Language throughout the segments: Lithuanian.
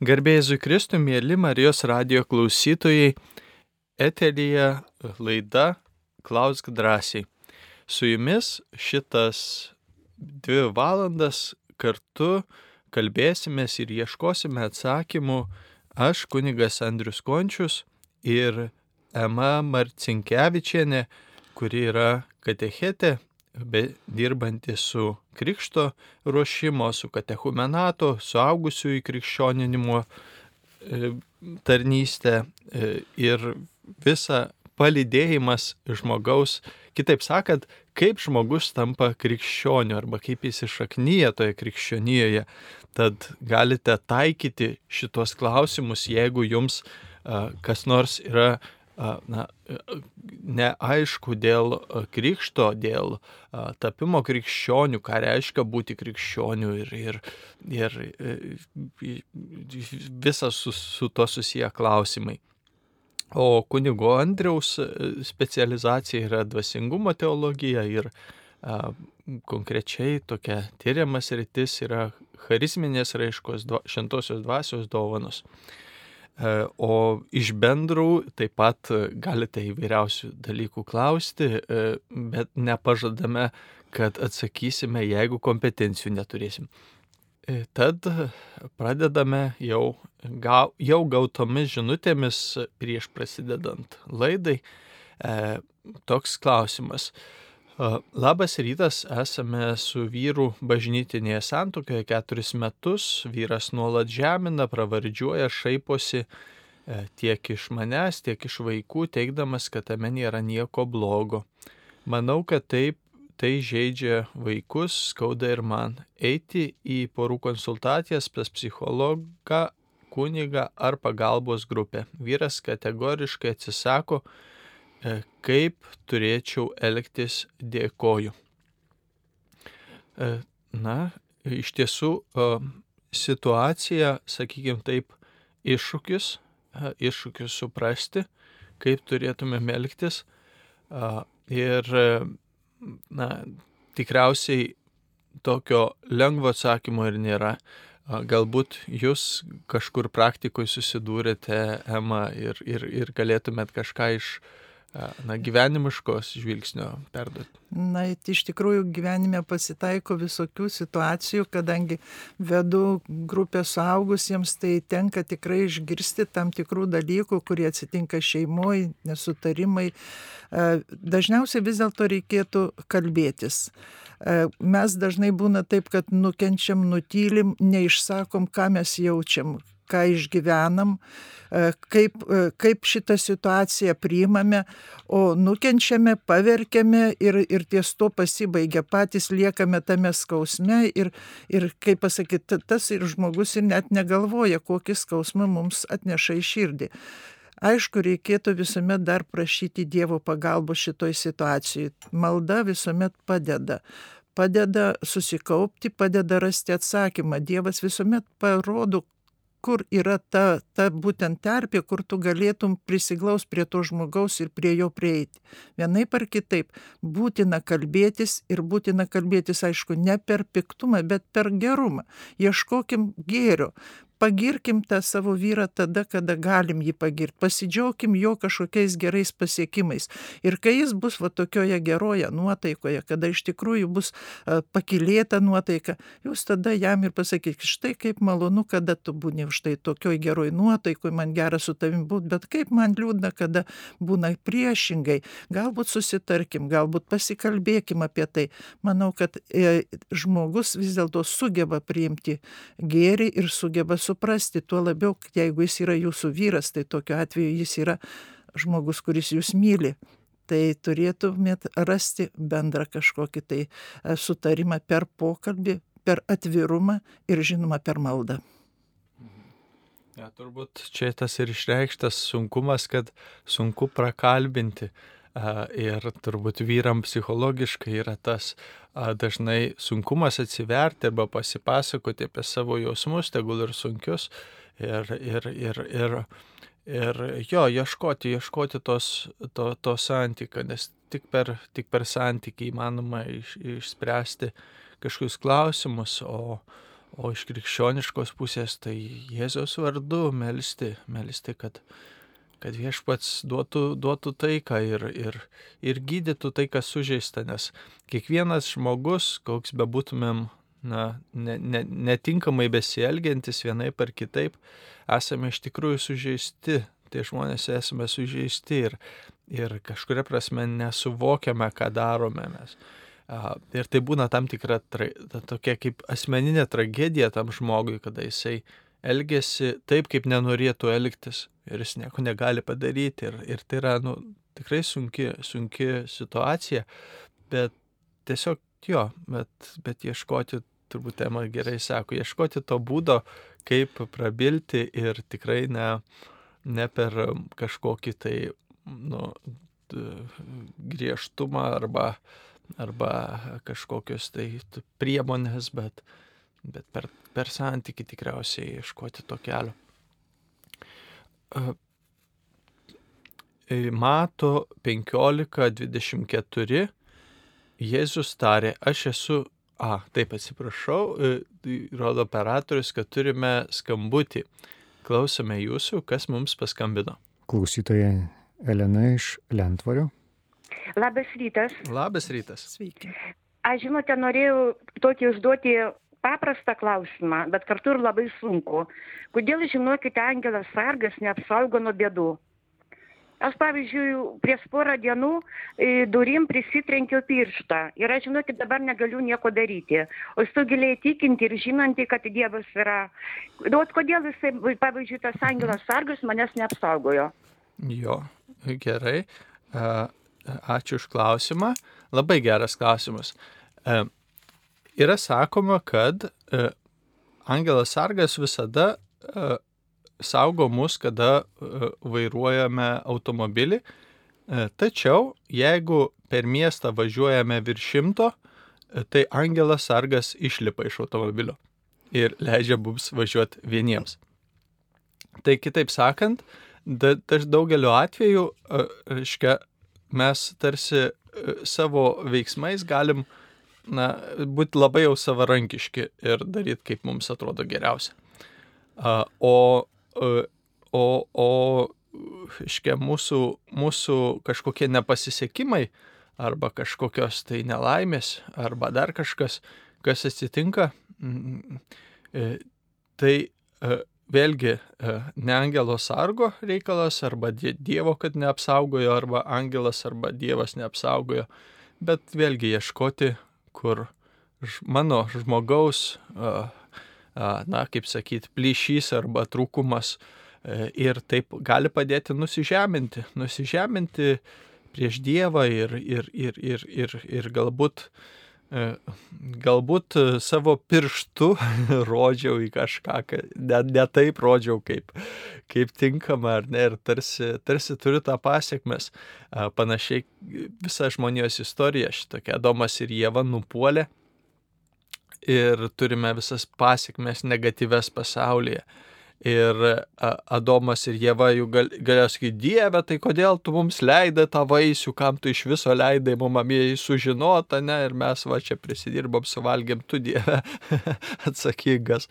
Garbėjai Kristui, mėly Marijos radio klausytojai, eterija laida Klausk drąsiai. Su jumis šitas dvi valandas kartu kalbėsimės ir ieškosime atsakymų. Aš, kunigas Andrius Končius ir Ema Marcinkievičienė, kuri yra katechetė dirbanti su krikšto ruošimo, su katechumenato, suaugusiųjų krikščioninimo e, tarnystė e, ir visa palidėjimas žmogaus, kitaip sakant, kaip žmogus tampa krikščioniu arba kaip jis išaknyja toje krikščionijoje. Tad galite taikyti šitos klausimus, jeigu jums kas nors yra na, neaišku dėl krikšto, dėl tapimo krikščionių, ką reiškia būti krikščionių ir, ir, ir e, visas su, su to susiję klausimai. O kunigo Andriaus e, specializacija yra dvasingumo teologija ir a, konkrečiai tokia tyriamas rytis yra charizminės raiškos šventosios dvasios dovanos. E, o iš bendrų taip pat galite įvairiausių dalykų klausti, e, bet nepažadame, kad atsakysime, jeigu kompetencijų neturėsim. E, tad pradedame jau, jau gautomis žinutėmis prieš prasidedant laidai. Toks klausimas. Labas rytas, esame su vyru bažnytinėje santokioje keturis metus, vyras nuolat žemina, pravardžiuoja, šaiposi e, tiek iš manęs, tiek iš vaikų, teikdamas, kad tame nėra nieko blogo. Manau, kad taip tai žaidžia vaikus, skauda ir man. Eiti į porų konsultacijas pas psichologą, kunigą ar pagalbos grupę. Vyras kategoriškai atsisako, E, kaip turėčiau elgtis, dėkoju. E, na, iš tiesų e, situacija, sakykime taip, iššūkis, iššūkis suprasti, kaip turėtume elgtis. Ir, na, tikriausiai tokio lengvo atsakymo ir nėra. Galbūt jūs kažkur praktikoje susidūrėte, Ema, ir, ir, ir galėtumėt kažką iš uh, na, gyvenimiškos žvilgsnio perduoti? Na, iš tikrųjų gyvenime pasitaiko visokių situacijų, kadangi vedu grupę suaugusiems, tai tenka tikrai išgirsti tam tikrų dalykų, kurie atsitinka šeimoje, nesutarimai. Dažniausiai vis dėlto reikėtų kalbėtis mes dažnai būna taip, kad nukenčiam, nutylim, neišsakom, ką mes jaučiam, ką išgyvenam, e, kaip, e, kaip šitą situaciją priimame, o nukenčiame, paverkiame ir, ir ties to pasibaigia, patys liekame tame skausme ir, ir kaip pasakyti, tas ir žmogus ir net negalvoja, kokį skausmą mums atneša į širdį. Aišku, reikėtų visuomet dar prašyti Dievo pagalbos šitoj situacijai. Malda visuomet padeda padeda susikaupti, padeda rasti atsakymą. Dievas visuomet parodo, kur yra ta, ta būtent terpė, kur tu galėtum prisiglaus prie to žmogaus ir prie jo prieiti. Vienaip ar kitaip būtina kalbėtis ir būtina kalbėtis, aišku, ne per piktumą, bet per gerumą. Ieškokim gėrio, pagirkim tą savo vyrą tada, kada galim jį pagirti, pasidžiaugkim jo kažkokiais gerais pasiekimais. Ir kai jis bus va tokioje geroje nuotaikoje, kada iš tikrųjų bus pakilėta nuotaika, jūs tada jam ir pasakykit, štai kaip malonu, kada tu būni štai tokioj geroj nuotaikoje, man gera su tavim būti, bet kaip man liūdna, kada būna priešingai. Galbūt susitarkim, galbūt pasikalbėkim apie tai. Manau, kad e, žmogus vis dėlto sugeba priimti gėrį ir sugeba susitarti suprasti, tuo labiau, jeigu jis yra jūsų vyras, tai tokiu atveju jis yra žmogus, kuris jūs myli. Tai turėtumėt rasti bendrą kažkokį tai e, sutarimą per pokalbį, per atvirumą ir žinoma per maldą. Ja, turbūt čia tas ir išreikštas sunkumas, kad sunku prakalbinti. Ir turbūt vyram psichologiškai yra tas dažnai sunkumas atsiverti arba pasipasakoti apie savo jausmus, tegul ir sunkius. Ir, ir, ir, ir, ir jo, ieškoti, ieškoti tos, to, to santykio, nes tik per, tik per santykį įmanoma iš, išspręsti kažkokius klausimus, o, O iš krikščioniškos pusės tai Jėzos vardu melstį, melstį, kad, kad viešpats duotų, duotų taiką ir, ir, ir gydytų tai, kas sužeista, nes kiekvienas žmogus, koks bebūtumėm, na, ne, ne, netinkamai besielgiantis vienaip ar kitaip, esame iš tikrųjų sužeisti, tie žmonės esame sužeisti ir, ir kažkuria prasme nesuvokiame, ką darome mes. Ir tai būna tam tikra tokia kaip asmeninė tragedija tam žmogui, kada jisai elgesi taip, kaip nenorėtų elgtis ir jis nieko negali padaryti. Ir, ir tai yra nu, tikrai sunki, sunki situacija, bet tiesiog jo, bet, bet ieškoti, turbūt tema gerai sako, ieškoti to būdo, kaip prabilti ir tikrai ne, ne per kažkokį tai nu, griežtumą arba arba kažkokios tai priemonės, bet, bet per, per santyki tikriausiai ieškoti to kelio. Mato 15.24 Jėzus tarė, aš esu, a, taip atsiprašau, rodo operatorius, kad turime skambutį. Klausome jūsų, kas mums paskambino. Klausytoja Elena iš Lentvario. Labas rytas. Labas rytas. Sveiki. Aš žinote, norėjau tokį užduoti paprastą klausimą, bet kartu ir labai sunku. Kodėl, žinokite, angelas sargas neapsaugo nuo bėdų? Aš, pavyzdžiui, prieš porą dienų durim prisitrenkiau pirštą ir aš, žinokit, dabar negaliu nieko daryti. O esu giliai tikinti ir žinanti, kad Dievas yra. O kodėl jisai, pavyzdžiui, tas angelas sargas manęs neapsaugojo? Jo, gerai. Uh, Ačiū už klausimą. Labai geras klausimas. Yra sakoma, kad e, Angelas Sargas visada e, saugo mus, kada e, vairuojame automobilį. E, tačiau, jeigu per miestą važiuojame virš šimto, e, tai Angelas Sargas išlipa iš automobilio ir leidžia mums važiuoti vieniems. Tai kitaip sakant, daž daugeliu atveju, e, reiškia, mes tarsi e, savo veiksmais galim na, būti labai jau savarankiški ir daryti, kaip mums atrodo geriausia. O, e, o, o iškia, mūsų, mūsų kažkokie nepasisekimai arba kažkokios tai nelaimės arba dar kažkas, kas atsitinka, e, tai vėlgi e, ne angelo sargo reikalas, arba Dievo, kad neapsaugojo, arba angelas, arba Dievas neapsaugojo, bet vėlgi ieškoti, kur mano žmogaus, na, kaip sakyti, plyšys arba trūkumas e, ir taip gali padėti nusižeminti, nusižeminti prieš Dievą ir, ir, ir, ir, ir, ir galbūt galbūt e, savo pirštu rodžiau į kažką, ne, ne taip rodžiau, kaip, kaip tinkama, ar ne, ir tarsi, tarsi turiu tą pasiekmes. E, panašiai visa žmonijos istorija šitokia, Adomas ir Jėva nupuolė ir turime visas pasiekmes negatyves pasaulyje. Ir Adomas ir Jėva jų gal, galėjo sakyti, Dieve, tai kodėl tu mums leidai tą vaisių, kam tu iš viso leidai mum amėjai sužinota, ne, ir mes va čia prisidirbom, suvalgėm, tu Dieve atsakingas.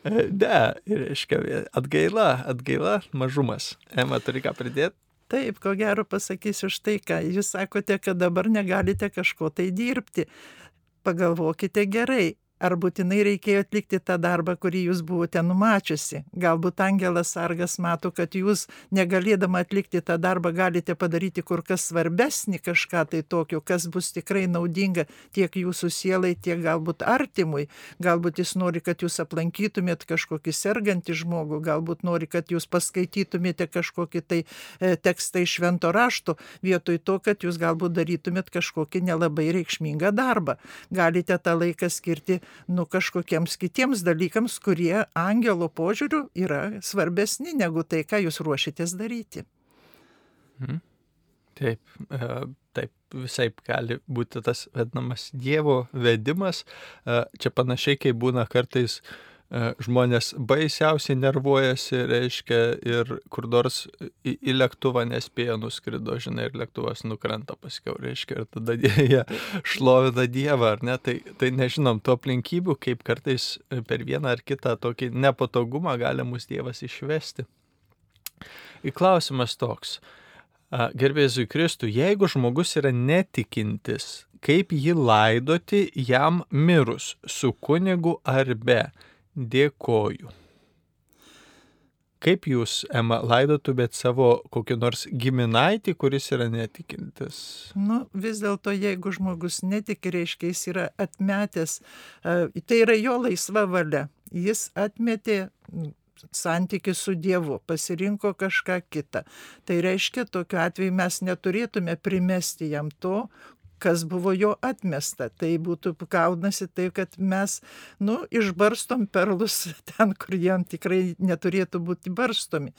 E, ne, reiškia, atgaila, atgaila, mažumas. Ema, turi ką pridėti? Taip, ko gero pasakysiu štai ką. Jūs sakote, kad dabar negalite kažko tai dirbti. Pagalvokite gerai, ar būtinai reikėjo atlikti tą darbą, kurį jūs buvote numačiusi. Galbūt angelas sargas mato, kad jūs negalėdama atlikti tą darbą galite padaryti kur kas svarbesnį kažką tai tokio, kas bus tikrai naudinga tiek jūsų sielai, tiek galbūt artimui. Galbūt jis nori, kad jūs aplankytumėt kažkokį sergantį žmogų, galbūt nori, kad jūs paskaitytumėte kažkokį tai e, tekstą iš švento rašto, vietoj to, kad jūs galbūt darytumėt kažkokį nelabai reikšmingą darbą. Galite tą laiką skirti nu, kažkokiems kitiems dalykams, kurie angelo požiūriu yra svarbesni negu tai, ką jūs ruošitės daryti. Mhm. Taip, e, taip, visai gali būti tas vadinamas Dievo vedimas. E, čia panašiai, kaip būna kartais žmonės baisiausiai nervuojasi, reiškia, ir kur nors į, į lėktuvą nespėja nuskrido, žinai, ir lėktuvas nukrenta paskiau, reiškia, ir tada jie šlovina Dievą, ar ne, tai, tai nežinom tų aplinkybių, kaip kartais per vieną ar kitą tokį nepatogumą gali mus Dievas išvesti. Į klausimas toks. Gerbėzui Kristų, jeigu žmogus yra netikintis, kaip jį laidoti jam mirus, su kunigu ar be? Dėkoju. Kaip jūs, Ema, laidotumėt savo kokį nors giminaitį, kuris yra netikintis? Nu, vis dėlto, jeigu žmogus netiki, reiškia, jis yra atmetęs, tai yra jo laisva valia. Jis atmetė santykių su Dievu, pasirinko kažką kitą. Tai reiškia, tokiu atveju mes neturėtume primesti jam to, kas buvo jo atmesta. Tai būtų gaunasi taip, kad mes, nu, išbarstom perlus ten, kur jam tikrai neturėtų būti barstomi.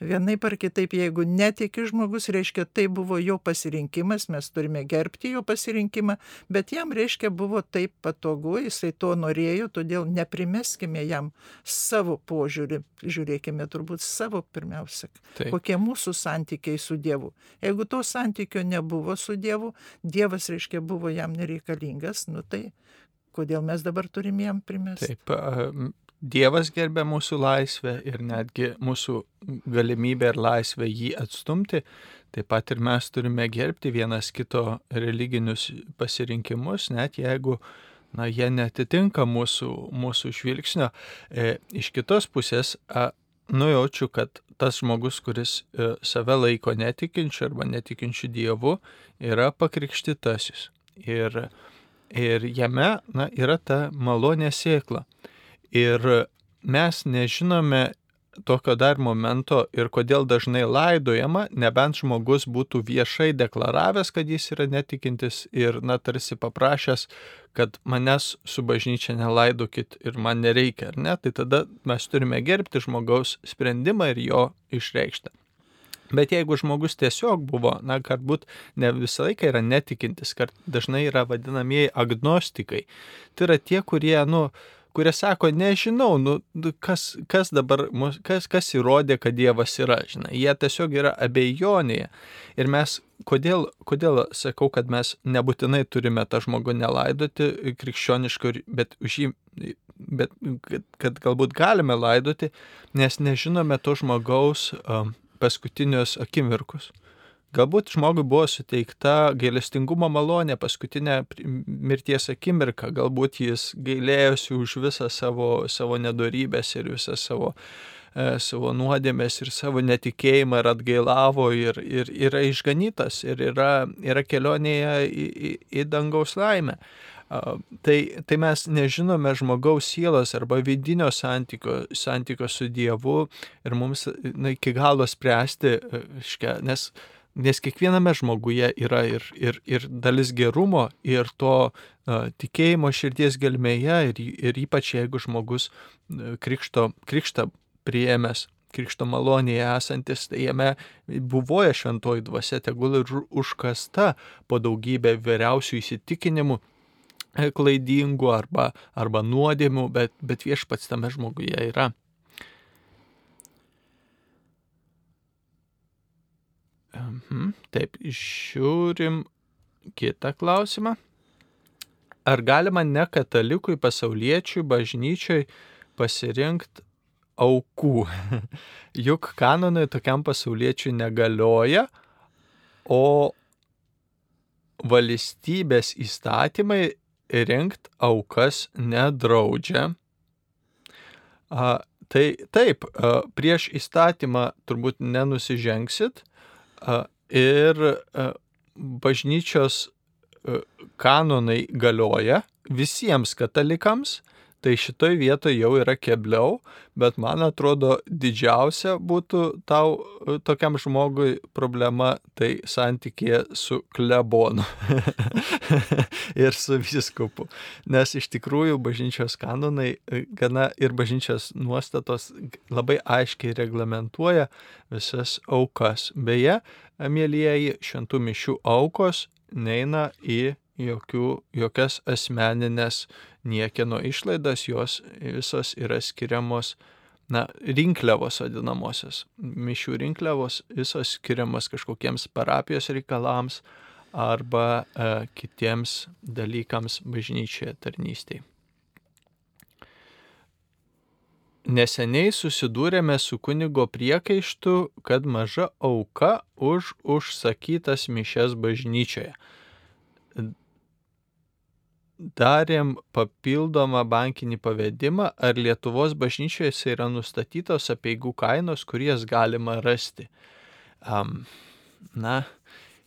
Vienai par kitaip, jeigu netiki žmogus, reiškia, tai buvo jo pasirinkimas, mes turime gerbti jo pasirinkimą, bet jam, reiškia, buvo taip patogu, jisai to norėjo, todėl neprimeskime jam savo požiūrį, žiūrėkime turbūt savo pirmiausia, taip. kokie mūsų santykiai su Dievu. Jeigu to santykio nebuvo su Dievu, Dievas Dievas, reiškia, buvo jam nereikalingas, nu tai kodėl mes dabar turim jam primesti? Taip, Dievas gerbė mūsų laisvę ir netgi mūsų galimybę ir laisvę jį atstumti, taip pat ir mes turime gerbti vienas kito religinius pasirinkimus, net jeigu na, jie netitinka mūsų, mūsų žvilgsnio. E, iš kitos pusės, a, nujaučiu, kad tas žmogus, kuris e, save laiko netikinčiu arba netikinčiu Dievu, yra pakrikštytasis. Ir, ir jame na, yra ta malonė sėkla. Ir mes nežinome tokio dar momento ir kodėl dažnai laidojama, nebent žmogus būtų viešai deklaravęs, kad jis yra netikintis ir, na, tarsi paprašęs, kad manęs su bažnyčia nelaidokit ir man nereikia, ar ne, tai tada mes turime gerbti žmogaus sprendimą ir jo išreikštą. Bet jeigu žmogus tiesiog buvo, na, galbūt ne visą laiką yra netikintis, kad dažnai yra vadinamieji agnostikai, tai yra tie, kurie, nu, kurie sako, nežinau, nu, kas, kas dabar, kas, kas įrodė, kad Dievas yra, žinai, jie tiesiog yra abejonėje. Ir mes, kodėl, kodėl sakau, kad mes nebūtinai turime tą žmogų nelaidoti krikščioniškai, bet už jį, bet kad, kad galbūt galime laidoti, nes nežinome to žmogaus um, paskutinius akimirkus. Galbūt žmogui buvo suteikta gailestingumo malonė paskutinę mirties akimirką, galbūt jis gailėjosi už visą savo, savo nedorybės ir visą savo, e, savo nuodėmės ir savo netikėjimą ir atgailavo ir, ir yra išganytas ir yra, yra kelionėje į, į, į dangaus laimę. Tai, tai mes nežinome žmogaus sielos arba vidinio santykio, santykio su Dievu ir mums na, iki galo spręsti, e, škia, nes nes kiekviename žmoguje yra ir, ir, ir dalis gerumo, ir to uh, tikėjimo širdies gelmėje, ir, ir ypač jeigu žmogus uh, krikšto, krikštą priėmęs, krikšto malonėje esantis, tai jame buvoja šventoji dvasia, tegul ir užkasta po daugybę vyriausių įsitikinimų e, klaidingų arba, arba nuodėmių, bet, bet viešpats tame žmoguje yra. Mhm. Taip, žiūrim kitą klausimą. Ar galima ne katalikui, pasauliečiui, bažnyčiai pasirinkti aukų? Juk kanonai tokiam pasauliečiui negalioja, o valstybės įstatymai rinkti aukas nedraudžia. A, tai taip, a, prieš įstatymą turbūt nenusižengsit, ir bažnyčios kanonai galioja visiems katalikams, tai šitoj vietoje jau yra kebliau, bet man atrodo didžiausia būtų tau tokiam žmogui problema tai santykė su klebonu ir su viskupu. Nes iš tikrųjų bažnyčios kanonai gana ir bažnyčios nuostatos labai aiškiai reglamentuoja visas aukas. Beje, mėlyjeji, šventų mišių aukos neina į jokių, jokias asmeninės niekieno išlaidas, jos visos yra skiriamos na, rinkliavos vadinamosios. Mišių rinkliavos visos skiriamos kažkokiems parapijos reikalams arba e, kitiems dalykams bažnyčioje tarnystėje. Neseniai susidūrėme su kunigo priekaištu, kad maža auka už užsakytas mišes bažnyčioje darėm papildomą bankinį pavedimą, ar Lietuvos bažnyčiose yra nustatytos apieigų kainos, kurias galima rasti. Um, na,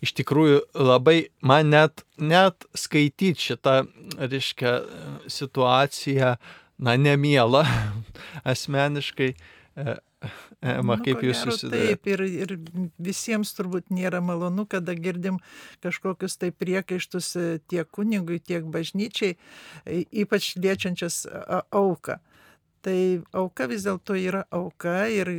iš tikrųjų labai man net, net skaityti šitą, reiškia, situaciją, na, nemiela asmeniškai. E, Ema, nu, kaip jūs susidūrėte? Taip, ir, ir visiems turbūt nėra malonu, kada girdim kažkokius tai priekaištus e, tiek kunigui, tiek bažnyčiai, e, ypač liečiančias auką tai auka vis dėlto yra auka ir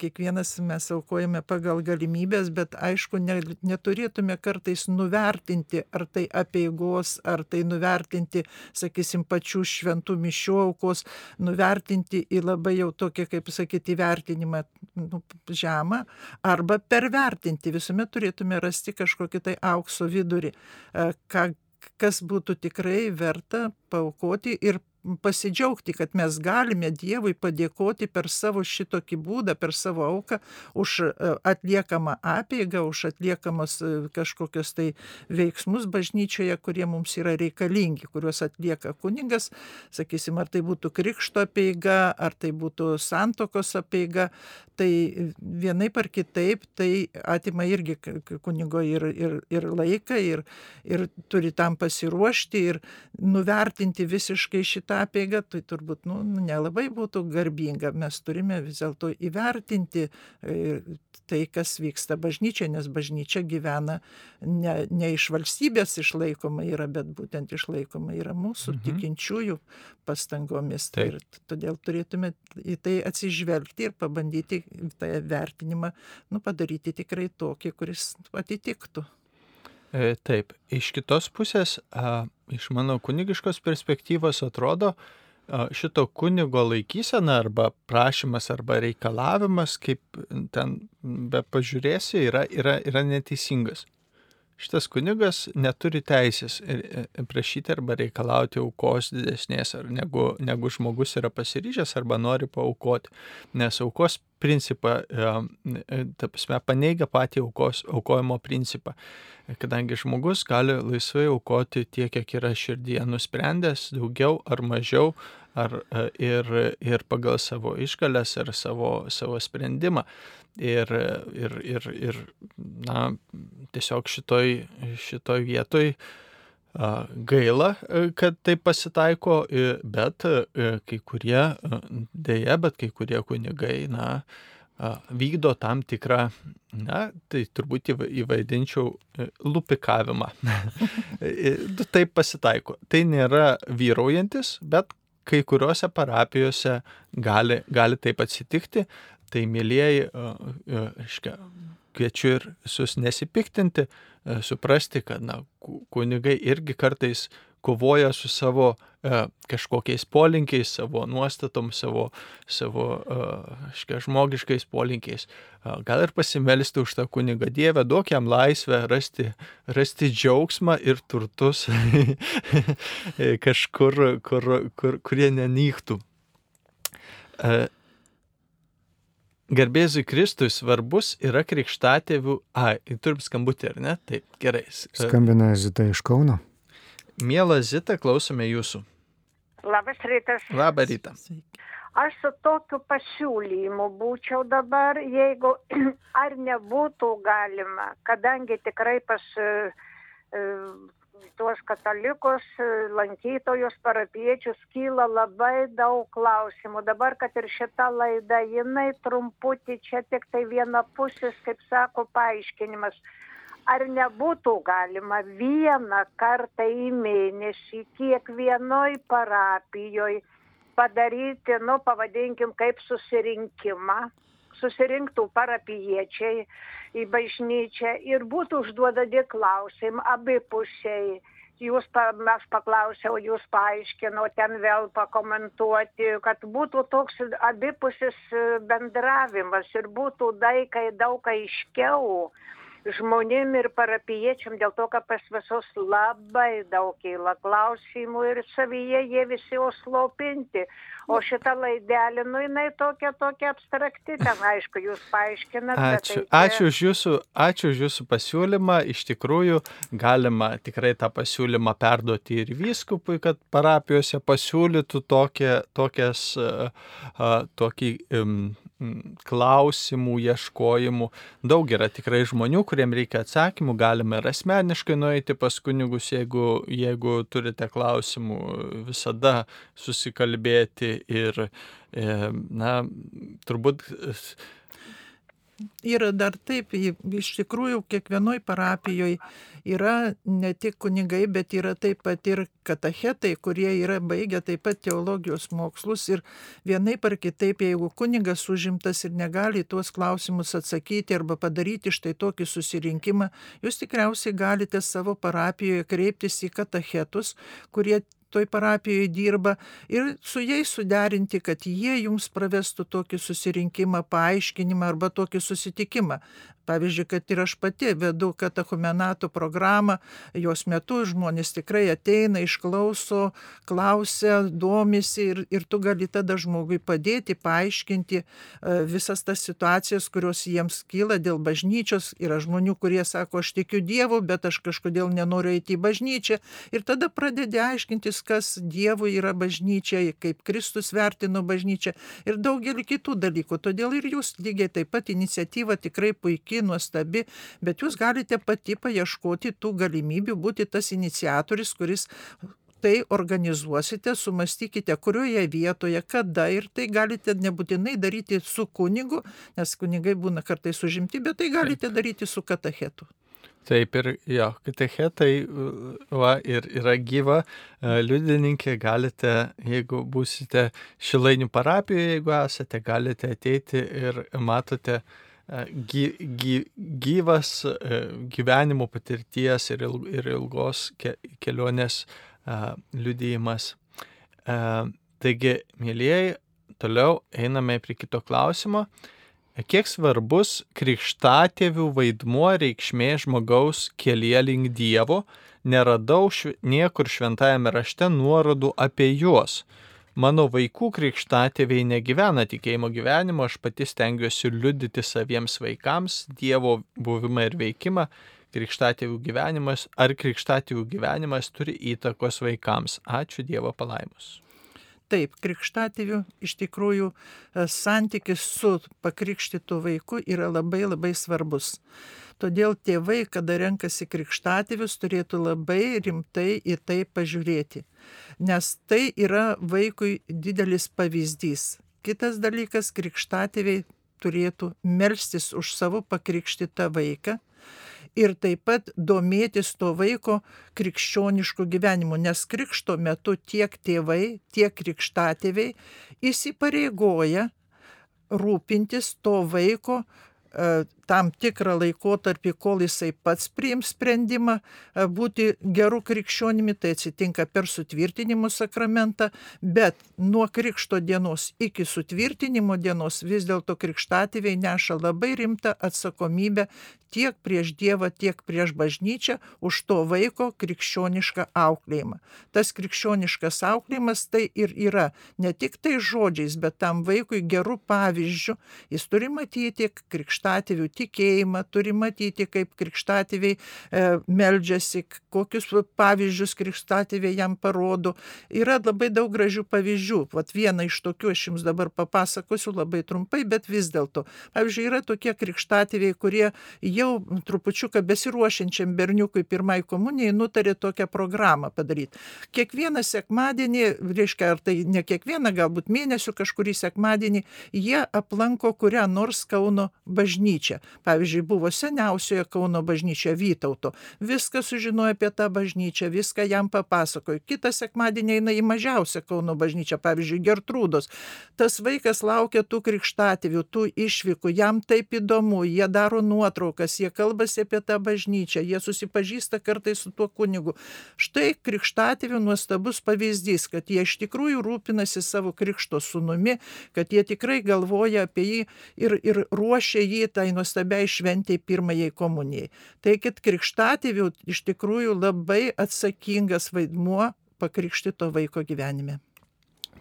kiekvienas mes aukojame pagal galimybės, bet aišku, ne, neturėtume kartais nuvertinti, ar tai apieigos, ar tai nuvertinti, sakysim, pačių šventų mišių aukos, nuvertinti į labai jau tokį, kaip sakyti, įvertinimą nu, žemą, arba pervertinti. Visuomet turėtume rasti kažkokį tai aukso vidurį, ką kas būtų tikrai verta paukoti ir pasidžiaugti, kad mes galime Dievui padėkoti per savo šitokį būdą, per savo auką už e, atliekamą apėgą, už atliekamas e, kažkokius tai veiksmus bažnyčioje, kurie mums yra reikalingi, kuriuos atlieka kuningas, sakysim, ar tai būtų krikšto apėga, ar tai būtų santokos apėga, tai vienai par kitaip tai atima irgi kunigo ir, ir, ir laiką, ir, ir turi tam pasiruošti, ir nuvertinti visiškai šitą tą apeigą, tai turbūt nu, nu, nelabai būtų garbinga. Mes turime vis dėlto įvertinti e, tai, kas vyksta bažnyčia, nes bažnyčia gyvena ne, ne iš valstybės išlaikoma yra, bet būtent išlaikoma yra mūsų mhm. tikinčiųjų pastangomis. Tai Taip. Ir todėl turėtume į tai atsižvelgti ir pabandyti tą vertinimą nu, padaryti tikrai tokį, kuris atitiktų. E, taip, iš kitos pusės, iš mano kunigiškos perspektyvos atrodo, šito kunigo laikysena arba prašymas arba reikalavimas, kaip ten be pažiūrėsi, yra, yra, yra neteisingas šitas kunigas neturi teisės prašyti arba reikalauti aukos didesnės, negu, negu žmogus yra pasiryžęs arba nori paaukoti. Nes aukos principą, ta prasme, paneigia patį aukos, aukojimo principą. Kadangi žmogus gali laisvai aukoti tiek, kiek yra širdyje nusprendęs, daugiau ar mažiau, ar, ir, ir pagal savo išgalės ar savo, savo sprendimą. Ir, ir, ir, ir na, tiesiog šitoj, šitoj vietoj gaila, kad tai pasitaiko, bet kai kurie, dėja, bet kai kurie kunigai, na, vykdo tam tikrą, na, tai turbūt įvaidinčiau lupikavimą. Taip pasitaiko. Tai nėra vyraujantis, bet kai kuriuose parapijose gali, gali taip atsitikti, Tai mėlyjeji, reiškia, kviečiu ir visus nesipiktinti, suprasti, kad na, kunigai irgi kartais kovoja su savo e, kažkokiais polinkiais, savo nuostatom, savo, savo e, žmogiškais polinkiais. E, gal ir pasimelsti už tą kunigą Dievę, duok jam laisvę rasti, rasti džiaugsmą ir turtus kažkur, kur, kur, kurie nenyktų. E, Garbėzui Kristui svarbus yra krikštatėvių. A, turim skambutį, ar ne? Taip, gerai. Skambina Zita iš Kauno. Mėla Zita, klausome jūsų. Labas rytas. Labą rytą. Aš su tokiu pasiūlymu būčiau dabar, jeigu ar nebūtų galima, kadangi tikrai pas uh, tuos katalikus, lankytojus, parapiečius kyla labai daug klausimų. Dabar, kad ir šita laida, jinai trumputį, čia tik tai viena pusės, kaip sako, paaiškinimas. Ar nebūtų galima vieną kartą į mėnesį kiekvienoj parapijoje padaryti, nu, pavadinkim, kaip susirinkimą, susirinktų parapiečiai į bažnyčią ir būtų užduodami klausimai abipusiai. Jūs, pa, aš paklausiau, jūs paaiškino, ten vėl pakomentuoti, kad būtų toks abipusis bendravimas ir būtų daikai daug aiškiau žmonėm ir parapiečiam dėl to kad pas visus labai daug kyla klausimų ir savyje jie visi užslopinti o šita laidelė nu jinai tokia tokia abstrakti ten aišku jūs paaiškinat bet Ačiū, tai ačiū, už jūsų, ačiū už jūsų pasiūlymą. Iš tikrųjų, galima tikrai tą pasiūlymą perduoti ir vyskupui, kad parapijose pasiūlytų tokie, tokias, uh, uh, tokį um, klausimų ieškojimų. Daug yra tikrai žmonių, kuriem reikia atsakymų, galime ir asmeniškai nueiti pas kunigus, jeigu, jeigu turite klausimų, visada susikalbėti ir, e, na, turbūt yra dar taip, iš tikrųjų kiekvienoj parapijoje yra ne tik kunigai, bet yra taip pat ir katechetai, kurie yra baigę taip pat teologijos mokslus. Ir vienaip ar kitaip, jeigu kunigas užimtas ir negali tuos klausimus atsakyti arba padaryti štai tokį susirinkimą, jūs tikriausiai galite savo parapijoje kreiptis į katechetus, kurie toj parapijoje dirba ir su jais suderinti, kad jie jums pravestų tokį susirinkimą, paaiškinimą arba tokį susitikimą. Pavyzdžiui, kad ir aš pati vedu katechumenato programą, jos metu žmonės tikrai ateina, išklauso, klausia, domisi ir, ir tu gali tada žmogui padėti, paaiškinti e, visas tas situacijas, kurios jiems kyla dėl bažnyčios. Yra žmonių, kurie sako, aš tikiu Dievu, bet aš kažkodėl nenoriu eiti į bažnyčią. Ir tada pradedi aiškintis, kas Dievui yra bažnyčia, kaip Kristus vertino bažnyčią ir daugelį kitų dalykų. Todėl ir jūs lygiai taip pat iniciatyva tikrai puikiai, nuostabi, bet jūs galite pati paieškoti tų galimybių būti tas iniciatorius, kuris tai organizuosite, sumastykite, kurioje vietoje, kada ir tai galite nebūtinai daryti su kunigu, nes kunigai būna kartais užimti, bet tai galite daryti su katechetu. Taip ir jo, katechetai va, ir yra gyva e, liudininkė, galite, jeigu būsite šilainių parapijoje, jeigu esate, galite ateiti ir matote e, gy, gy, gyvas gyvenimo patirties ir, il, ir ilgos ke, kelionės liudijimas. Taigi, mėlyjeji, toliau einame prie kito klausimo. Kiek svarbus krikštatėvių vaidmuo reikšmė žmogaus kelyje link Dievo, neradau šv... niekur šventajame rašte nuorodų apie juos. Mano vaikų krikštatėviai negyvena tikėjimo gyvenimo, aš pati stengiuosi liudyti saviems vaikams Dievo buvimą ir veikimą. Krikštatėvių gyvenimas ar krikštatėvių gyvenimas turi įtakos vaikams. Ačiū Dievo palaimus. Taip, krikštatėvių iš tikrųjų e, santykis su pakrikštytu vaiku yra labai labai svarbus. Todėl tėvai, kada renkasi krikštatėvius, turėtų labai rimtai į tai pažiūrėti, nes tai yra vaikui didelis pavyzdys. Kitas dalykas, krikštatėviai turėtų melstis už savo pakrikštytą vaiką ir taip pat domėtis to vaiko krikščionišku gyvenimu, nes krikšto metu tiek tėvai, tiek krikštatėviai įsipareigoja rūpintis to vaiko e, tam tikrą laikotarpį, kol jisai pats priims sprendimą e, būti gerų krikščionimi, tai atsitinka per sutvirtinimo sakramentą, bet nuo krikšto dienos iki sutvirtinimo dienos vis dėlto krikštatėviai neša labai rimtą atsakomybę tiek prieš Dievą, tiek prieš bažnyčią už to vaiko krikščionišką auklėjimą. Tas krikščioniškas auklėjimas tai ir yra ne tik tai žodžiais, bet tam vaikui gerų pavyzdžių. Jis turi matyti krikštatėvių tikėjimą, turi matyti, kaip krikštatėviai e, meldžiasi, kokius pavyzdžius krikštatėviai jam parodo. Yra labai daug gražių pavyzdžių. Vat vieną iš tokių aš jums dabar papasakosiu labai trumpai, bet vis dėlto. Pavyzdžiui, yra tokie krikštatėviai, kurie jau trupučiuką besiruošiančiam berniukui pirmai komunijai nutarė tokią programą padaryti. Kiekvieną sekmadienį, reiškia, ar tai ne kiekvieną, galbūt mėnesių kažkurį sekmadienį, jie aplanko kurią nors Kauno bažnyčią. Pavyzdžiui, buvo seniausioje Kauno bažnyčia Vytauto, viską sužinojo apie tą bažnyčią, viską jam papasakojo. Kitą sekmadienį eina į mažiausią Kauno bažnyčią, pavyzdžiui, Gertrūdos. Tas vaikas laukia tų krikštatėvių, tų išvykų, jam taip įdomu, jie daro nuotraukas, jie kalbasi apie tą bažnyčią, jie susipažįsta kartais su tuo kunigu. Štai krikštatėvių nuostabus pavyzdys, kad jie iš tikrųjų rūpinasi savo krikšto sunumi, kad jie tikrai galvoja apie jį ir, ir ruošia jį tai nuostabiai šventėjai pirmajai komunijai. Tai kad krikštatėvių iš tikrųjų labai atsakingas vaidmuo pakrikštito vaiko gyvenime.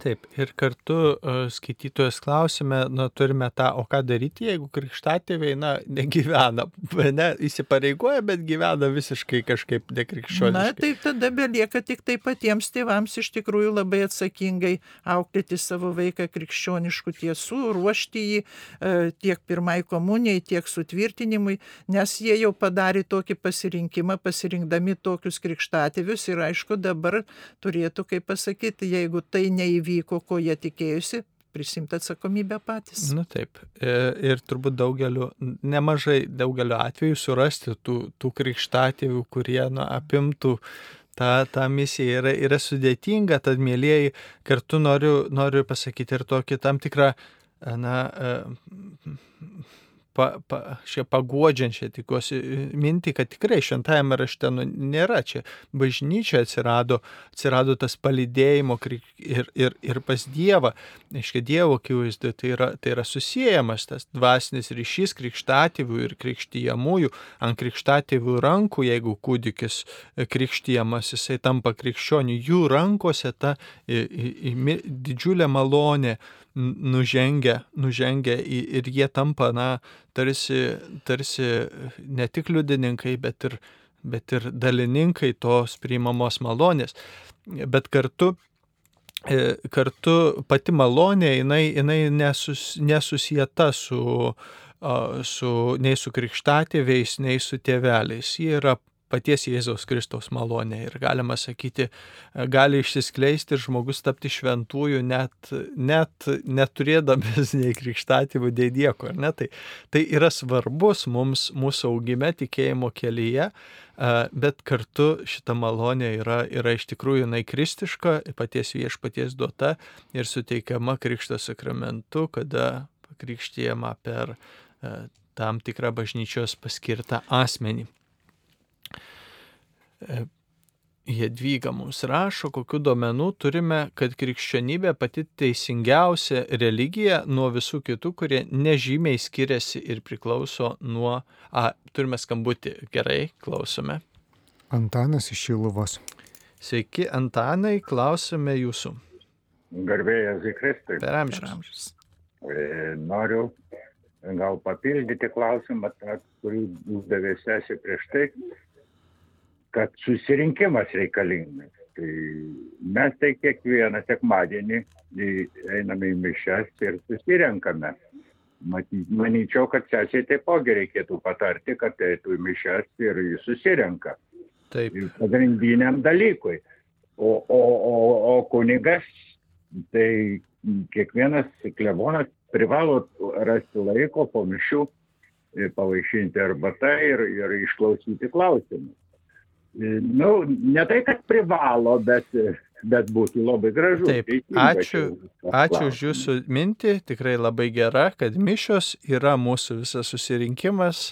Taip, ir kartu uh, skaitytojas klausime, na, turime tą, o ką daryti, jeigu krikštatėviai, na, negyvena, ne, įsipareigoja, bet gyvena visiškai kažkaip nekrikščioniškai. Na, tai tada belieka tik tai patiems tėvams iš tikrųjų labai atsakingai auklėti savo vaiką krikščioniškų tiesų, ruošti jį uh, tiek pirmai komunijai, tiek sutvirtinimui, nes jie jau padarė tokį pasirinkimą, pasirinkdami tokius krikštatėvius ir aišku, dabar turėtų, kaip pasakyti, jeigu tai neįvyko, įvyko, ko jie tikėjusi, prisimti atsakomybę patys. Na taip. E, ir turbūt daugeliu, nemažai daugeliu atveju surasti tų, tų krikštatėvių, kurie nu, apimtų tą, tą misiją yra, yra sudėtinga, tad mėlyjeji, kartu noriu, noriu pasakyti ir tokį tam tikrą, na, e, pa, pa, šią paguodžiančią tikiuosi mintį, kad tikrai šventajame rašte nu, nėra čia. Bažnyčia atsirado, atsirado tas palidėjimo ir, ir, ir pas Dievą, aiškiai Dievo akivaizdu, tai yra, tai yra susijęjamas tas dvasinis ryšys krikštatėvių ir krikštyjamųjų, ant krikštatėvių rankų, jeigu kūdikis krikštyjamas, jisai tampa krikščionių, jų rankose ta į, į, į, didžiulė malonė nužengia, nužengia ir jie tampa, na, tarsi, tarsi ne tik liudininkai, bet ir, bet ir dalininkai tos priimamos malonės. Bet kartu e, kartu pati malonė, jinai, jinai nesus, nesusieta su, su, nei su krikštatėviais, nei su tėveliais. Ji yra paties Jėzaus Kristaus malonė ir galima sakyti, gali išsiskleisti ir žmogus tapti šventųjų net, net neturėdamas nei krikštatymų, nei nieko. Ne? Tai, tai yra svarbus mums mūsų augime tikėjimo kelyje, bet kartu šita malonė yra, yra iš tikrųjų jinai kristiška, paties viešpaties duota ir suteikiama krikšto sakramentu, kada pakrikštėjama per tam tikrą bažnyčios paskirtą asmenį. E, Jedvyga mums rašo, kokiu duomenų turime, kad krikščionybė pati teisingiausia religija nuo visų kitų, kurie nežymiai skiriasi ir priklauso nuo... A, turime skambutį. Gerai, klausome. Antanas iš Šiluvos. Sveiki, Antanai, klausome jūsų. Garbėjas Zikristui. Per amžius. E, noriu gal papildyti klausimą, kurį uždavė sesė prieš tai kad susirinkimas reikalingas. Tai mes tai kiekvieną sekmadienį einame į mišes ir susirenkame. Manyčiau, kad sesiai taipogi reikėtų patarti, kad eitų į mišes ir jis susirenka. Taip. Ir pagrindiniam dalykui. O, o, o, o kunigas, tai kiekvienas klebonas privalo rasti laiko po mišių pavaišinti arbatą ir, ir išklausyti klausimus. Nu, ne tai, kad privalo, bet, bet būtų labai gražu. Taip, ačiū, ačiū už jūsų mintį, tikrai labai gera, kad mišios yra mūsų visas susirinkimas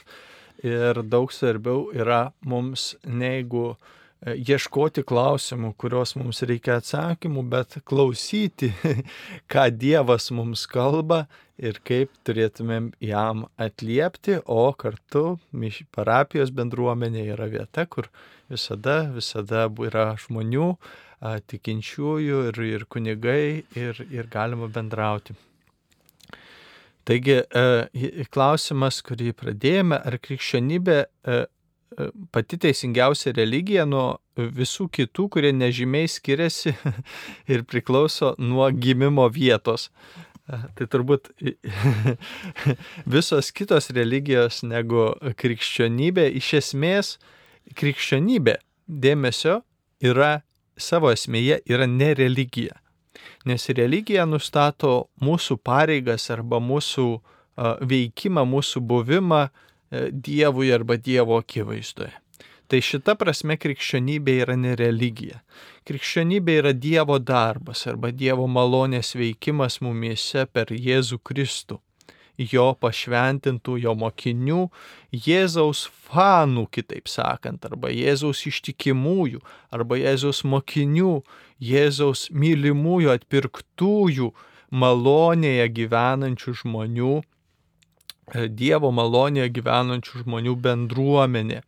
ir daug svarbiau yra mums negu e, ieškoti klausimų, kuriuos mums reikia atsakymų, bet klausyti, ką Dievas mums kalba ir kaip turėtumėm jam atliepti, o kartu parapijos bendruomenė yra vieta, kur visada, visada yra žmonių, tikinčiųjų ir, ir kunigai ir, ir galima bendrauti. Taigi, klausimas, kurį pradėjome, ar krikščionybė pati teisingiausia religija nuo visų kitų, kurie nežymiai skiriasi ir priklauso nuo gimimo vietos. Tai turbūt visos kitos religijos negu krikščionybė iš esmės krikščionybė dėmesio yra savo esmėje yra ne religija. Nes religija nustato mūsų pareigas arba mūsų veikimą, mūsų buvimą e, Dievui arba Dievo akivaizdoje. Tai šita prasme krikščionybė yra ne religija. Krikščionybė yra Dievo darbas arba Dievo malonės veikimas mumise per Jėzų Kristų. Jo pašventintų, jo mokinių, Jėzaus fanų, kitaip sakant, arba Jėzaus ištikimųjų, arba Jėzaus mokinių, Jėzaus mylimųjų, atpirktųjų, malonėje gyvenančių žmonių, e, Dievo malonėje gyvenančių žmonių bendruomenė,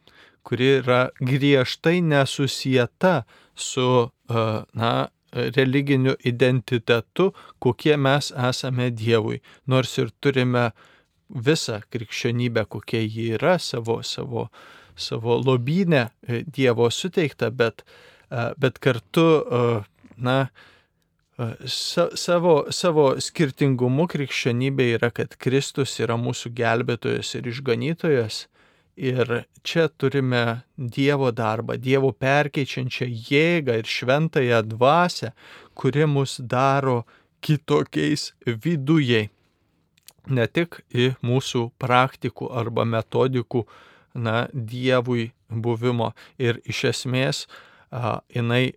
kuri yra griežtai nesusieta su, e, na, religiniu identitetu, kokie mes esame Dievui, nors ir turime visą krikščionybę, kokia ji yra, savo, savo, savo lobinę e, Dievo suteikta, bet, bet kartu, na, Savo, savo skirtingumu krikščionybė yra, kad Kristus yra mūsų gelbėtojas ir išganytojas. Ir čia turime Dievo darbą, Dievo perkeičiančią jėgą ir šventąją dvasę, kuri mus daro kitokiais vidujei. Ne tik į mūsų praktikų arba metodikų, na, Dievui buvimo. Ir iš esmės a, jinai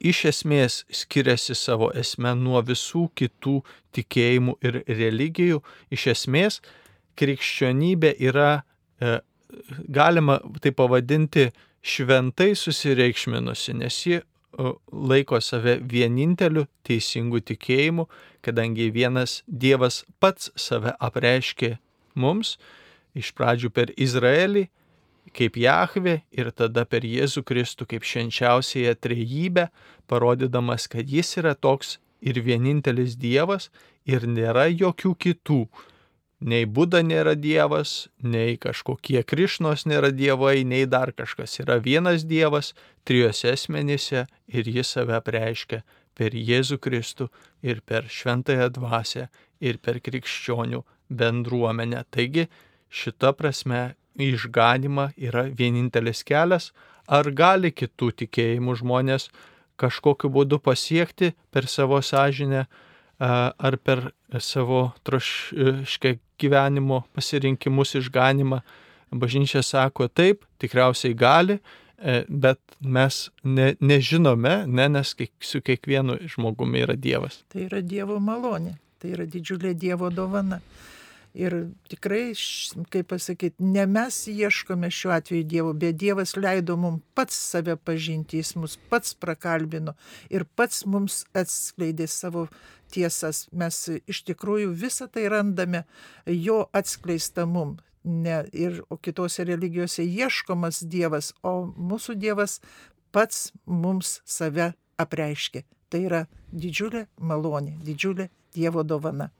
iš esmės skiriasi savo esme nuo visų kitų tikėjimų ir religijų. Iš esmės, krikščionybė yra, e, galima tai pavadinti, šventai susireikšminusi, nes ji e, laiko save vieninteliu teisingu tikėjimu, kadangi vienas Dievas pats save apreiškė mums, iš pradžių per Izraelį, kaip Jahve ir tada per Jėzų Kristų kaip švenčiausiąją trejybę, parodydamas, kad jis yra toks ir vienintelis Dievas ir nėra jokių kitų. Nei Buda nėra Dievas, nei kažkokie Krišnos nėra Dievai, nei dar kažkas. Yra vienas Dievas trijose asmenyse ir jis save preiškia per Jėzų Kristų ir per Šventąją Dvasę ir per krikščionių bendruomenę. Taigi šita prasme išganimą yra vienintelis kelias, ar gali kitų tikėjimų žmonės kažkokiu būdu pasiekti per savo sąžinę ar per savo troškę gyvenimo pasirinkimus išganimą. Bažnyčia sako taip, tikriausiai gali, e, bet mes ne, nežinome, ne, nes su kiekvienu žmogumi yra Dievas. Tai yra Dievo malonė, tai yra didžiulė Dievo dovana. Ir tikrai, kaip pasakyti, ne mes ieškome šiuo atveju Dievo, bet Dievas leido mums pats save pažinti, jis mus pats prakalbino ir pats mums atskleidė savo tiesas. Mes iš tikrųjų visą tai randame jo atskleista mum. Ne, ir, kitose religijose ieškomas Dievas, o mūsų Dievas pats mums save apreiškė. Tai yra didžiulė malonė, didžiulė Dievo dovana.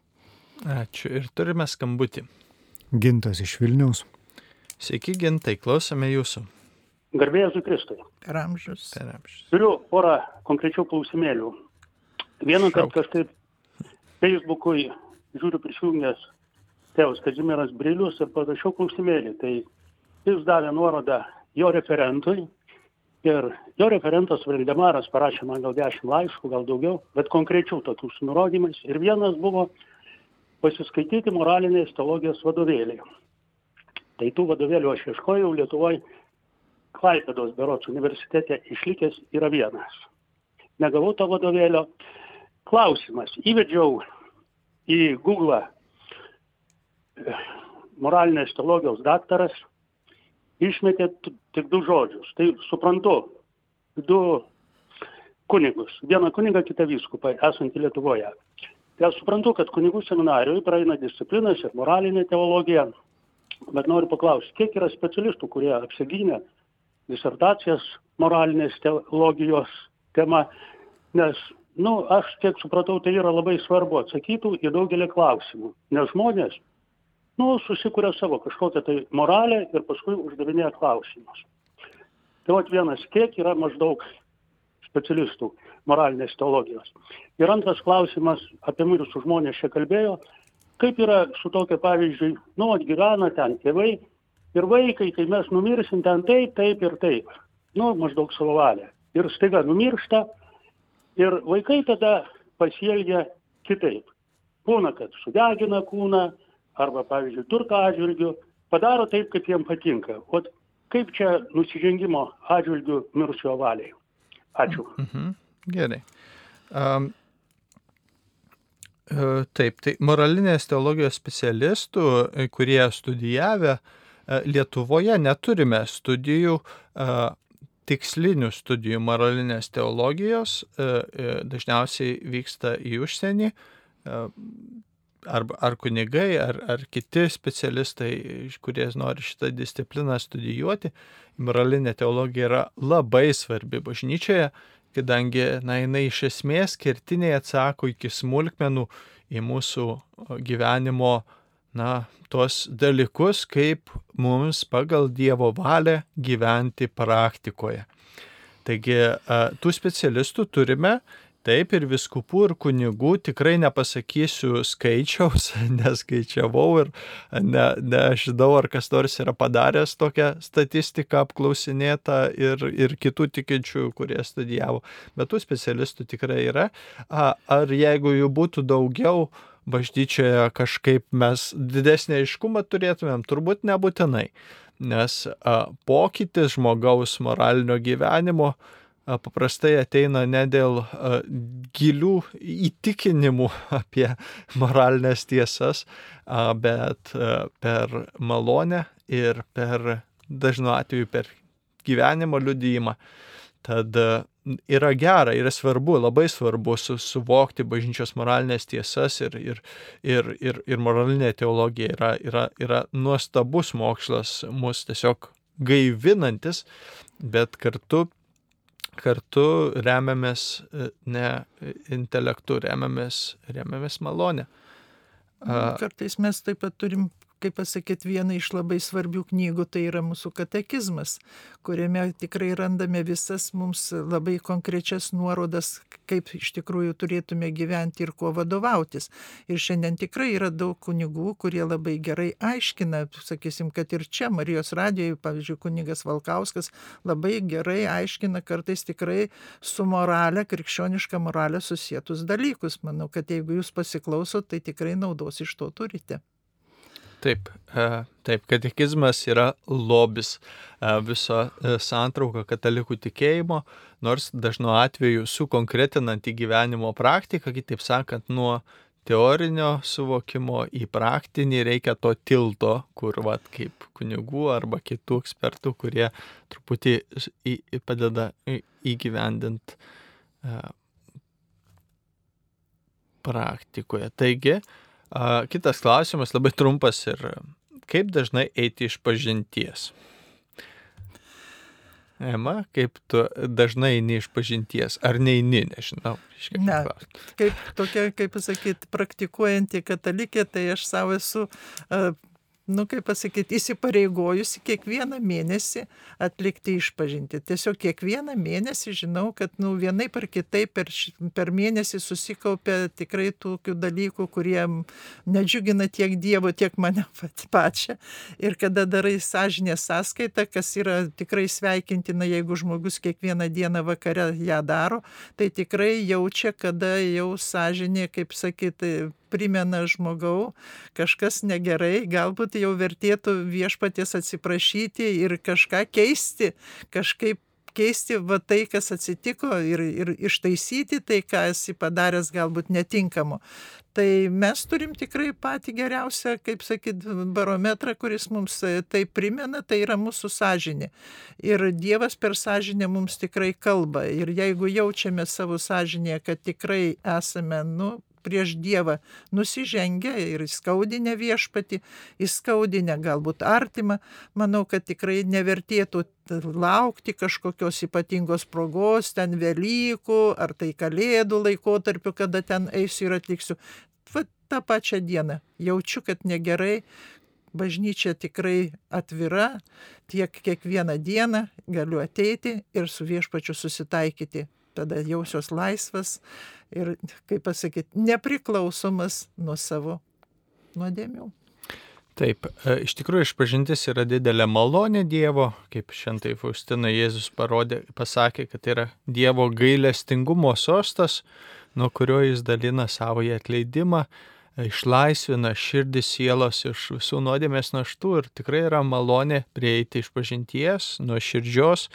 Ačiū. Ir turime skambutį. Gintas iš Vilniaus. Sveiki, gintai, klausome jūsų. Garbėjai Jėzui Kristui. Per amžius. Per amžius. Turiu porą konkrečių klausimėlių. Vieną kartą kažkaip Facebook'ui žiūriu prisijungęs tėvas Kazimieras Brilius ir parašiau klausimėlį. Tai jis davė nuorodą jo referentui ir jo referentas Valdemaras parašė man gal dešimt laiškų, gal daugiau, bet konkrečių tokių su nurodymais. Ir vienas buvo pasiskaityti moralinės teologijos vadovėlį. Tai tų vadovėlių aš ieškojau Lietuvoje, Klaipėdos berots universitete išlikęs yra vienas. Negavau to vadovėlio. Klausimas. Įvedžiau į Google moralinės teologijos daktaras, išmetė tik du žodžius. Tai suprantu, du kunigus. Vieną kunigą, kitą vyskupą, esantį Lietuvoje. Tai aš suprantu, kad kunigų seminarijoje praeina disciplinas ir moralinė teologija, bet noriu paklausti, kiek yra specialistų, kurie apsigynė disertacijas moralinės teologijos tema, nes, na, nu, aš kiek supratau, tai yra labai svarbu atsakytų į daugelį klausimų, nes žmonės, nu, susikuria savo kažkokią tai moralę ir paskui uždavinėja klausimus. Tai vat vienas, kiek yra maždaug specialistų moralinės teologijos. Ir antras klausimas, apie mirusius žmonės čia kalbėjo, kaip yra su tokia pavyzdžiui, nu, atgyvena ten tėvai ir vaikai, kai mes numirsim ten taip, taip ir taip, nu, maždaug savo valią. Ir staiga numiršta ir vaikai tada pasielgia kitaip. būna, kad sudegina kūną, arba, pavyzdžiui, turto atžvilgiu, padaro taip, kaip jiems patinka. O kaip čia nusižengimo atžvilgiu mirusiojo valiai? Ačiū. Mhm. Gerai. Um, Taip, tai moralinės teologijos specialistų, e, kurie studijavę e, Lietuvoje, neturime studijų, tikslinių studijų moralinės teologijos, dažniausiai vyksta į užsienį, ar, ar kunigai, ar, ar kiti specialistai, kurie nori šitą discipliną studijuoti. Moralinė teologija yra labai svarbi bažnyčioje kadangi na, jinai iš esmės kertiniai atsako iki smulkmenų į mūsų gyvenimo na, tuos dalykus, kaip mums pagal Dievo valią gyventi praktikoje. Taigi tų specialistų turime Taip ir viskupų ir kunigų tikrai nepasakysiu skaičiaus, neskaičiavau ir ne, nežinau, ar kas nors yra padaręs tokią statistiką apklausinėtą ir, ir kitų tikinčių, kurie studijavo, bet tų specialistų tikrai yra. Ar jeigu jų būtų daugiau, bažnyčioje kažkaip mes didesnį aiškumą turėtumėm, turbūt nebūtinai, nes a, pokytis žmogaus moralinio gyvenimo, paprastai ateina ne dėl gilių įtikinimų apie moralinės tiesas, bet per malonę ir per dažnu atveju per gyvenimo liudyjimą. Tad yra gera, yra svarbu, labai svarbu su, suvokti bažnyčios moralinės tiesas ir, ir, ir, ir, ir moralinė teologija yra, yra, yra nuostabus mokslas, mus tiesiog gaivinantis, bet kartu kartu remiamės e, ne intelektu, remiamės, remiamės malonę. Kartais mes taip pat turim kaip pasakyt, viena iš labai svarbių knygų tai yra mūsų katekizmas, kuriame tikrai randame visas mums labai konkrečias nuorodas, kaip iš tikrųjų turėtume gyventi ir kuo vadovautis. Ir šiandien tikrai yra daug kunigų, kurie labai gerai aiškina, sakysim, kad ir čia Marijos radijoje, pavyzdžiui, kunigas Valkauskas labai gerai aiškina kartais tikrai su moralė, krikščioniška moralė susijęs dalykus. Manau, kad jeigu jūs pasiklausot, tai tikrai naudos iš to turite. Taip, e, taip, katekizmas yra lobis e, viso e, santrauka katalikų tikėjimo, nors dažnu atveju sukonkretinant į gyvenimo praktiką, kitaip sakant, nuo teorinio suvokimo į praktinį reikia to tilto, kur, vat, kaip kunigų arba kitų ekspertų, kurie truputį į, padeda įgyvendinti praktikoje. Taigi, kitas klausimas, labai trumpas ir kaip dažnai eiti iš pažinties? Ema, kaip tu dažnai eini iš pažinties, ar neini, nežinau. Ne, kaip tokia, kaip pasakyti, praktikuojanti katalikė, tai aš savo esu uh, nu, kaip pasakyti, įsipareigojusi kiekvieną mėnesį atlikti išpažinti. Tiesiog kiekvieną mėnesį žinau, kad nu, vienaip ar kitaip per, per mėnesį susikaupia tikrai tokių dalykų, kurie nedžiugina tiek Dievo, tiek mane pačią. Ir kada darai sąžinę sąskaitą, kas yra tikrai sveikintina, jeigu žmogus kiekvieną dieną vakare ją daro, tai tikrai jaučia, kada jau sąžinė, kaip sakyti, primena žmogau, kažkas negerai, galbūt jau vertėtų viešpaties atsiprašyti ir kažką keisti, kažkaip keisti va tai, kas atsitiko ir, ir ištaisyti tai, ką esi padaręs galbūt netinkamo. Tai mes turim tikrai patį geriausią, kaip sakyt, barometrą, kuris mums tai primena, tai yra mūsų sąžinė. Ir Dievas per sąžinę mums tikrai kalba. Ir jeigu jaučiame savo sąžinėje, kad tikrai esame, nu, prieš Dievą nusižengia ir įskaudinę viešpati, įskaudinę galbūt artimą, manau, kad tikrai nevertėtų laukti kažkokios ypatingos progos, ten Velykų ar tai Kalėdų laikotarpiu, kada ten eisiu ir atliksiu. Va tą pačią dieną. Jaučiu, kad negerai, bažnyčia tikrai atvira, tiek kiekvieną dieną galiu ateiti ir su viešpačiu susitaikyti tada jausiuos laisvas ir, kaip pasakyti, nepriklausomas nuo savo nuodėmių. Taip, e, iš tikrųjų išpažintis yra didelė malonė Dievo, kaip šiandien Faustina Jėzus parodė, pasakė, kad tai yra Dievo gailestingumo sostas, nuo kurio jis dalina savo atleidimą išlaisvina širdį sielos iš visų nuodėmės naštų ir tikrai yra malonė prieiti iš pažinties, nuo širdžios.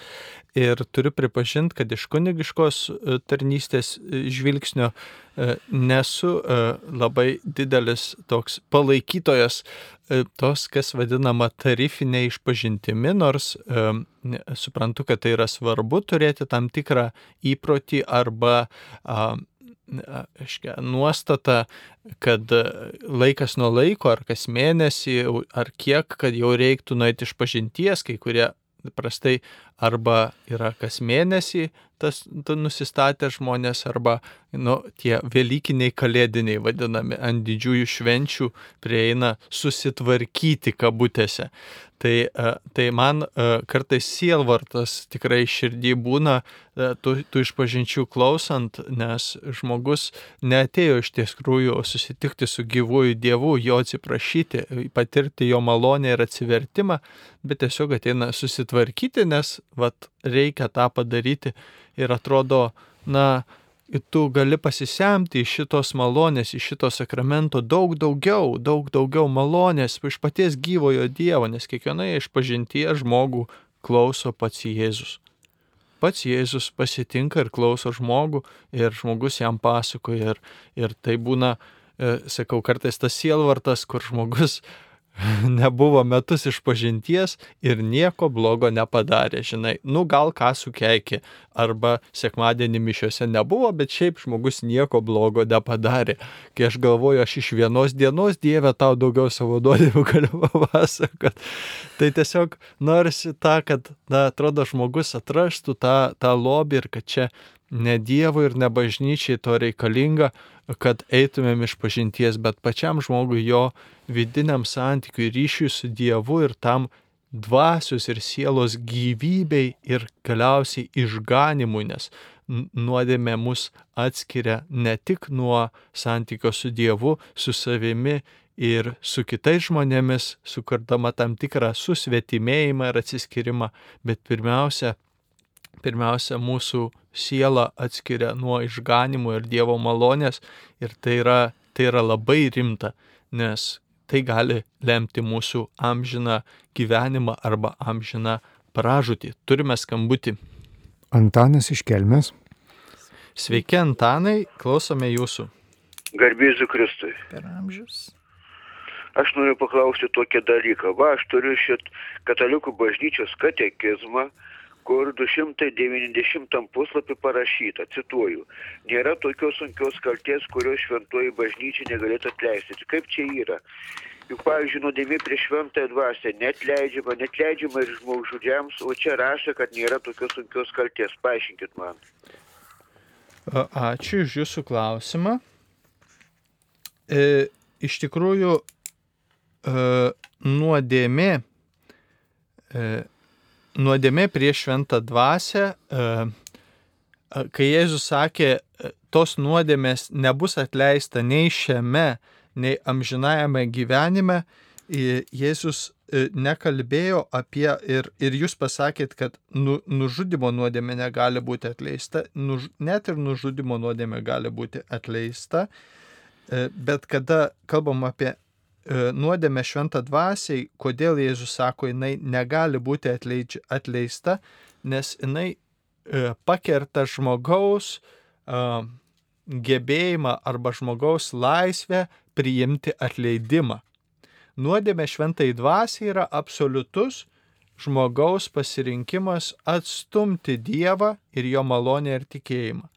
Ir turiu pripažinti, kad iš kunigiškos e, tarnystės e, žvilgsnio e, nesu labai didelis toks palaikytojas tos, kas vadinama tarifinė išpažintimi, nors suprantu, kad tai yra svarbu turėti tam tikrą įprotį arba aiškia, nuostata, kad laikas nuo laiko, ar kas mėnesį, ar kiek, kad jau reiktų nueiti iš pažinties, kai kurie prastai arba yra kas mėnesį tas nusistatę žmonės, arba nu, tie Velykiniai kalėdiniai vadinami ant didžiųjų švenčių prieina susitvarkyti kabutėse. Tai, e, tai man e, kartais sielvartas tikrai širdį būna e, tų, tų išpažinčių klausant, nes žmogus neatėjo iš tiesų susitikti su gyvuoju Dievu, jo atsiprašyti, patirti jo malonę ir atsivertimą, bet tiesiog ateina susitvarkyti, nes vat, reikia tą padaryti ir atrodo, na, tu gali pasisemti iš šitos malonės, iš šito sakramento daug daugiau, daug daugiau malonės iš paties gyvojo Dievo, nes kiekvienoje iš pažinties žmogų klauso pats Jėzus. Pats Jėzus pasitinka ir klauso žmogų ir žmogus jam pasakoja ir, ir tai būna, e, sakau, kartais tas sielvartas, kur žmogus nebuvo metus iš pažinties ir nieko blogo nepadarė, žinai, nu gal ką sukeikė, arba sekmadienį mišiuose nebuvo, bet šiaip žmogus nieko blogo nepadarė. Kai aš galvoju, aš iš vienos dienos Dieve tau daugiau savo nuodėmių galiu papasakot. Tai tiesiog norisi tą, kad, na, atrodo, žmogus atrastų tą, tą lobį ir kad čia ne Dievui ir ne bažnyčiai to reikalinga, kad eitumėm iš pažinties, bet pačiam žmogui jo vidiniam santykiui ryšiui su Dievu ir tam dvasios ir sielos gyvybei ir galiausiai išganimui, nes nuodėmė mus atskiria ne tik nuo santykio su Dievu, su savimi ir su kitais žmonėmis, sukurdama tam tikrą susvetimėjimą ir atsiskyrimą, bet pirmiausia, pirmiausia mūsų sielą atskiria nuo išganimo ir Dievo malonės ir tai yra, tai yra labai rimta, nes tai gali lemti mūsų amžiną gyvenimą arba amžiną pražūtį. Turime skambutį. Antanas iš Kelmės. Sveiki, Antanai, klausome jūsų. Garbėsiu Kristui. Per amžius. Aš noriu paklausti tokį dalyką. Va, aš turiu šit katalikų bažnyčios katekizmą, kur 290 puslapį parašyta, cituoju, nėra tokios sunkios kalties, kurios šventoji bažnyčia negalėtų atleisti. Tai kaip čia yra? Juk, pavyzdžiui, nuodėmė prieš šventąją dvasę net leidžiama, net leidžiama ir žmogžudžiams, o čia rašo, kad nėra tokios sunkios kalties. Paaiškinkit man. Ačiū iš jūsų klausimą. E, iš tikrųjų, e, nuodėmė e, nuodėmė prieš šventą dvasę, e, kai Jėzus sakė, e, tos nuodėmės nebus atleista nei šiame, nei amžinajame gyvenime, Jėzus e, nekalbėjo apie ir, ir jūs pasakėt, kad nu, nužudimo nuodėmė negali būti atleista, nuž, net ir nužudimo nuodėmė gali būti atleista, bet kada kalbam apie E, nuodėmė šventą dvasiai, kodėl Jėzus sako, jinai negali būti atleidž, atleista, nes jinai e, pakerta žmogaus e, gebėjimą arba žmogaus laisvę priimti atleidimą. Nuodėmė šventai dvasiai yra absoliutus žmogaus pasirinkimas atstumti Dievą ir jo malonę ir tikėjimą.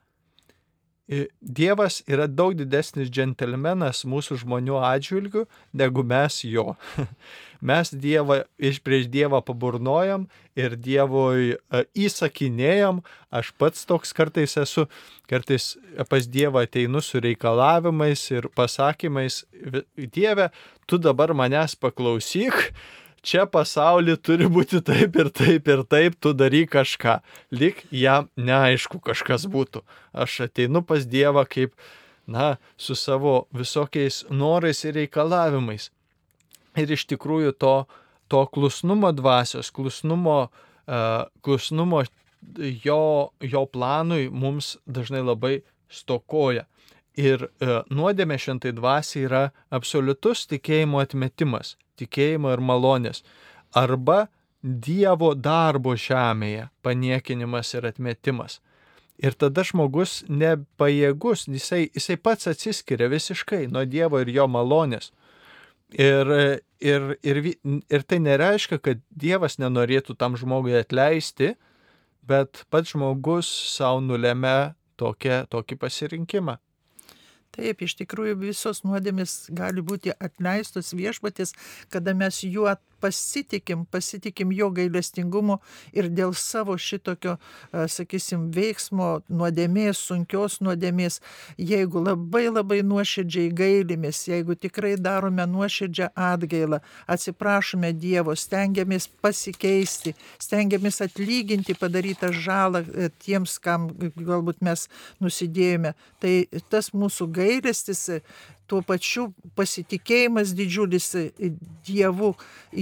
Dievas yra daug didesnis džentelmenas mūsų žmonių atžvilgių negu mes jo. Mes Dievą iš prieš Dievą paburnojam ir Dievui e, įsakinėjam. Aš pats toks kartais esu, kartais pas Dievą ateinu su reikalavimais ir pasakymais. Dieve, tu dabar manęs paklausyk čia pasaulyje turi būti taip ir taip ir taip, tu daryk kažką. Lik jam neaišku kažkas būtų. Aš ateinu pas Dievą kaip, na, su savo visokiais norais ir reikalavimais. Ir iš tikrųjų to, to klusnumo dvasios, klusnumo, uh, klusnumo jo, jo planui mums dažnai labai stokoja. Ir e, nuodėmė šventai dvasiai yra absoliutus tikėjimo atmetimas, tikėjimo ir malonės. Arba Dievo darbo žemėje paniekinimas ir atmetimas. Ir tada žmogus nepajėgus, jisai, jisai pats atsiskiria visiškai nuo Dievo ir jo malonės. Ir, ir, ir, ir tai nereiškia, kad Dievas nenorėtų tam žmogui atleisti, bet pats žmogus savo nulėmė tokią, tokį pasirinkimą. Taip, iš tikrųjų visos nuodėmis gali būti atleistos viešpatis, kada mes juo pasitikim, pasitikim jo gailestingumu ir dėl savo šitokio, sakysim, veiksmo, nuodėmės, sunkios nuodėmės, jeigu labai labai nuoširdžiai gailimės, jeigu tikrai darome nuoširdžią atgailą, atsiprašome Dievo, stengiamės pasikeisti, stengiamės atlyginti padarytą žalą e, tiems, kam galbūt mes nusidėjome, tai tas mūsų gailestis tuo pačiu pasitikėjimas didžiulis Dievu,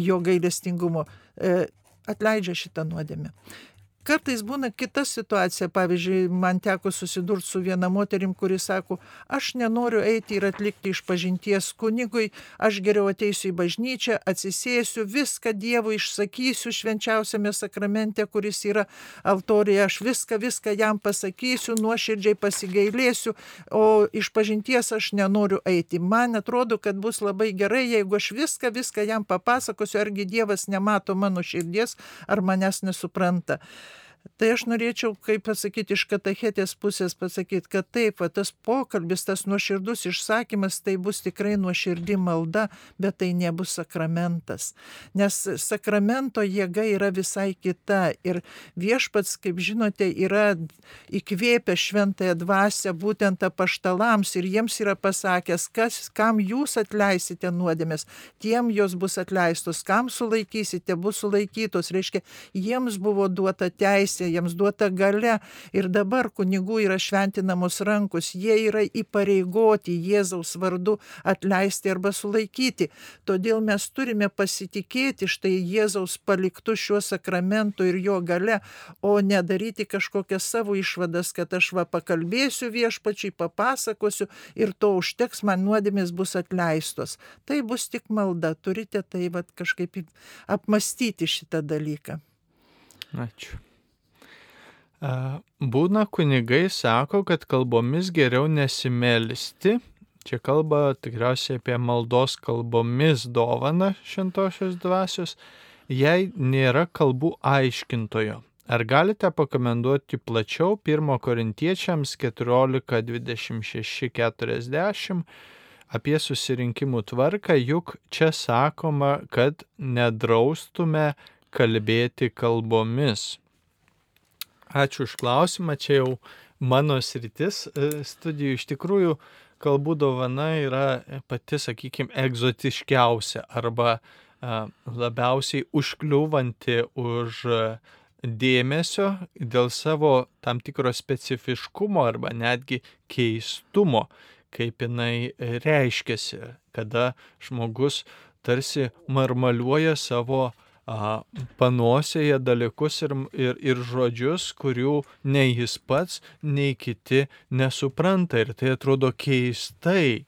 jo gailestingumo e, atleidžia šitą nuodėmę. Kartais būna kita situacija, pavyzdžiui, man teko susidurti su viena moterim, kuri sako, aš nenoriu eiti ir atlikti iš pažinties kunigui, aš geriau ateisiu į bažnyčią, atsisėsiu, viską Dievui išsakysiu švenčiausiame sakramente, kuris yra altorija, aš viską, viską jam pasakysiu, nuoširdžiai pasigailėsiu, o iš pažinties aš nenoriu eiti. Man atrodo, kad bus labai gerai, jeigu aš viską, viską jam papasakosiu, argi Dievas nemato mano širdies, ar manęs nesupranta. Tai aš norėčiau, kaip pasakyti, iš katachetės pusės pasakyti, kad taip, va, tas pokalbis, tas nuoširdus išsakymas, tai bus tikrai nuoširdi malda, bet tai nebus sakramentas. Nes sakramento jėga yra visai kita. Ir viešpats, kaip žinote, yra įkvėpę šventąją dvasę būtent apaštalams ir jiems yra pasakęs, kas, kam jūs atleisite nuodėmės, tiem jos bus atleistos, kam sulaikysite, bus sulaikytos. Reiškia, jiems buvo duota teisė teisė, jiems duota gale ir dabar kunigų yra šventinamos rankos, jie yra įpareigoti Jėzaus vardu atleisti arba sulaikyti. Todėl mes turime pasitikėti štai Jėzaus paliktų šiuo sakramentu ir jo gale, o nedaryti kažkokias savo išvadas, kad aš va pakalbėsiu viešpačiai, papasakosiu ir to užteks, man nuodėmės bus atleistos. Tai bus tik malda, turite tai va kažkaip apmastyti šitą dalyką. Ačiū. Būna kunigai sako, kad kalbomis geriau nesimelisti. Čia kalba tikriausiai apie maldos kalbomis dovaną šintosios dvasios, jei nėra kalbų aiškintojo. Ar galite pakomenduoti plačiau 1 korintiečiams 14, 26, 40 apie susirinkimų tvarką, juk čia sakoma, kad nedraustume kalbėti kalbomis. Ačiū už klausimą, čia jau mano sritis e, studijų. Iš tikrųjų, kalbų dovana yra pati, sakykime, egzotiškiausia arba labiausiai užkliūvanti už dėmesio dėl savo tam tikro specifiškumo arba netgi keistumo, kaip jinai reiškiasi, kada žmogus tarsi marmaliuoja savo panosėje dalykus ir, ir, ir žodžius, kurių nei jis pats, nei kiti nesupranta ir tai atrodo keistai.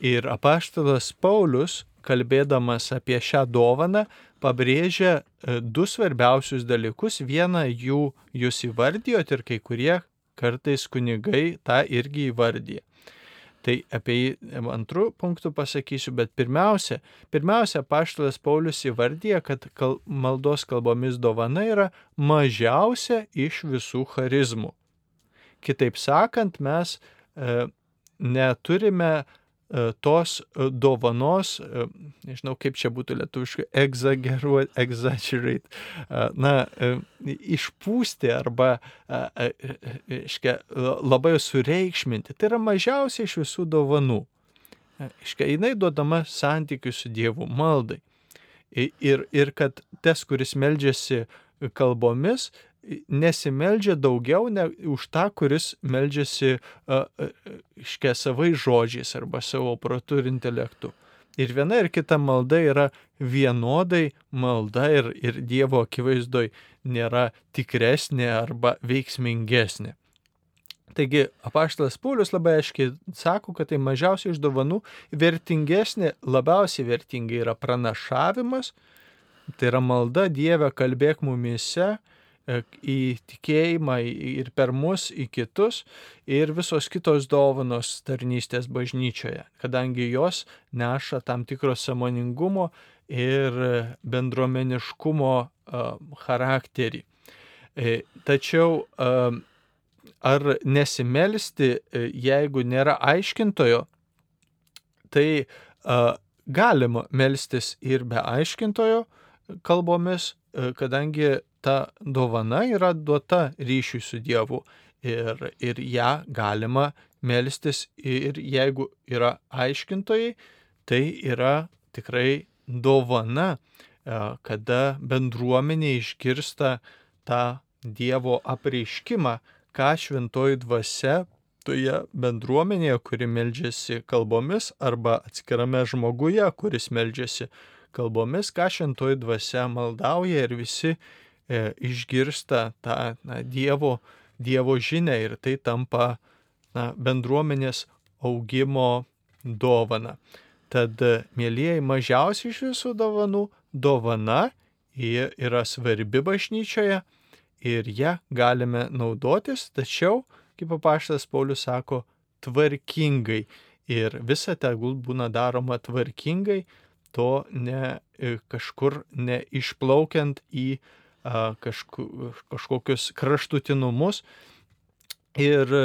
Ir apaštalas Paulius, kalbėdamas apie šią dovaną, pabrėžia e, du svarbiausius dalykus. Vieną jų jūs įvardijot ir kai kurie kartais kunigai tą irgi įvardyja. Tai apie jį antrų punktų pasakysiu, bet pirmiausia, pirmiausia, paštalas Paulius įvardyja, kad kal, maldos kalbomis dovana yra mažiausia iš visų charizmų. Kitaip sakant, mes e, neturime tos e, dovanos, e, nežinau kaip čia būtų lietuviškai, exaggerate, exaggerate, na, išpūsti arba, iškia, labai sureikšminti. Tai yra mažiausiai iš visų dovanų. Iškia, jinai duodama santykių su Dievu maldai. Ir, ir kad tas, kuris meldžiasi kalbomis, nesimeldžia daugiau ne už tą, kuris meldžiasi iškia savai žodžiais arba savo protu ir intelektu. Ir viena ir kita malda yra vienodai malda ir, ir Dievo akivaizdoj nėra tikresnė arba veiksmingesnė. Taigi apaštalas Paulius labai aiškiai sako, kad tai mažiausiai iš dovanų vertingesnė, labiausiai vertinga yra pranašavimas, tai yra malda Dieve kalbėk mumise į tikėjimą ir per mus į kitus ir visos kitos dovanos tarnystės bažnyčioje, kadangi jos neša tam tikro samoningumo ir bendruomeniškumo charakterį. E, tačiau ar nesimelsti, e, jeigu nėra aiškintojo, tai galima melstis ir be aiškintojo kalbomis, e, kadangi ta dovana yra duota ryšiui su Dievu ir, ir ją galima melstis ir jeigu yra aiškintojai, tai yra tikrai dovana, kada bendruomenė išgirsta tą Dievo apreiškimą, ką šventoji dvasia toje bendruomenėje, kuri meldžiasi kalbomis, arba atskirame žmoguje, kuris meldžiasi kalbomis, ką šventoji dvasia maldauja ir visi e, išgirsta tą na, dievo, dievo žinę ir tai tampa na, bendruomenės augimo dovana. Tad, mėlyjeji, mažiausiai iš visų dovanų dovana yra svarbi bažnyčioje ir ją galime naudotis, tačiau, kaip papaštas Paulius sako, tvarkingai. Ir visa tegul būna daroma tvarkingai, to ne e, kažkur neišplaukiant į kažku, kažkokius kraštutinumus. Ir e,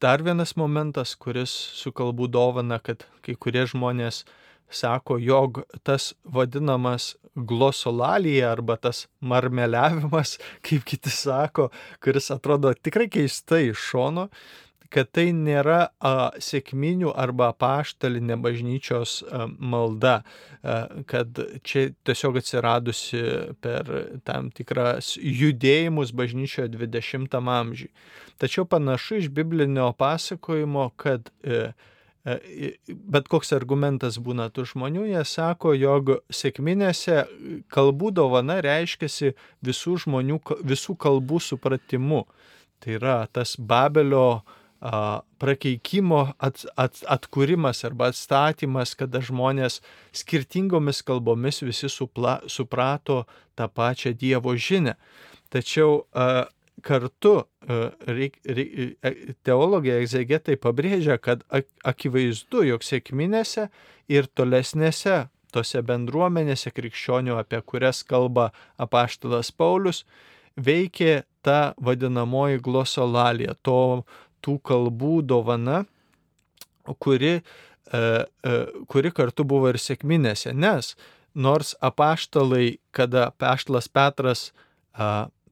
dar vienas momentas, kuris su kalbų dovana, kad kai kurie žmonės sako, jog tas vadinamas glosolalija arba tas marmeliavimas, kaip kiti sako, kuris atrodo tikrai keistai iš šono, kad tai nėra a, sėkminių arba paštalinė bažnyčios a, malda, a, kad čia tiesiog atsiradusi per tam tikras judėjimus bažnyčioje 20 amžiui. Tačiau panašu iš biblinio pasakojimo, kad e, E, bet koks argumentas būna tų žmonių, jie sako, jog sėkminėse kalbų dovana reiškiasi visų žmonių, visų kalbų supratimu. Tai yra tas Babelio a, prakeikimo at, at, atkūrimas arba atstatymas, kada žmonės skirtingomis kalbomis visi supla, suprato tą pačią Dievo žinę. Tačiau kartu reik, reik, e, teologija egzegetai pabrėžia, kad akivaizdu, jog sėkminėse ir tolesnėse tose bendruomenėse krikščionių, apie kurias kalba apaštalas Paulius, veikė ta vadinamoji glosolalija, to, tų kalbų dovana, kuri, e, kuri kartu buvo ir sėkminėse, nes nors apaštalai, kada apaštalas Petras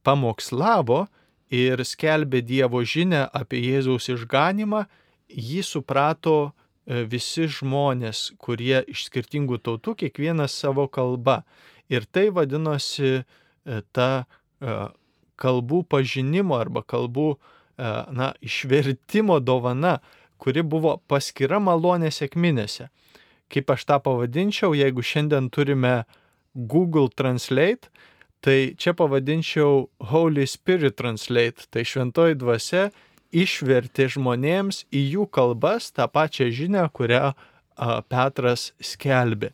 pamokslavo ir skelbė Dievo žinę apie Jėzaus išganimą, jį suprato e, visi žmonės, kurie iš skirtingų tautų, kiekvienas savo kalba. Ir tai vadinosi e, ta e, kalbų pažinimo arba kalbų na, išvertimo dovana, kuri buvo paskira malonė sėkminėse. Kaip aš tą pavadinčiau, jeigu šiandien turime Google Translate, Tai čia pavadinčiau Holy Spirit Translate, tai šventoji dvasia išvertė žmonėms į jų kalbas tą pačią žinią, kurią a, Petras skelbė.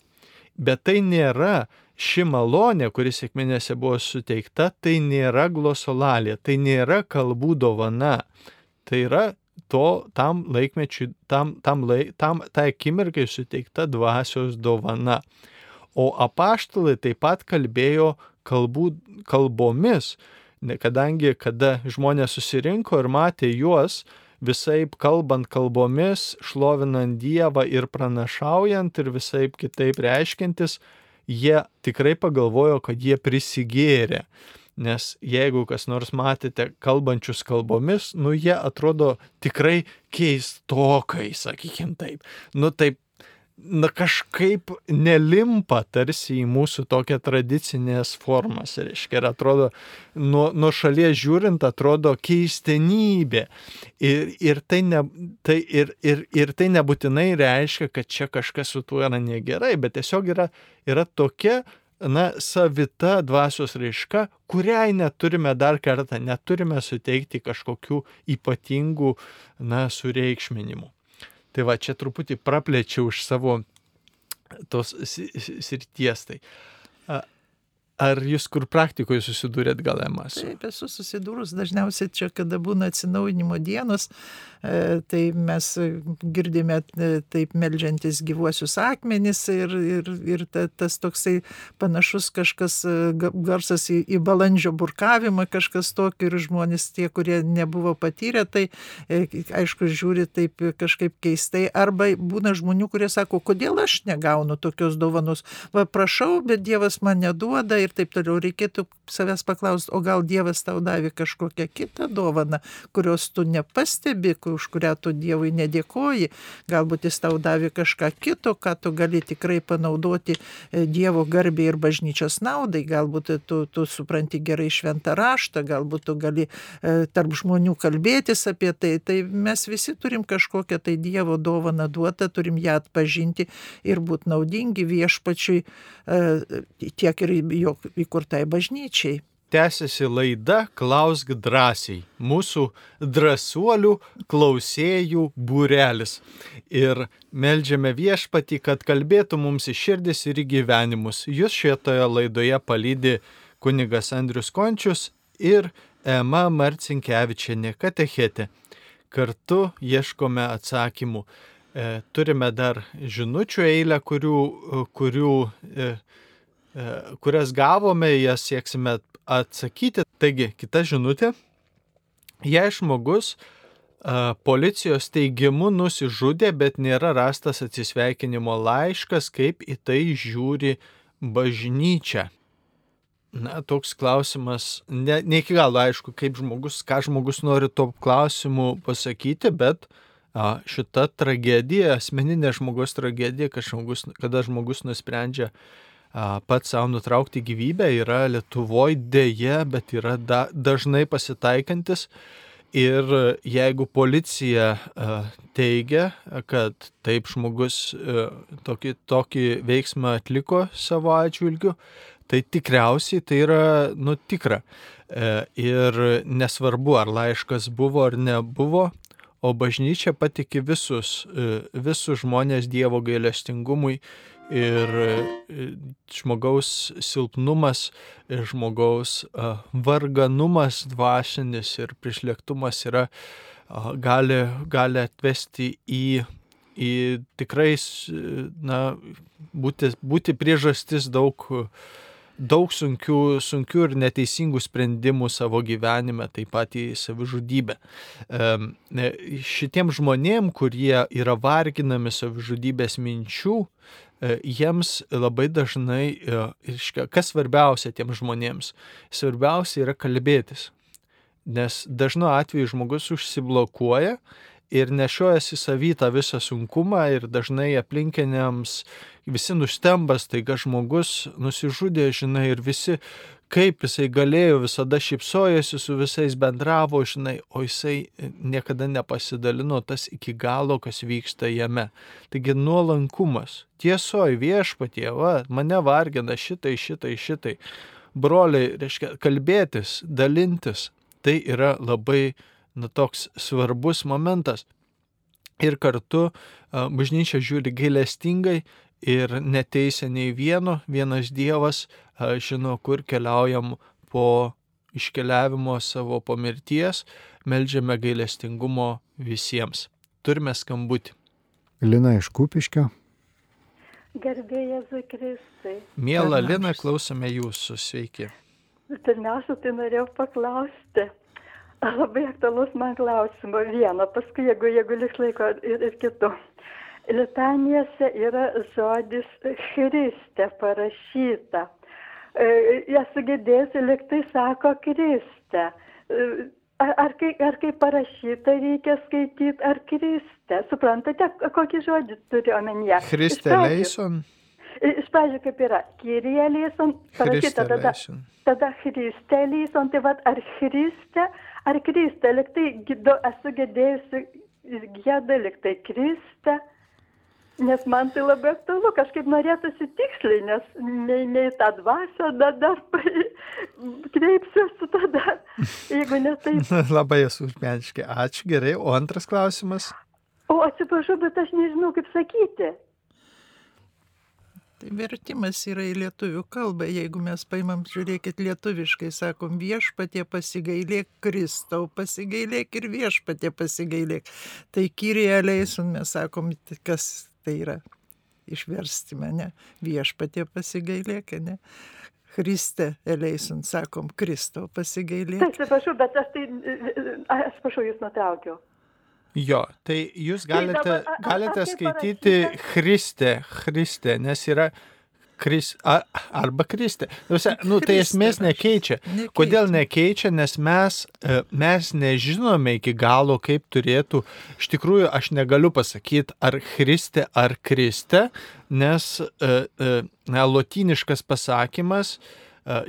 Bet tai nėra ši malonė, kuri sėkminėse buvo suteikta, tai nėra glosolalė, tai nėra kalbų dovana. Tai yra to tam laikmečiui, tam, tam, laik, tam tai akimirkai suteikta dvasios dovana. O apaštalai taip pat kalbėjo kalbų, kalbomis, kadangi kada žmonės susirinko ir matė juos, visai kalbant kalbomis, šlovinant Dievą ir pranašaujant ir visai kitaip reiškintis, jie tikrai pagalvojo, kad jie prisigėrė. Nes jeigu kas nors matėte kalbančius kalbomis, nu jie atrodo tikrai keistokai, sakykim taip. Nu taip na, kažkaip nelimpa tarsi į mūsų tokią tradicinės formas, reiškia, ir atrodo, nuo, nuo šalies žiūrint, atrodo keistenybė. Ir, ir, tai ne, tai, ir, ir, ir tai nebūtinai reiškia, kad čia kažkas su tuo yra negerai, bet tiesiog yra, yra tokia na, savita dvasios raiška, kuriai neturime dar kartą, neturime suteikti kažkokių ypatingų, na, sureikšminimų. Tai va, čia truputį praplečiau iš savo tos srities. Tai. Ar jūs kur praktikoje susidūrėt gal emas? Taip, esu susidūrus dažniausiai čia, kada būna atsinaujinimo dienos, e, tai mes girdime e, taip melžiantis gyvuosius akmenis ir, ir, ir ta, tas toksai panašus kažkas e, garsas į, į balandžio burkavimą, kažkas tokio ir žmonės tie, kurie nebuvo patyrę, tai aišku žiūri taip kažkaip keistai. Arba būna žmonių, kurie sako, kodėl aš negaunu tokios dovanos. Va, prašau, bet Dievas man neduoda ir taip toliau. Reikėtų savęs paklausti, o gal Dievas tau davė kažkokią kitą dovaną, kurios tu nepastebi, už kurią tu Dievui nedėkoji. Galbūt jis tau davė kažką kito, ką tu gali tikrai panaudoti e, Dievo garbė ir bažnyčios naudai. Galbūt tu, tu supranti gerai šventą raštą, galbūt tu gali e, tarp žmonių kalbėtis apie tai. Tai mes visi turim kažkokią tai Dievo dovaną duotą, turim ją atpažinti ir būti naudingi viešpačiui e, tiek ir jo įkurtai bažnyčiai. Tęsiasi laida Klausk drąsiai. Mūsų drąsuolių klausėjų būrelis. Ir melžiame viešpatį, kad kalbėtų mums į širdis ir į gyvenimus. Jūs šitoje laidoje palydė kunigas Andrius Končius ir Ema Marcinkievičianė katechetė. Kartu ieškome atsakymų. E, turime dar žinučių eilę, kurių, kurių E, kurias gavome, jas sieksime atsakyti. Taigi, kita žinutė. Jei žmogus e, policijos teigimu nusižudė, bet nėra rastas atsisveikinimo laiškas, kaip į tai žiūri bažnyčia. Na, toks klausimas, ne, ne iki galo aišku, kaip žmogus, ką žmogus nori to klausimu pasakyti, bet a, šita tragedija, asmeninė žmogus tragedija, kad žmogus, kada žmogus nusprendžia pats savo nutraukti gyvybę yra Lietuvoje dėje, bet yra da, dažnai pasitaikantis. Ir jeigu policija teigia, kad taip žmogus tokį, tokį veiksmą atliko savo atžvilgiu, tai tikriausiai tai yra nu tikra. E, ir nesvarbu, ar laiškas buvo ar nebuvo, o bažnyčia patiki visus, e, visus žmonės Dievo gailestingumui ir e, žmogaus silpnumas, ir žmogaus varganumas dvasinis ir prišlėktumas yra, gali, gali atvesti į, į tikrai, na, būti, būti priežastis daug, daug sunkių, sunkių ir neteisingų sprendimų savo gyvenime, taip pat į savižudybę. E, šitiem žmonėm, kurie yra varginami savižudybės minčių, E, jiems labai dažnai, e, kas svarbiausia tiems žmonėms? Svarbiausia yra kalbėtis. Nes dažnu atveju žmogus užsiblokuoja ir nešiojasi savytą visą sunkumą ir dažnai aplinkiniams visi nustembas, taiga žmogus nusižudė, žinai, ir visi kaip jisai galėjo, visada šypsojosi su visais bendravo, žinai, o jisai niekada nepasidalino tas iki galo, kas vyksta jame. Taigi nuolankumas, tiesoji viešpatie, va, mane vargina šitai, šitai, šitai. Broliai, reiškia, kalbėtis, dalintis, tai yra labai, na, toks svarbus momentas. Ir kartu bažnyčia žiūri gailestingai ir neteisia nei vieno, vienas Dievas žino, kur keliaujam po iškeliavimo savo po mirties, melžiame gailestingumo visiems. Turime skambutį. Lina iš Kupiškio. Gerbėjai Jėzui Kristui. Mėla Lina, klausome jūsų, sveiki. Pirmiausia, tai norėjau paklausti. Labai aktualus man klausimo vieno, paskui jeigu, jeigu liks laiko ir, ir kitų. Litanijose yra žodis Kristė parašyta esu girdėjusi, liktai sako Kristė. Ar, ar, kai, ar kai parašyta reikia skaityti, ar Kristė. Suprantate, kokį žodį turi omenyje? Kristė Leison. Iš pradžių kaip yra, Kirija Leison, parašyta tada, tada Kristė Leison, tai vad ar Kristė, ar Kristė, liktai esu girdėjusi, gėda liktai Kristė. Nes man tai labai aktualu, kažkaip norėtųsi tiksliai, nes nei, nei tą dvasę dar, dar kreipsiuosi tada, jeigu ne taip. Labai esu užmeniškai. Ačiū, gerai. O antras klausimas? O atsiprašau, bet aš nežinau, kaip sakyti. Tai vertimas yra į lietuvių kalbą. Jeigu mes paimam, žiūrėkit, lietuviškai sakom viešpatie pasigailėk, Kristau pasigailėk ir viešpatie pasigailėk. Tai kyrėje leison mes sakom, kas tai yra išversti mane. Viešpatie pasigailėk, ne? Kriste eleison sakom, Kristau pasigailėk. Taip, atsiprašau, bet aš tai, atsiprašau, jūs nutraukiau. Jo, tai jūs galite, a- galite kaip skaityti Kristė, Kristė, nes yra Kris, a, arba Kristė. Nusia, nu, tai esmės nekeičia. Nekeičia. Kodėl nekeičia? Nes mes, e, mes nežinome iki galo, kaip turėtų. Iš tikrųjų, aš negaliu pasakyti, ar Kristė, ar Kristė, nes e, e, na, lotyniškas pasakymas,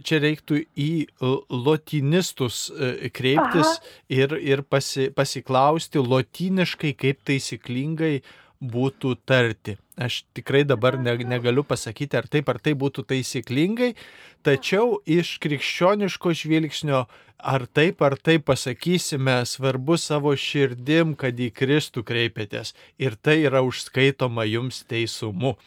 čia reiktų į l- lotynistus e, kreiptis ir, ir pasi, pasiklausti lotyniškai, kaip taisyklingai būtų tarti. Aš tikrai dabar ne, negaliu pasakyti, ar taip ar tai būtų taisyklingai, tačiau iš krikščioniško žvilgsnio, ar taip ar taip pasakysime, svarbu savo širdim, kad į Kristų kreipiatės ir tai yra užskaitoma jums teisumu.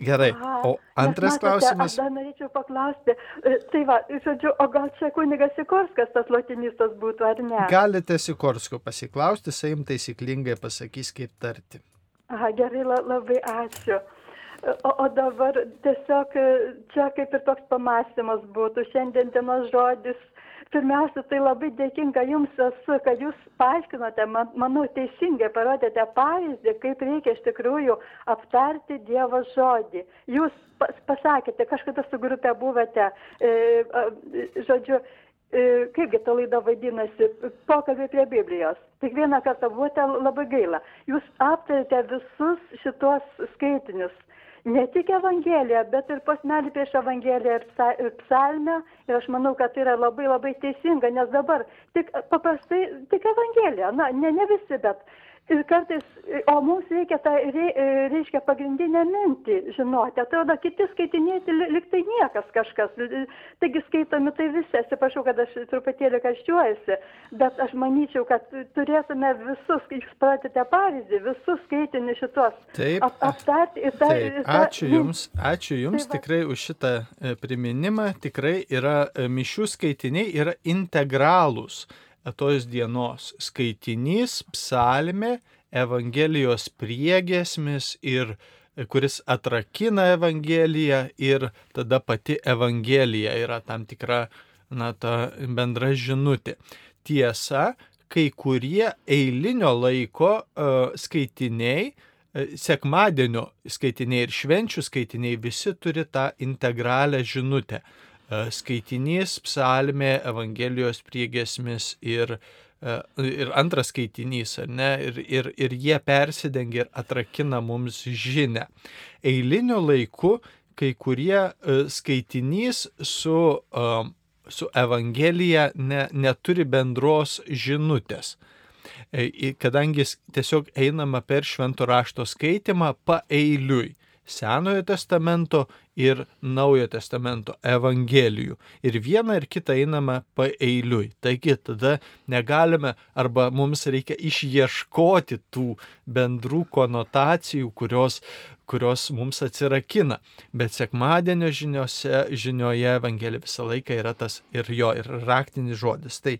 Gerai, o antras matote, klausimas. Aš dar norėčiau paklausti, e, tai va, žodžiu, o gal čia kunigas Sikorskas tas lotinistas būtų, ar ne? Galite Sikorsko pasiklausti, jums taisyklingai pasakys, kaip tarti. Aha, gerai, la, labai ačiū. O, o dabar tiesiog e, čia kaip ir toks pamastymas būtų. Šiandien dienos žodis. Pirmiausia, tai labai dėkinga Jums esu, kad Jūs paaiškinote, man, manau, teisingai parodėte pavyzdį, kaip reikia iš tikrųjų aptarti Dievo žodį. Jūs pas, pasakėte, kažkada su grupė buvote, e, žodžiu, kaipgi ta laida vadinasi, pokalbį prie Biblijos. Tik vieną kartą buvote labai gaila. Jūs aptarėte visus šitos skaitinius. Ne tik Evangeliją, bet ir posmelį prieš Evangeliją ir, psa, ir psalmę. Ir aš manau, kad tai yra labai labai teisinga, nes dabar tik paprastai tik Evangelija. Na, ne, ne visi, bet ir kartais, o mums reikia tą, rei- reiškia, pagrindinę mintį žinoti. Atrodo, kiti skaitinėti li- liktai niekas kažkas. Taigi skaitomi tai visi. Atsiprašau, kad aš truputėlį karščiuojasi, bet aš manyčiau, kad turėtume visus, jūs pratėte pavyzdį, visus skaitinius šitos Taip. ap, aptarti. Ir tą, Taip, ačiū Jums, ačiū Jums Tai va. tikrai už šitą e, priminimą. Tikrai yra e, mišių skaitiniai, yra integralūs e, tos dienos. Skaitinys, psalmė, Evangelijos priegesmis ir e, kuris atrakina Evangeliją ir tada pati Evangelija yra tam tikra, na, ta bendra žinutė. Tiesa, kai kurie eilinio laiko uh, skaitiniai, e, sekmadienio skaitiniai ir švenčių skaitiniai visi turi tą integralią žinutę. E, Skaitinys, psalmė, Evangelijos priegesmis ir, e, ir antras skaitinys, ar ne, ir, ir, ir jie persidengia ir atrakina mums žinę. Eiliniu laiku kai kurie e, skaitinys su, e, su Evangelija ne, neturi bendros žinutės. E, kadangi tiesiog einama per švento rašto skaitimą paeiliui. Senojo testamento ir Naujojo testamento evangelijų. Ir vieną ir kitą einama paeiliui. Taigi tada negalime arba mums reikia išieškoti tų bendrų konotacijų, kurios, kurios mums atsirakina. Bet sekmadienio žiniose, žinioje evangelija visą laiką yra tas ir jo, ir raktinis žodis. Tai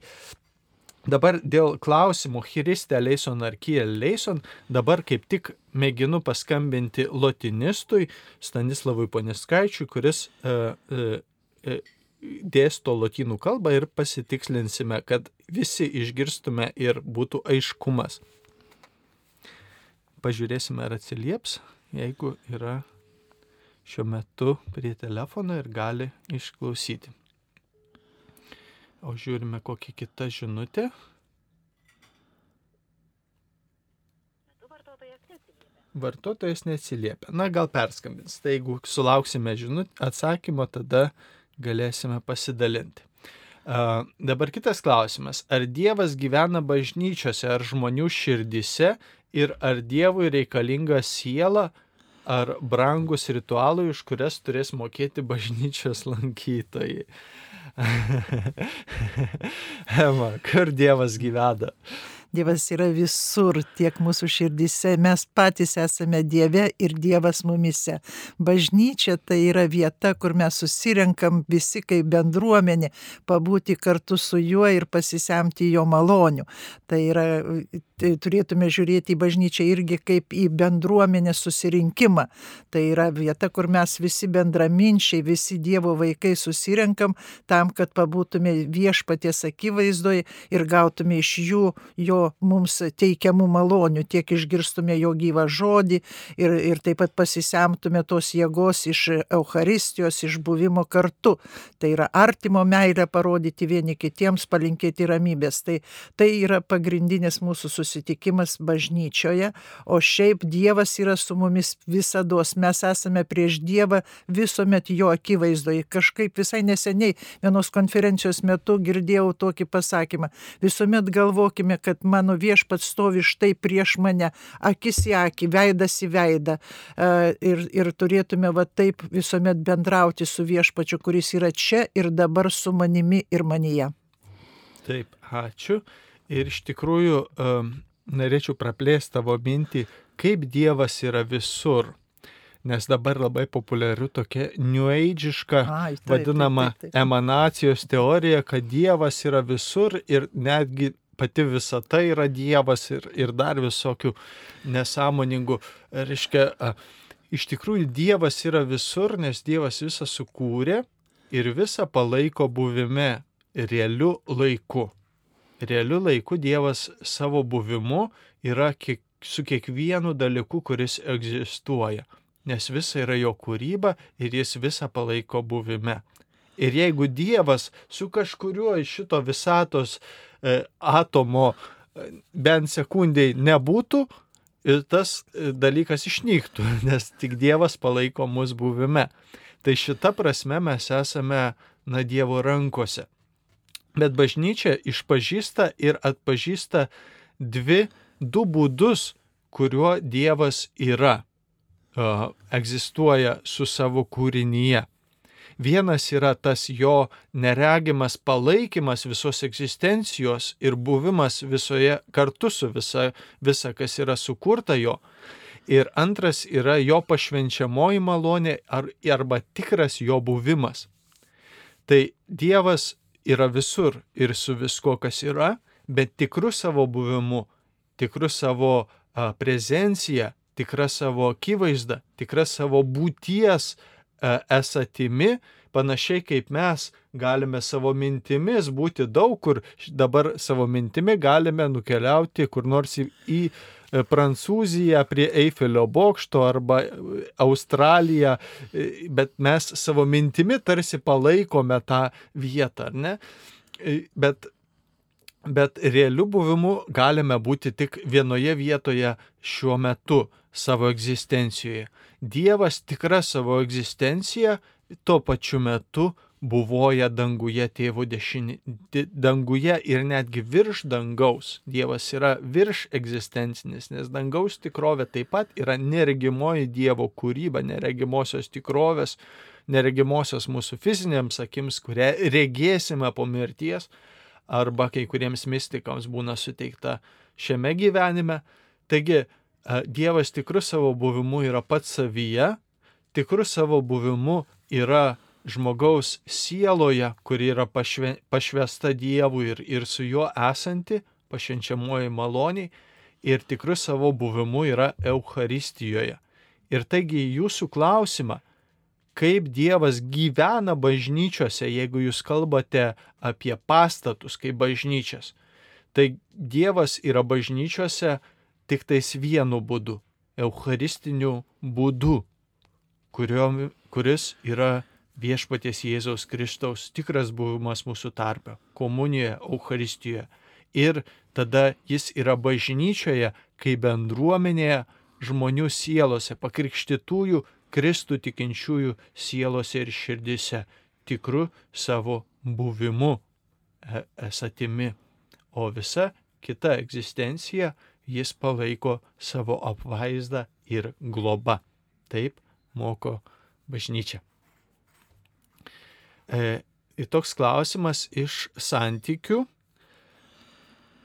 Dabar dėl klausimų Chiristė Leison ar Kiel Leison, dabar kaip tik mėginu paskambinti lotinistui Stanislavui Poniskaičiui, kuris e, e, e, dėsto lotynų kalbą ir pasitikslinsime, kad visi išgirstume ir būtų aiškumas. Pažiūrėsime, ar atsilieps, jeigu yra šiuo metu prie telefono ir gali išklausyti. O žiūrime kokią kitą žinutę. Vartotojas neatsiliepia. Na, gal perskambins. Tai jeigu sulauksime žinut, atsakymo, tada galėsime pasidalinti. Uh, dabar kitas klausimas. Ar Dievas gyvena bažnyčiose ar žmonių širdise ir ar Dievui reikalinga siela, ar brangus ritualai, už kurias turės mokėti bažnyčios lankytojai. Ema, kur Dievas gyvena? Dievas yra visur, tiek mūsų širdise. Mes patys esame Dieve ir Dievas mumise. Bažnyčia tai yra vieta, kur mes susirenkam visi kaip bendruomenė, pabūti kartu su juo ir pasisemti jo malonių. Tai yra, turėtume žiūrėti į bažnyčią irgi kaip į bendruomenę susirinkimą. Tai yra vieta, kur mes visi bendraminčiai, visi Dievo vaikai susirenkam tam, kad pabūtume viešpaties akivaizdoje ir gautume iš jų jo mums teikiamų malonių, tiek išgirstume jo gyvą žodį ir, ir taip pat pasisemtume tos jėgos iš Euharistijos, iš buvimo kartu. Tai yra artimo meilę parodyti vieni kitiems, palinkėti ramybės. Tai, tai yra pagrindinis mūsų susitikimas bažnyčioje, o šiaip Dievas yra su mumis visada. Mes esame prieš Dievą visuomet jo akivaizdoje. Kažkaip visai neseniai vienos konferencijos metu girdėjau tokį pasakymą. Visuomet galvokime, kad mano viešpats stovi štai prieš mane, akis į akį, veidas į veidą. Ir, ir turėtume va taip visuomet bendrauti su viešpačiu, kuris yra čia ir dabar su manimi ir manyje. Taip, ačiū. Ir iš tikrųjų norėčiau praplėsti tavo mintį, kaip Dievas yra visur nes dabar labai populiaru tokia New Age-iška vadinama taip, taip, taip. emanacijos teorija, kad Dievas yra visur ir netgi pati visata yra Dievas ir, ir dar visokių nesąmoningų. Reiškia, iš tikrųjų Dievas yra visur, nes Dievas visą sukūrė ir visą palaiko buvime realiu laiku. Realiu laiku Dievas savo buvimu yra kiek, su kiekvienu dalyku, kuris egzistuoja, nes visa yra jo kūryba ir jis visą palaiko buvime. Ir jeigu Dievas su kažkuriuo iš šito visatos E, atomo e, bent sekundžiai nebūtų ir tas e, dalykas išnyktų, nes tik Dievas palaiko mus buvime. Tai šita prasme mes esame, na, Dievo rankose. Bet bažnyčia išpažįsta ir atpažįsta dvi, du būdus, kuriuo Dievas yra, uh, egzistuoja su savo kūrinyje. Vienas yra tas jo neregimas palaikymas visos egzistencijos ir buvimas visoje kartu su visa, visa kas yra sukurta jo. Ir antras yra jo pašvenčiamoji malonė ar, arba tikras jo buvimas. Tai Dievas yra visur ir su visko, kas yra, bet tikru savo buvimu, tikru savo a, prezencija, tikra savo akivaizda, tikra savo būties E, esatimi, panašiai kaip mes galime savo mintimis būti daug kur, dabar savo mintimi galime nukeliauti kur nors į, į Prancūziją prie Eifelio bokšto arba Australiją, e, bet mes savo mintimi tarsi palaikome tą vietą, ar ne? Bet Bet realiu buvimu galime būti tik vienoje vietoje šiuo metu savo egzistencijoje. Dievas tikra savo egzistencija tuo pačiu metu buvoja danguje tėvo dešinė, danguje ir netgi virš dangaus. Dievas yra virš egzistencinis, nes dangaus tikrovė taip pat yra neregimoji Dievo kūryba, neregimosios tikrovės, neregimosios mūsų fizinėms akims, kurią regėsime po mirties, arba kai kuriems mystikams būna suteikta šiame gyvenime. Taigi, Dievas tikrų savo buvimu yra pats savyje, tikrų savo buvimu yra žmogaus sieloje, kuri yra pašve, pašvesta Dievui ir, ir su juo esanti, pašvenčiamoji maloniai, ir tikrų savo buvimu yra Euharistijoje. Ir taigi jūsų klausimą, kaip Dievas gyvena bažnyčiose, jeigu jūs kalbate apie pastatus kaip bažnyčias, tai Dievas yra bažnyčiose tik tais vienu būdu - eucharistiniu būdu, kurio, kuris yra viešpaties Jėzaus Kristaus tikras buvimas mūsų tarpe - komunijoje, Eucharistijoje. Ir tada jis yra bažnyčioje, kai bendruomenėje žmonių sielose, pakrikštytųjų Kristų tikinčiųjų sielose ir širdise, tikru savo buvimu e, esatimi. O visa kita egzistencija jis palaiko savo apvaizdą ir globa. Taip moko bažnyčia. E, ir toks klausimas iš santykių.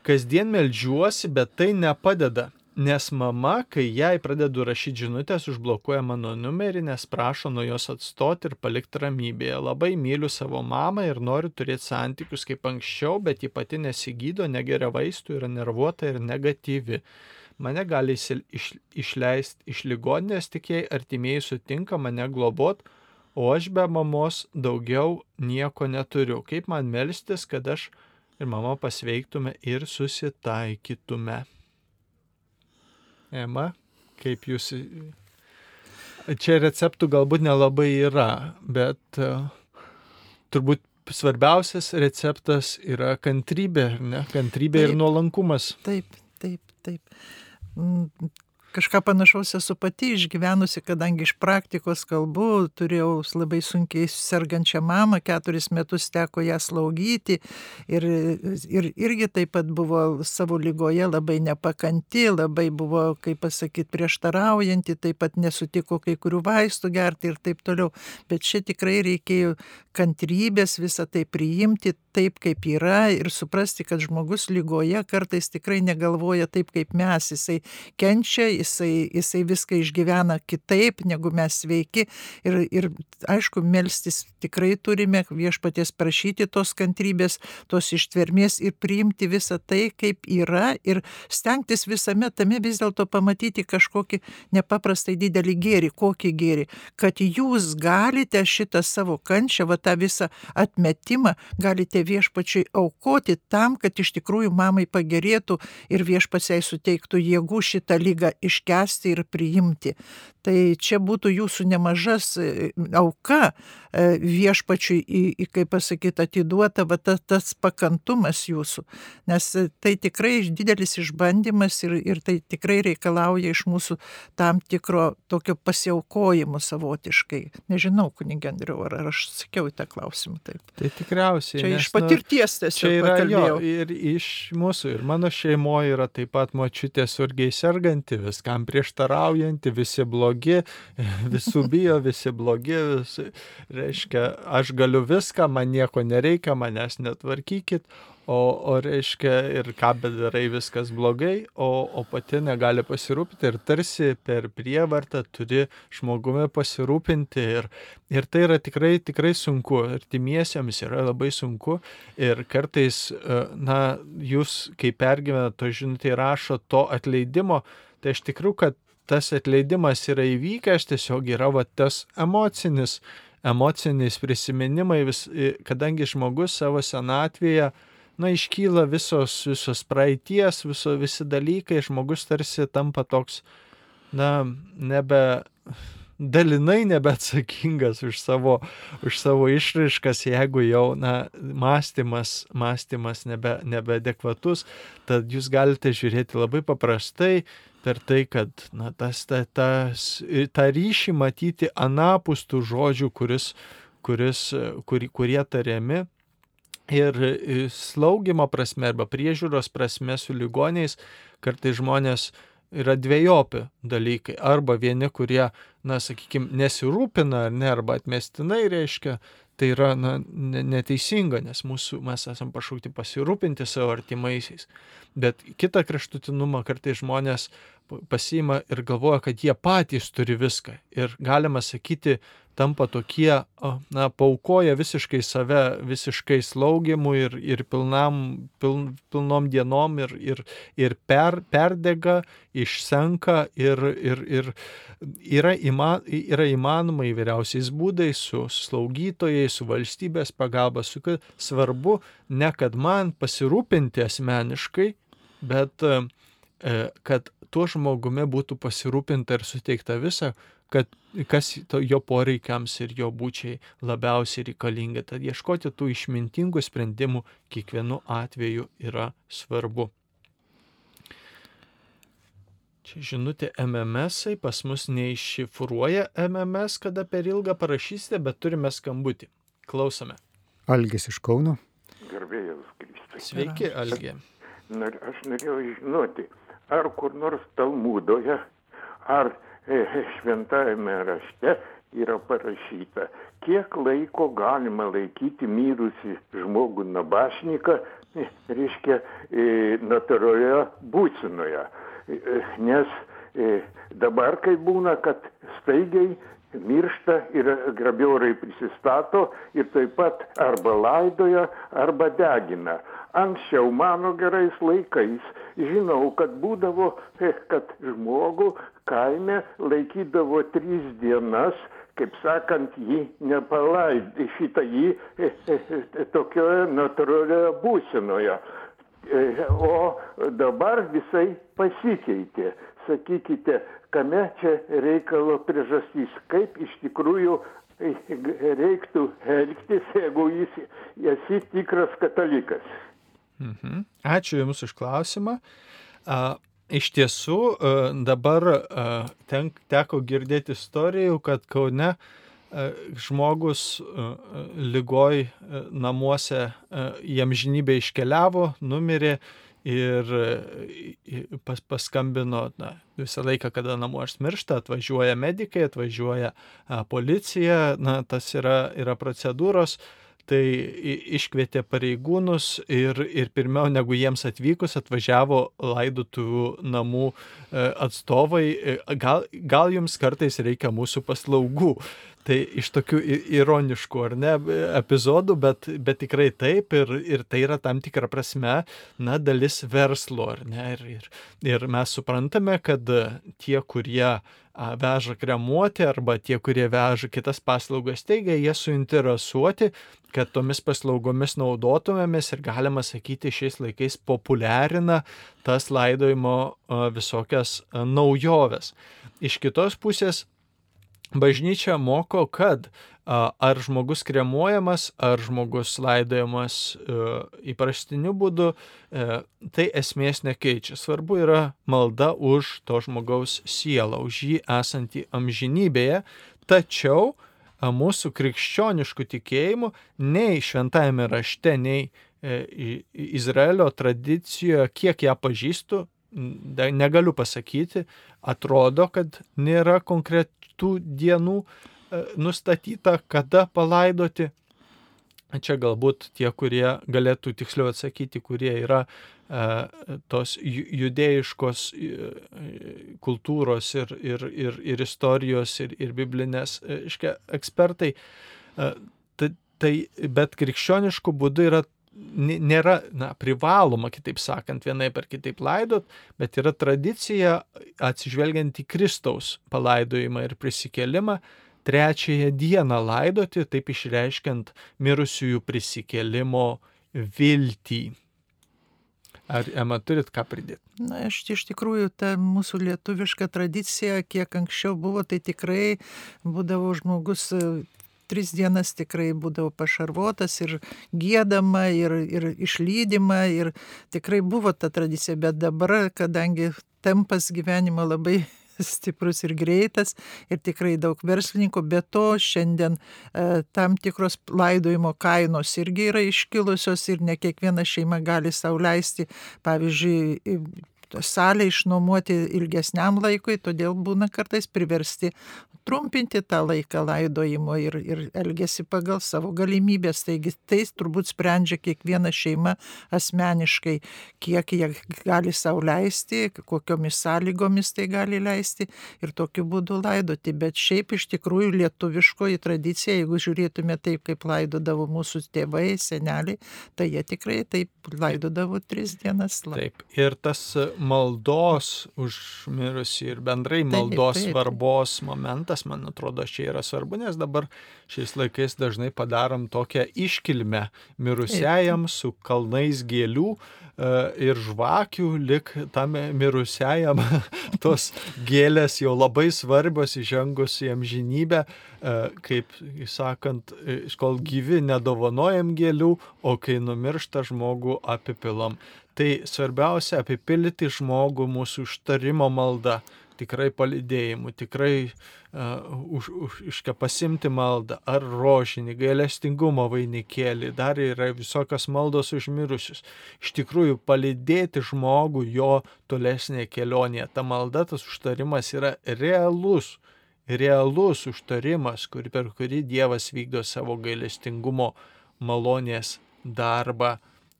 Kasdien melžiuosi, bet tai nepadeda. Nes mama, kai jai pradedu rašyti žinutės, užblokuoja mano numerį, nes prašo nuo jos atstoti ir palikti ramybėje. Labai myliu savo mamą ir noriu turėti santykius kaip anksčiau, bet ji pati nesigydo, negeria vaistų, yra nervuota ir negatyvi. Mane gali iš, išleisti iš ligoninės, tik jei artimieji sutinka mane globot, o aš be mamos daugiau nieko neturiu. Kaip man melstis, kad aš ir mama pasveiktume ir susitaikytume. Ema, kaip jūs. Čia receptų galbūt nelabai yra, bet uh, turbūt svarbiausias receptas yra kantrybė, ne? Kantrybė taip, ir nuolankumas. Taip, taip, taip. Kažką panašaus esu pati išgyvenusi, kadangi iš praktikos kalbu, turėjau labai sunkiai sergančią mamą, keturis metus teko ją slaugyti ir, ir irgi taip pat buvo savo lygoje labai nepakanti, labai buvo, kaip pasakyti, prieštaraujanti, taip pat nesutiko kai kurių vaistų gerti ir taip toliau. Bet čia tikrai reikėjo kantrybės visą tai priimti taip, kaip yra ir suprasti, kad žmogus lygoje kartais tikrai negalvoja taip, kaip mes. Jisai kenčia, jisai, jisai viską išgyvena kitaip negu mes sveiki. Ir, ir aišku, melstis tikrai turime viešpaties prašyti tos kantrybės, tos ištvermės ir priimti visą tai, kaip yra ir stengtis visame tame vis dėlto pamatyti kažkokį nepaprastai didelį gėrį, kokį gėrį, kad jūs galite šitą savo kančią, va tą visą atmetimą, galite viešpačiui aukoti tam, kad iš tikrųjų mamai pagerėtų ir viešpats jai suteiktų jėgų šitą lygą iš iškesti ir priimti. Tai čia būtų jūsų nemažas e, auka e, viešpačiui, į, į, kaip pasakyti, atiduota va, ta, tas pakantumas jūsų. Nes e, tai tikrai didelis išbandymas ir, ir tai tikrai reikalauja iš mūsų tam tikro tokio pasiaukojimo savotiškai. Nežinau, kunigendriu, ar, ar aš sakiau į tą klausimą taip. Tai tikriausiai. Čia nes, iš patirties tiesiog. Čia yra pakalbėjau. jo ir iš mūsų, ir mano šeimoje yra taip pat močiutė surgiai serganti, viskam prieštaraujanti, visi blogi, visų bijo, visi blogi, visi, reiškia, aš galiu viską, man nieko nereikia, manęs netvarkykit, o, o reiškia ir ką bedarai viskas blogai, o, o pati negali pasirūpinti ir tarsi per prievartą turi žmogumi pasirūpinti ir, ir tai yra tikrai, tikrai sunku, artimiesiems yra labai sunku ir kartais, e, na, jūs, kai pergyvena to žinutė, rašo to atleidimo, tai iš tikrųjų, kad tas atleidimas yra įvykęs, tiesiog yra va tas emocinis, emocinis prisiminimai, vis, kadangi žmogus savo senatvėje, na, iškyla visos, visos praeities, viso, visi dalykai, žmogus tarsi tampa toks, na, nebe dalinai nebeatsakingas už savo, už savo išraiškas, jeigu jau na, mąstymas, mąstymas nebe, nebeadekvatus, tad jūs galite žiūrėti labai paprastai per tai, kad na, tas, ta, tas, tą ryšį matyti anapus tų žodžių, kuris, kuris, kur, kurie tariami. Ir slaugimo prasme arba priežiūros prasme su ligoniais kartai žmonės yra dviejopi dalykai. Arba vieni, kurie na, sakykime, nesirūpina ne, arba atmestinai reiškia, tai yra na, neteisinga, nes mūsų, mes esame pašaukti pasirūpinti savo artimaisiais. Bet kitą kraštutinumą kartai žmonės pasiima ir galvoja, kad jie patys turi viską. Ir galima sakyti, tampa tokie, na, paukoja visiškai save, visiškai slaugimui ir, ir pilnam, pil, pilnom dienom ir, ir, ir per, perdega, išsenka ir, ir, ir yra, ima, yra įmanoma įvairiausiais būdais su slaugytojais, su valstybės pagalba, su svarbu ne kad man pasirūpinti asmeniškai, bet kad tuo žmogumi būtų pasirūpinta ir suteikta visa, kad kas jo poreikiams ir jo būčiai labiausiai reikalinga. Tad ieškoti tų išmintingų sprendimų kiekvienu atveju yra svarbu. Čia žinutė MMS, pas mus neiššifruoja MMS, kada per ilgą parašysite, bet turime skambutį. Klausome. Algis iš Kauno. Garbėjus Kristai. Sveiki, Algė. Aš norėjau žinoti, ar kur nors Talmudoje, ar šventajame rašte yra parašyta, kiek laiko galima laikyti mirusi žmogų nabašniką, e, reiškia, e, natūralioje būsinoje. E, nes e, dabar, kai būna, kad staigiai miršta ir grabiorai prisistato ir taip pat arba laidoja, arba degina. Anksčiau mano gerais laikais žinau, kad būdavo, e, kad žmogų kaime laikydavo tris dienas, kaip sakant, jį nepalaid, šitą jį e, e, tokioje natūralioje būsinoje. O dabar visai pasikeitė. Sakykite, kame čia reikalo priežastys, kaip iš tikrųjų reiktų elgtis, jeigu jis esi tikras katalikas. Mhm. Ačiū Jums už klausimą. Iš tiesų, a, dabar a, ten, teko girdėti istorijų, kad Kaune a, žmogus lygoj namuose jam žinybė iškeliavo, numirė ir pas, paskambino na, visą laiką, kada namuos miršta, atvažiuoja medikai, atvažiuoja policija, na, tas yra, yra procedūros tai iškvietė pareigūnus ir, ir pirmiau negu jiems atvykus atvažiavo laidotuvių namų atstovai. Gal, gal jums kartais reikia mūsų paslaugų. Tai iš tokių ironiškų ar ne epizodų, bet, bet tikrai taip ir, ir tai yra tam tikra prasme, na, dalis verslo, ar ne? Ir, ir, ir mes suprantame, kad tie, kurie veža kremuoti arba tie, kurie veža kitas paslaugas teigia, jie suinteresuoti, kad tomis paslaugomis naudotumėmės ir galima sakyti šiais laikais populiarina tas laidojimo visokias naujoves. Iš kitos pusės bažnyčia moko, kad ar žmogus kremuojamas, ar žmogus laidojamas įprastiniu būdu, tai esmės nekeičia. Svarbu yra malda už to žmogaus sielą, už jį esantį amžinybėje, tačiau mūsų krikščioniškų tikėjimų nei šventajame rašte, nei Izraelio tradicijoje, kiek ją pažįstu, negaliu pasakyti, atrodo, kad nėra konkretų dienų nustatyta, kada palaidoti. Čia galbūt tie, kurie galėtų tiksliau atsakyti, kurie yra e, tos judėjiškos kultūros ir, ir, ir, ir istorijos ir, ir biblinės iškia, ekspertai. E, tai, bet krikščioniškų būdų yra nėra na, privaloma, kitaip sakant, vienai per kitaip laidot, bet yra tradicija atsižvelgiant į Kristaus palaidojimą ir prisikelimą, trečiąją dieną laidoti, taip išreiškiant mirusiųjų prisikėlimo viltį. Ar Ema turit ką pridėti? Na, aš iš tikrųjų, ta mūsų lietuviška tradicija, kiek anksčiau buvo, tai tikrai būdavo žmogus tris dienas tikrai būdavo pašarvotas ir gėdama, ir, ir išlydima, ir tikrai buvo ta tradicija, bet dabar, kadangi tempas gyvenimo labai stiprus ir greitas ir tikrai daug verslininkų, bet to šiandien e, tam tikros laidojimo kainos irgi yra iškilusios ir ne kiekviena šeima gali sauliaisti, pavyzdžiui, salę išnuomoti ilgesniam laikui, todėl būna kartais priversti trumpinti tą laiką laidojimo ir, ir elgesi pagal savo galimybės. Taigi tai turbūt sprendžia kiekviena šeima asmeniškai, kiek jie gali sauliaisti, kokiomis sąlygomis tai gali leisti ir tokiu būdu laidoti. Bet šiaip iš tikrųjų lietuviškoji tradicija, jeigu žiūrėtume taip, kaip laidodavo mūsų tėvai, seneliai, tai jie tikrai taip laidodavo tris dienas. Taip. Ir tas maldos už mirusį ir bendrai maldos taip, taip. svarbos momentas, man atrodo, čia yra svarbu, nes dabar šiais laikais dažnai padarom tokią iškilmę mirusiajam su kalnais gėlių e, ir žvakių, lik tam mirusiajam tos gėlės jau labai svarbios įžengus į amžinybę, e, kaip sakant, kol gyvi nedovanojam gėlių, o kai numiršta žmogų apipilom. Tai svarbiausia apipildyti žmogų mūsų užtarimo malda, tikrai palidėjimu, tikrai uh, už, už, iškia pasimti maldą, ar rožinį, gailestingumo vainikėlį, dar yra visokios maldos užmirusius. Iš tikrųjų, palidėti žmogų jo tolesnėje kelionėje. Ta malda, tas užtarimas yra realus, realus užtarimas, kur, per kurį Dievas vykdo savo gailestingumo malonės darbą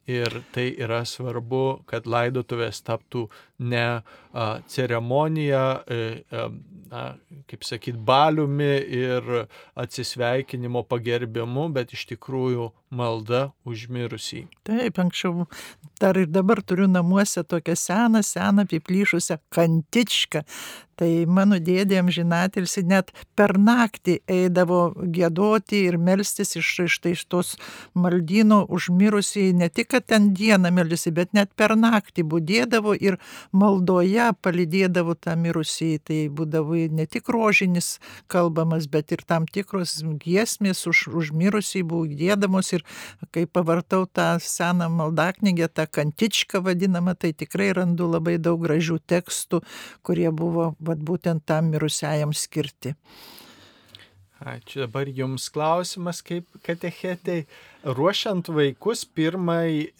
Ir tai yra svarbu, kad laidotuvės taptų ne a, ceremonija, e, e, na, kaip sakyt, baliumi ir atsisveikinimo pagerbimu, bet iš tikrųjų malda užmirusį. Taip, anksčiau dar ir dabar turiu namuose tokią seną, seną apiplyšusią kantičką. Tai mano dėdė amžinatilsi net per naktį eidavo gėdoti ir melstis iš, iš, tai iš tos maldyno užmirusiai, ne tik, kad ten dieną meldysi, bet net per naktį būdėdavo ir maldoje palidėdavo tą mirusį. Tai būdavo ne tik rožinis kalbamas, bet ir tam tikros giesmės už, užmirusiai buvo gėdamos ir kai pavartau tą seną maldaknygę, tą kantičką vadinamą, tai tikrai randu labai daug gražių tekstų, kurie buvo vat, būtent tam mirusiajam skirti. Ačiū. Dabar jums klausimas, kaip katechetai, ruošiant vaikus pirmai,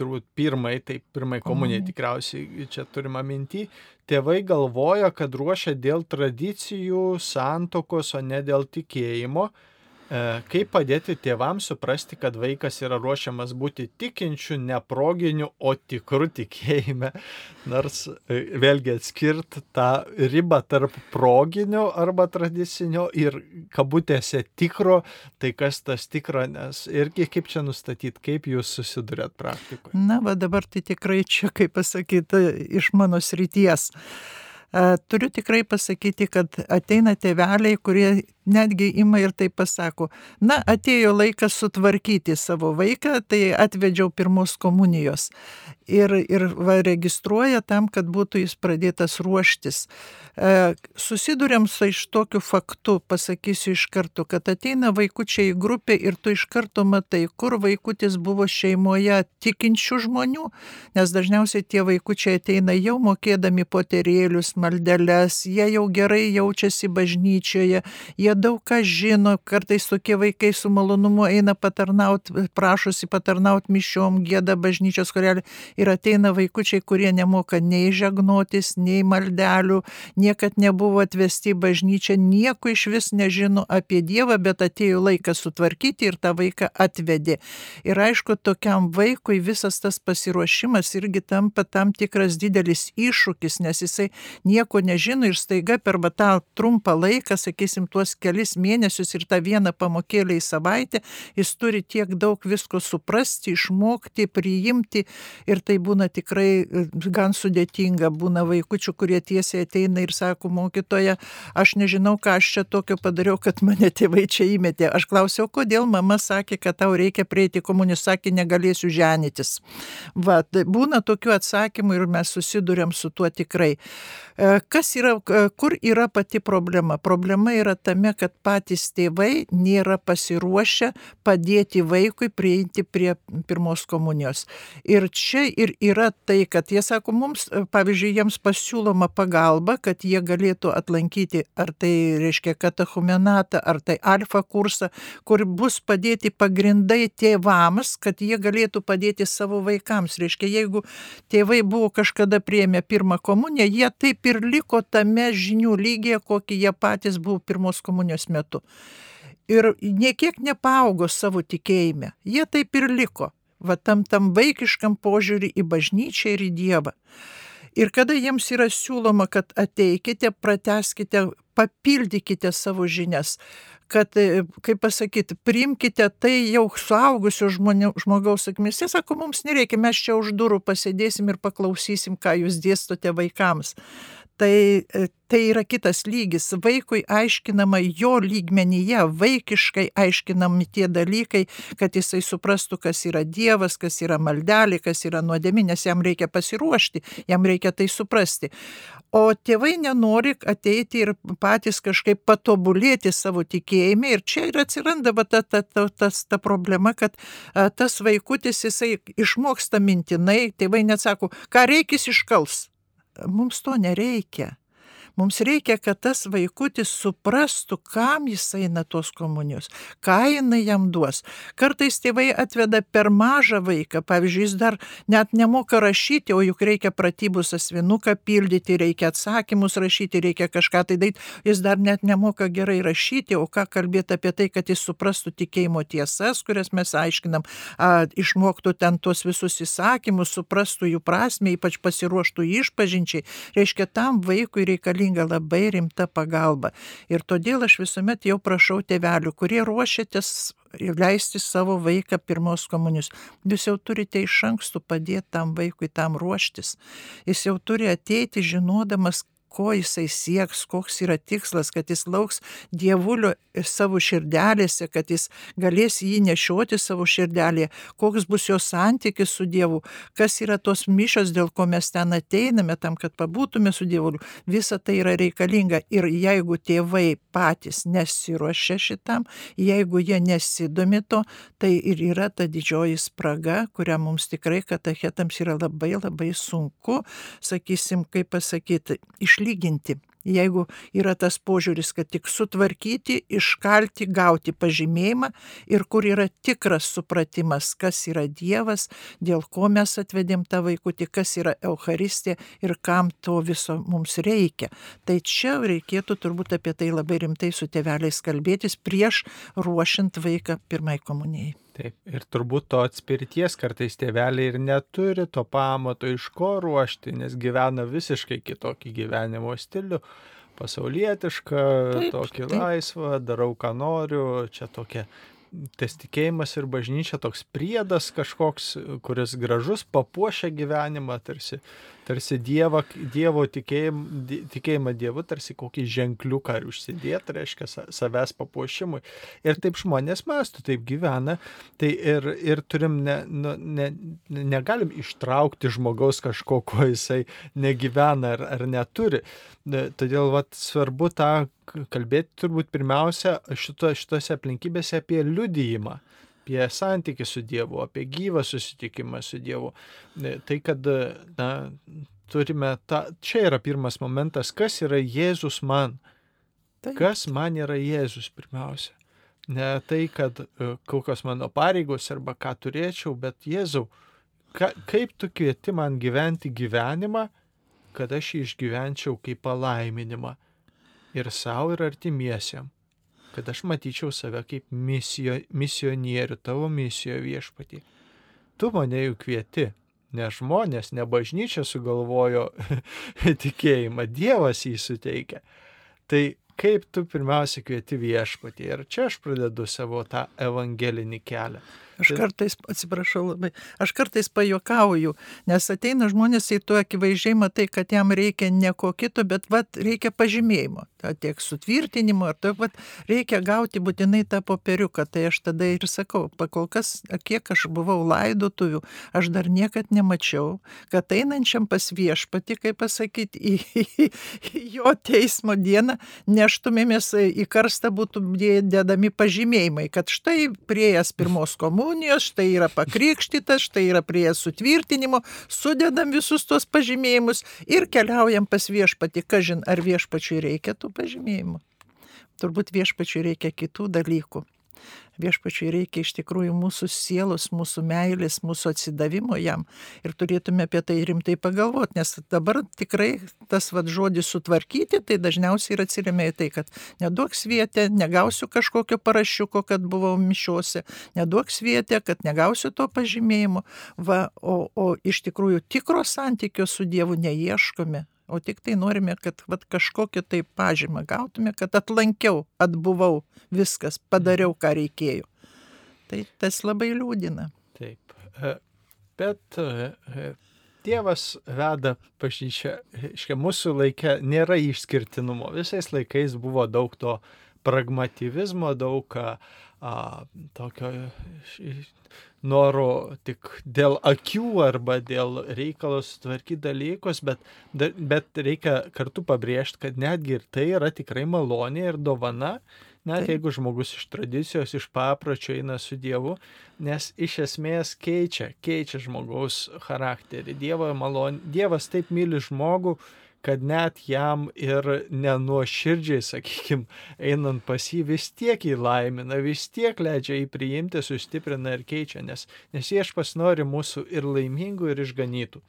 turbūt pirmai, tai pirmai komunijai tikriausiai čia turima minti, tėvai galvoja, kad ruošia dėl tradicijų, santokos, o ne dėl tikėjimo. E, kaip padėti tėvams suprasti, kad vaikas yra ruošiamas būti tikinčiu, ne proginiu, o tikru tikėjime, nors e, vėlgi atskirt tą ribą tarp proginio arba tradicinio ir kabutėse tikro, tai kas tas tikro, nes irgi kaip čia nustatyti, kaip jūs susidurėt praktikoje. Na, va dabar tai tikrai čia, kaip pasakyti, iš mano srities. Turiu tikrai pasakyti, kad ateina tėveliai, kurie netgi ima ir tai pasako, na, atėjo laikas sutvarkyti savo vaiką, tai atvedžiau pirmos komunijos. Ir, ir va, registruoja tam, kad būtų jis pradėtas ruoštis. E, susidurėm su iš tokiu faktu, pasakysiu iš karto, kad ateina vaikučiai į grupę ir tu iš karto matai, kur vaikutis buvo šeimoje tikinčių žmonių, nes dažniausiai tie vaikučiai ateina jau mokėdami poterėlius, maldeles, jie jau gerai jaučiasi bažnyčioje, jie daug ką žino, kartais tokie vaikai su malonumu eina patarnaut, prašosi patarnaut mišiom, gėda bažnyčios korelį ir ateina vaikučiai, kurie nemoka nei žegnotis, nei maldelių, niekad nebuvo atvesti bažnyčią, nieko iš vis nežino apie Dievą, bet atėjo laikas sutvarkyti ir tą vaiką atvedė. Ir aišku, tokiam vaikui visas tas pasiruošimas irgi tampa tam tikras didelis iššūkis, nes jisai nieko nežino ir staiga per tą trumpą laiką, sakysim, tuos kelis mėnesius ir tą vieną pamokėlę į savaitę, jis turi tiek daug visko suprasti, išmokti, priimti ir tai būna tikrai e, gan sudėtinga. Būna vaikučių, kurie tiesiai ateina ir sako, mokytoja, aš nežinau, ką aš čia tokio padariau, kad mane tėvai čia įmetė. Aš klausiau, kodėl mama sakė, kad tau reikia prieiti komunis, sakė, negalėsiu ženytis. Va, tai būna tokių atsakymų ir mes susidurėm su tuo tikrai. E, kas yra, e, kur yra pati problema? Problema yra tame, kad patys tėvai nėra pasiruošę padėti vaikui prieiti prie pirmos komunijos. Ir čia ir yra tai, kad jie sako mums, pavyzdžiui, jiems pasiūloma pagalba, kad jie galėtų atlankyti ar tai reiškia katechumenatą, ar tai alfa kursą, kur bus padėti pagrindai tėvams, kad jie galėtų padėti savo vaikams. Reiškia, jeigu tėvai buvo kažkada prieėmę pirmą komuniją, jie taip ir liko tame žinių lygiai, kokį jie patys buvo pirmos komunijos metu. Ir niekiek nepaaugo savo tikėjime. Jie taip ir liko. Va tam tam vaikiškam požiūrį į bažnyčią ir į Dievą. Ir kada jiems yra siūloma, kad ateikite, prateskite, papildykite savo žinias, kad, kaip pasakyti, priimkite tai jau suaugusio žmonių, žmogaus akimis. Jie sako, mums nereikia, mes čia už durų pasėdėsim ir paklausysim, ką jūs dėstote vaikams tai, e, tai yra kitas lygis. Vaikui aiškinama jo lygmenyje, vaikiškai aiškinami tie dalykai, kad jisai suprastų, kas yra Dievas, kas yra maldelė, kas yra nuodėmė, nes jam reikia pasiruošti, jam reikia tai suprasti. O tėvai nenori ateiti ir patys kažkaip patobulėti savo tikėjime. Ir čia ir atsiranda va, ta, ta, ta, ta, ta problema, kad a, tas vaikutis jisai išmoksta mintinai, tėvai net sako, ką reikės iškals mums to nereikia. Mums reikia, kad tas vaikutis suprastų, kam jis eina tos komunijos, ką jinai jam duos. Kartais tėvai atveda per mažą vaiką, pavyzdžiui, jis dar net nemoka rašyti, o juk reikia pratybus asvinuką pildyti, reikia atsakymus rašyti, reikia kažką tai daryti, jis dar net nemoka gerai rašyti, o ką kalbėti apie tai, kad jis suprastų tikėjimo tiesas, kurias mes aiškinam, a, išmoktų ten tuos visus įsakymus, suprastų jų prasme, ypač pasiruoštų išpažinčiai, reiškia, tam vaikui reikalinga labai rimta pagalba. Ir todėl aš visuomet jau prašau tėvelių, kurie ruošiatės leisti savo vaiką pirmos komunijos. Jūs jau turite iš anksto padėti tam vaikui tam ruoštis. Jis jau turi ateiti žinodamas, ko jisai sieks, koks yra tikslas, kad jis lauks dievulio savo širdelėse, kad jis galės jį nešioti savo širdelėje, koks bus jo santykis su Dievu, kas yra tos mišos, dėl ko mes ten ateiname, tam, kad pabūtume su Dievuliu. Visa tai yra reikalinga ir jeigu tėvai patys nesiuošia šitam, jeigu jie nesidomi to, tai ir yra ta didžioji spraga, kurią mums tikrai katachetams yra labai labai sunku, sakysim, kaip pasakyti, iš išlyginti. Jeigu yra tas požiūris, kad tik sutvarkyti, iškalti, gauti pažymėjimą ir kur yra tikras supratimas, kas yra Dievas, dėl ko mes atvedėm tą vaikutį, kas yra Euharistija ir kam to viso mums reikia. Tai čia reikėtų turbūt apie tai labai rimtai su tėveliais kalbėtis prieš ruošiant vaiką pirmai komunijai. Taip, ir turbūt to atspirties kartais tėveliai ir neturi to pamato, iš ko ruošti, nes gyvena visiškai kitokį gyvenimo stilių, pasaulietišką, taip, tokį taip. laisvą, darau ką noriu, čia tokia tas tikėjimas ir bažnyčia toks priedas kažkoks, kuris gražus, papuošia gyvenimą, tarsi, tarsi dieva, Dievo tikėjim, tikėjimą Dievu, tarsi kokį ženkliuką ar užsidėti, reiškia savęs papuošimui. Ir taip žmonės mastų, taip gyvena, tai ir, ir turim, ne, nu, ne, negalim ištraukti žmogaus kažko, ko jisai negyvena ar, ar neturi. Todėl vat, svarbu tą kalbėti turbūt pirmiausia šito, šitose aplinkybėse apie liudijimą, apie santykį su Dievu, apie gyvą susitikimą su Dievu. Tai, kad na, turime tą, čia yra pirmas momentas, kas yra Jėzus man. Taip. Kas man yra Jėzus pirmiausia. Ne tai, kad e, kokios mano pareigos arba ką turėčiau, bet Jėzau, ka, kaip tu kvieti man gyventi gyvenimą, kad aš jį išgyvenčiau kaip palaiminimą ir savo ir artimiesiam, kad aš matyčiau save kaip misijo, misionierių, tavo misijo viešpatį. Tu mane jau kvieti, ne žmonės, ne bažnyčia sugalvojo tikėjimą, Dievas jį suteikia. Tai kaip tu pirmiausia kvieti viešpatį. Ir čia aš pradedu savo tą evangelinį kelią. Aš kartais, atsiprašau labai, aš kartais pajokauju, nes ateina žmonės į tu akivaizdžiai matai, kad jam reikia ne ko kito, bet vat, reikia pažymėjimo, ta, tiek sutvirtinimo, ar taip pat reikia gauti būtinai tą popieriuką. Tai aš tada ir sakau, pakol kas, kiek aš buvau laidotuvių, aš dar niekad nemačiau, kad einančiam pas viešpati, kaip pasakyti, į, į, į jo teismo dieną neštumėmės į karstą būtų dedami pažymėjimai, kad štai priejas pirmos komunijos komunijos, štai yra pakrikštytas, štai yra prie sutvirtinimo, sudedam visus tuos pažymėjimus ir keliaujam pas viešpatį, kažin ar viešpačiui reikia tų pažymėjimų. Turbūt viešpačiui reikia kitų dalykų. Viešpačiui reikia iš tikrųjų mūsų sielos, mūsų meilės, mūsų atsidavimo jam. Ir turėtume apie tai rimtai pagalvoti, nes dabar tikrai tas vad žodis sutvarkyti, tai dažniausiai ir atsiriamė į tai, kad neduok svietę, negausiu kažkokio parašiuko, kad buvau mišiuose, neduok svietę, kad negausiu to pažymėjimo. Va, o, o iš tikrųjų tikro santykio su Dievu neieškome o tik tai norime, kad vat, kažkokią tai pažymą gautume, kad atlankiau, atbuvau, viskas, padariau, ką reikėjo. Tai tas labai liūdina. Taip. E, bet e, e, Dievas veda bažnyčią, iškia, mūsų laikė nėra išskirtinumo. Visais laikais buvo daug to pragmativizmo, daug a, tokio noro tik dėl akių arba dėl reikalos tvarkyti dalykus, bet, bet reikia kartu pabrėžti, kad netgi ir tai yra tikrai malonė ir dovana, net Taip. jeigu žmogus iš tradicijos, iš papročio eina su Dievu, nes iš esmės keičia, keičia žmogaus charakterį. Dievo malonė, Dievas taip myli žmogų, kad net jam ir nenuoširdžiai, sakykime, einant pas jį vis tiek įlaimina, vis tiek leidžia jį priimti, sustiprina ir keičia, nes, nes viešpas nori mūsų ir laimingų, ir išganytų.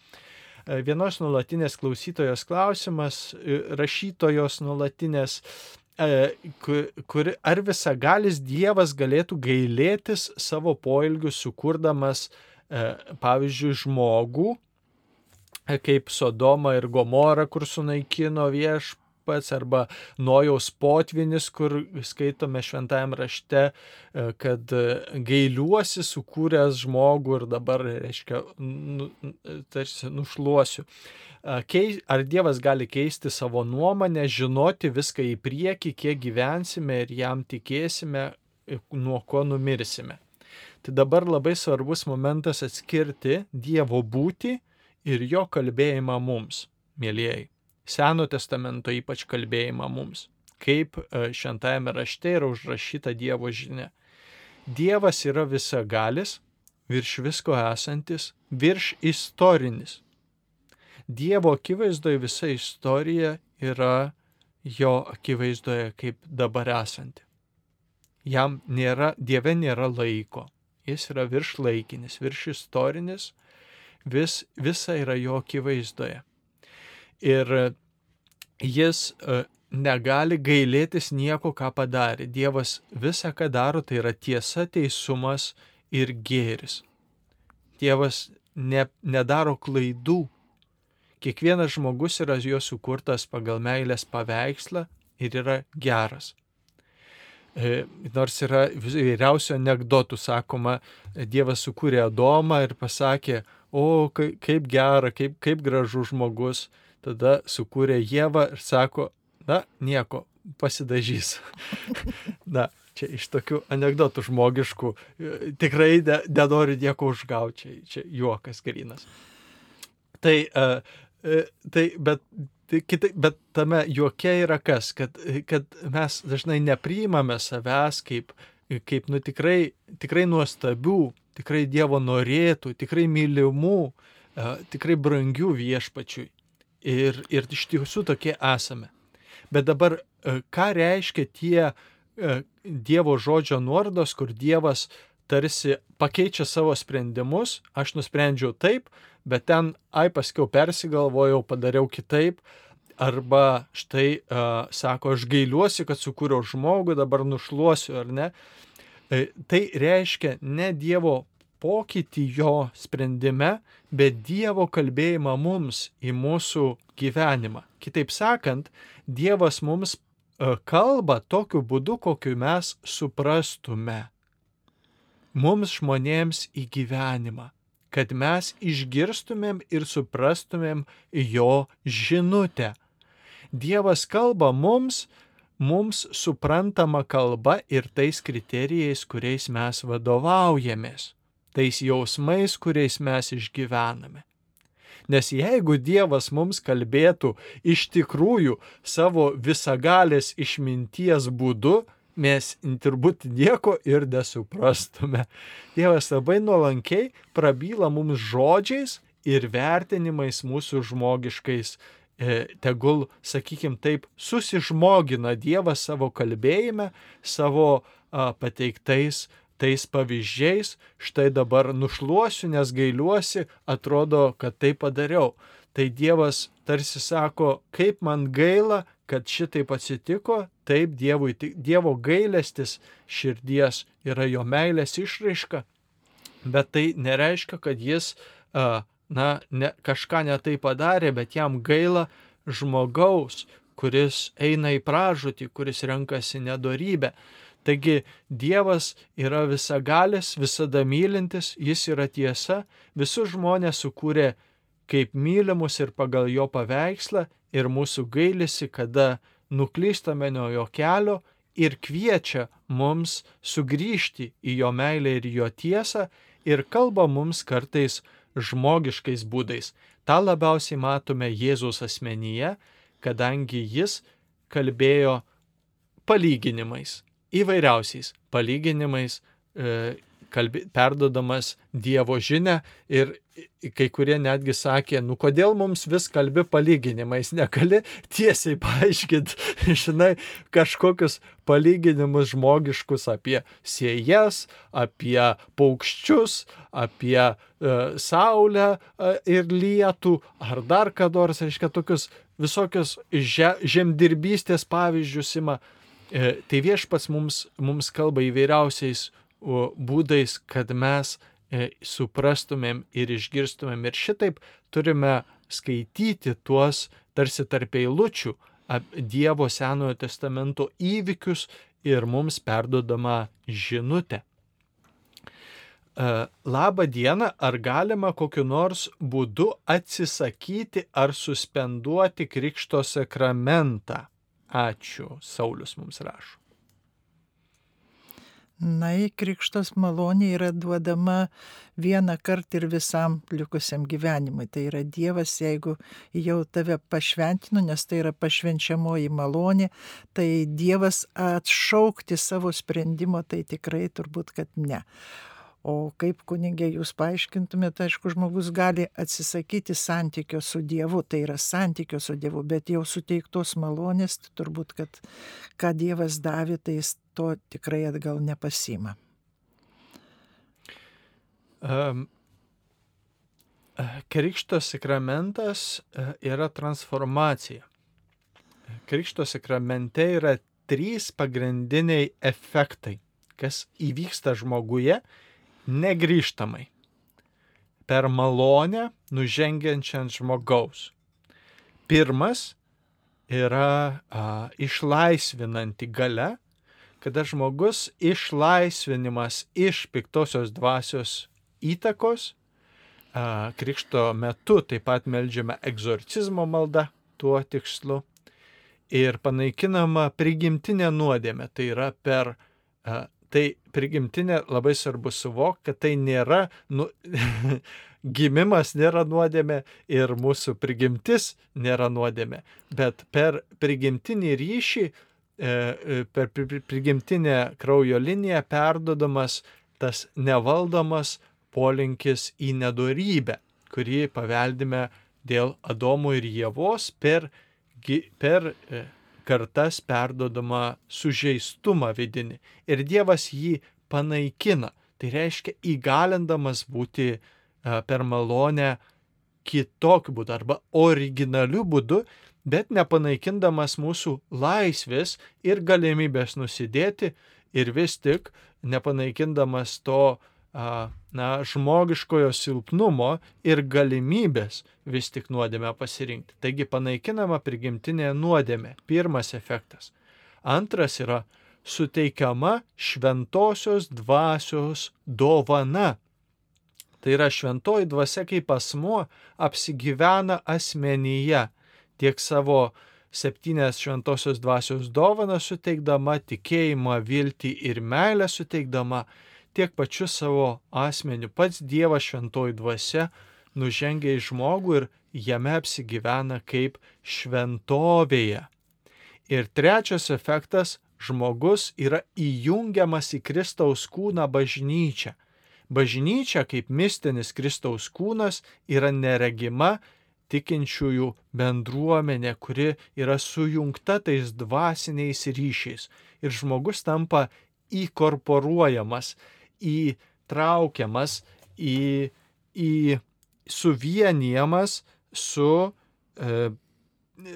E, vienos nulatinės klausytojos klausimas, e, rašytojos nulatinės, e, kur, ar visagalis Dievas galėtų gailėtis savo poilgių sukurdamas, pavyzdžiui, žmogų, kaip Sodoma ir Gomora, kur sunaikino viešpats, arba Nojaus potvinis, kur skaitome šventajame rašte, e, kad gailiuosi sukūręs žmogų ir dabar, reiškia, nu, tarsi nušluosiu. Ar Dievas gali keisti savo nuomonę, žinoti viską į priekį, kiek gyvensime ir jam tikėsime, nuo ko numirsime. Tai dabar labai svarbus momentas atskirti Dievo būti ir jo kalbėjimą mums, mėlyjei. Seno testamento ypač kalbėjimą mums. Kaip e, šventajame rašte yra užrašyta Dievo žinia. Dievas yra visagalis, virš visko esantis, virš istorinis. Dievo akivaizdoje visa istorija yra jo akivaizdoje kaip dabar esanti. Jam nėra, Dieve nėra laiko. Jis yra virš laikinis, virš istorinis vis, visa yra jo akivaizdoje. Ir e, jis e, negali gailėtis nieko, ką padarė. Dievas visą, ką daro, tai yra tiesa, teisumas ir gėris. Dievas ne, nedaro klaidų. Kiekvienas žmogus yra jo sukurtas pagal meilės paveikslą ir yra geras. E, nors yra įvairiausių anegdotų, sakoma, Dievas sukūrė Adomą ir pasakė, o kaip gera, kaip, kaip gražus žmogus. Tada sukūrė Jėvą ir sako, na, nieko, pasidažys. na, čia iš tokių anegdotų žmogiškų, tikrai nenoriu nieko užgauti, čia, čia juokas grinas. Tai, uh, tai bet, tai, kitai, bet tame juoke yra kas, kad, kad mes dažnai nepriimame savęs kaip, kaip nu tikrai, tikrai nuostabių, tikrai Dievo norėtų, tikrai mylimų, e, tikrai brangių viešpačiui. Ir, ir iš tiesų tokie esame. Bet dabar, e, ką reiškia tie e, Dievo žodžio nuorodos, kur Dievas tarsi pakeičia savo sprendimus, aš nusprendžiau taip, bet ten, ai paskiau persigalvojau, padariau kitaip, arba štai uh, sako, aš gailiuosi, kad sukūriau žmogų, dabar nušluosiu ar ne. E, tai reiškia ne Dievo pokytį jo sprendime, bet Dievo kalbėjimą mums į mūsų gyvenimą. Kitaip sakant, Dievas mums e, kalba tokiu būdu, kokiu mes suprastume. Mums žmonėms į gyvenimą, kad mes išgirstumėm ir suprastumėm jo žinutę. Dievas kalba mums, mums suprantama kalba ir tais kriterijais, kuriais mes vadovaujamės, tais jausmais, kuriais mes išgyvename. Nes jeigu Dievas mums kalbėtų iš tikrųjų savo visagalės išminties būdu, mes turbūt nieko ir nesuprastume. Dievas labai nuolankiai prabyla mums žodžiais ir vertinimais mūsų žmogiškais tegul, sakykim taip, susižmogina Dievas savo kalbėjime, savo pateiktais tais pavyzdžiais, štai dabar nušluosiu, nes gailiuosi, atrodo, kad tai padariau. Tai Dievas tarsi sako, kaip man gaila, kad šitaip atsitiko, taip dievui, Dievo gailestis širdies yra jo meilės išraiška, bet tai nereiškia, kad jis a, na, ne, kažką netai padarė, bet jam gaila žmogaus, kuris eina į pražūtį, kuris renkasi nedorybę. Taigi Dievas yra visagalis, visada mylintis, jis yra tiesa, visus žmonės sukūrė kaip mylimus ir pagal jo paveikslą ir mūsų gailisi, kada nuklystame nuo jo kelio ir kviečia mums sugrįžti į jo meilę ir jo tiesą ir kalba mums kartais žmogiškais būdais. Ta labiausiai matome Jėzaus asmenyje, kadangi jis kalbėjo palyginimais, įvairiausiais palyginimais, kalbi, perdodamas Dievo žinę ir kai kurie netgi sakė, nu kodėl mums vis kalbi palyginimais, negali tiesiai paaiškinti, žinai, kažkokius palyginimus žmogiškus apie siejas, apie paukščius, apie e, saulę e, ir lietų, ar dar ką nors, reiškia, tokius visokius že, žemdirbystės pavyzdžius ima. E, tai viešpats mums, mums kalba įvairiausiais būdais, kad mes e, suprastumėm ir išgirstumėm. Ir šitaip turime skaityti tuos tarsi tarp eilučių Dievo Senojo testamento įvykius ir mums perdodama žinutę. E, Labą dieną, ar galima kokiu nors būdu atsisakyti ar suspenduoti Krikšto sakramentą? Ačiū, Saulis mums rašo. Na, į krikštos malonė yra duodama vieną kartą ir visam likusiam gyvenimui. Tai yra Dievas, jeigu jau tave pašventino, nes tai yra pašvenčiamoji malonė, tai Dievas atšaukti savo sprendimo, tai tikrai turbūt, kad ne. O kaip kunigė jūs paaiškintumėte, aišku, žmogus gali atsisakyti santykio su Dievu, tai yra santykio su Dievu, bet jau suteiktos malonės, tai turbūt, kad ką Dievas davė, tai jis to tikrai atgal nepasima. Um, Krikšto sakramentas yra transformacija. Krikšto sakramente yra trys pagrindiniai efektai, kas įvyksta žmoguje negryžtamai per malonę nužengiančiant žmogaus. Pirmas yra a, išlaisvinanti gale, kada žmogus išlaisvinimas iš piktosios dvasios įtakos, a, krikšto metu taip pat melžiame egzorcizmo maldą tuo tikslu ir panaikinama prigimtinė nuodėmė, tai yra per a, tai prigimtinė labai svarbu suvokti, kad tai nėra, nu, gimimas nėra nuodėmė ir mūsų prigimtis nėra nuodėmė, bet per prigimtinį ryšį, e, e, per prigimtinę kraujo liniją perdodamas tas nevaldomas polinkis į nedorybę, kurį paveldime dėl Adomo ir Jėvos per, per e, kartas perdodama sužeistumą vidinį. Ir Dievas jį panaikina. Tai reiškia įgalindamas būti e, per malonę kitokiu būdu arba originaliu būdu, bet nepanaikindamas mūsų laisvės ir galimybės nusidėti ir vis tik nepanaikindamas to na, žmogiškojo silpnumo ir galimybės vis tik nuodėmę pasirinkti. Taigi panaikinama prigimtinė nuodėmė. Pirmas efektas. Antras yra suteikiama šventosios dvasios dovana. Tai yra šventoji dvasia kaip asmuo apsigyvena asmenyje tiek savo septynės šventosios dvasios dovaną suteikdama, tikėjimą, viltį ir meilę suteikdama, tiek pačiu savo asmeniu pats Dievas šventoji dvasia nužengia į žmogų ir jame apsigyvena kaip šventovėje. Ir trečias efektas - žmogus yra įjungiamas į Kristaus kūną bažnyčią. Bažnyčia kaip mistinis Kristaus kūnas yra neregima tikinčiųjų bendruomenė, kuri yra sujungta tais dvasiniais ryšiais. Ir žmogus tampa įkorporuojamas įtraukiamas į, į suvienijamas su, e,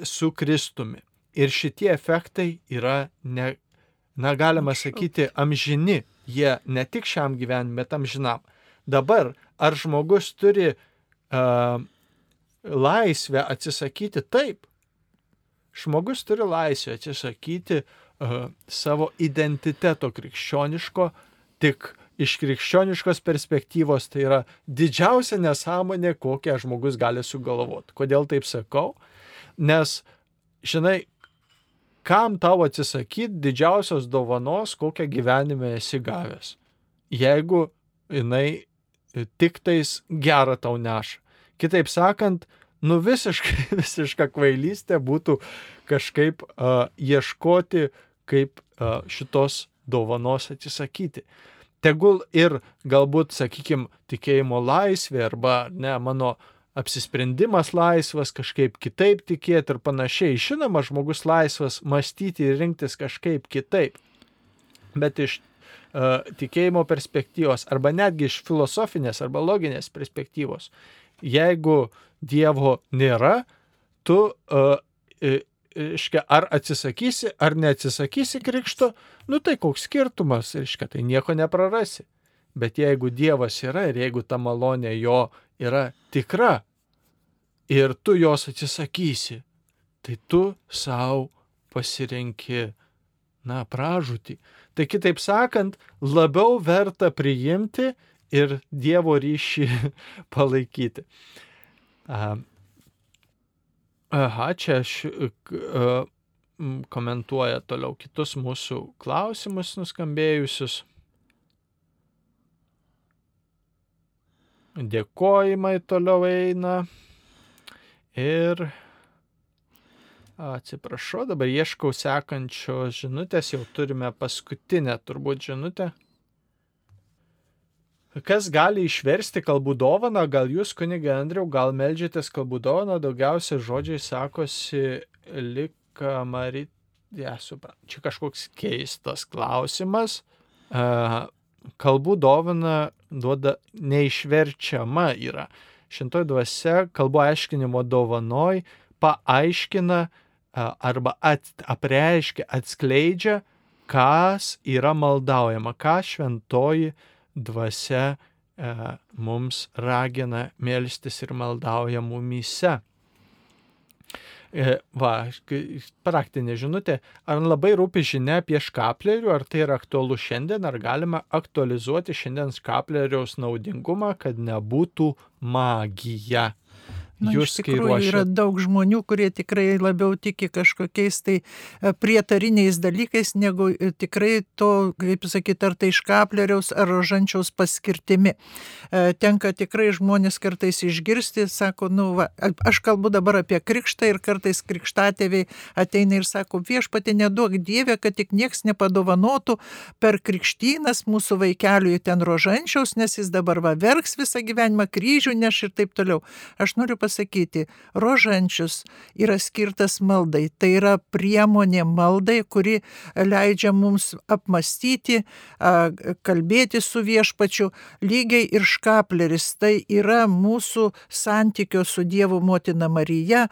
su Kristumi. Ir šitie efektai yra, ne, na galima sakyti, amžini. Jie ne tik šiam gyvenimui, bet amžinam. Dabar, ar žmogus turi uh, laisvę atsisakyti? Taip. Žmogus turi laisvę atsisakyti uh, savo identiteto krikščioniško tik iš krikščioniškos perspektyvos tai yra didžiausia nesąmonė, kokią žmogus gali sugalvoti. Kodėl taip sakau? Nes, žinai, kam tau atsisakyti didžiausios dovanos, kokią gyvenime esi gavęs, jeigu jinai tik tais gerą tau neša. Kitaip sakant, nu visiškai, visiška kvailystė būtų kažkaip uh, ieškoti, kaip uh, šitos dovanos atsisakyti. Tegul ir galbūt, sakykime, tikėjimo laisvė arba ne mano apsisprendimas laisvas, kažkaip kitaip tikėti ir panašiai. Žinoma, žmogus laisvas mąstyti ir rinktis kažkaip kitaip. Bet iš uh, tikėjimo perspektyvos arba netgi iš filosofinės arba loginės perspektyvos, jeigu Dievo nėra, tu uh, reiškia, ar atsisakysi, ar neatsisakysi krikšto, nu tai koks skirtumas, reiškia, tai nieko neprarasi. Bet jeigu Dievas yra ir jeigu ta malonė jo yra tikra ir tu jos atsisakysi, tai tu savo pasirenki, na, pražūtį. Tai kitaip sakant, labiau verta priimti ir Dievo ryšį palaikyti. Aha, čia aš komentuoja toliau kitus mūsų klausimus nuskambėjusius. Dėkojimai toliau eina. Ir atsiprašau, dabar ieškau sekančios žinutės, jau turime paskutinę turbūt žinutę. Kas gali išversti kalbų dovaną, gal jūs, kunigė Andriau, gal melžiatės kalbų dovaną, daugiausia žodžiai sakosi lika marit. Ja, suprantu, čia kažkoks keistas klausimas. Kalbų dovana duoda neišverčiama yra. Šintoj dvasia kalbų aiškinimo dovanoj paaiškina arba at, apreiškia, atskleidžia, kas yra maldaujama, ką šventoji dvasia e, mums ragina melstis ir maldauja mumyse. E, va, praktinė žinutė, ar labai rūpi žinia apie škaplerių, ar tai yra aktualu šiandien, ar galima aktualizuoti šiandien škapleriaus naudingumą, kad nebūtų magija. Na, Jūs iš tikrųjų ruošia... yra daug žmonių, kurie tikrai labiau tiki kažkokiais tai e, prietariniais dalykais, negu e, tikrai to, kaip sakyti, ar tai iš kapleriaus ar rožančiaus paskirtimi. E, tenka tikrai žmonės kartais išgirsti, sako, nu, va, aš kalbu dabar apie krikštą ir kartais krikštatėviai ateina ir sako, viešpatė neduok dievę, kad tik nieks nepadovanotų per krikštynas mūsų vaikeliui ten rožančiaus, nes jis dabar va verks visą gyvenimą, kryžių neš ir taip toliau. Aš noriu pasakyti, rožančius yra skirtas maldai. Tai yra priemonė maldai, kuri leidžia mums apmastyti, kalbėti su viešpačiu. Lygiai ir škapleris tai yra mūsų santykio su Dievo motina Marija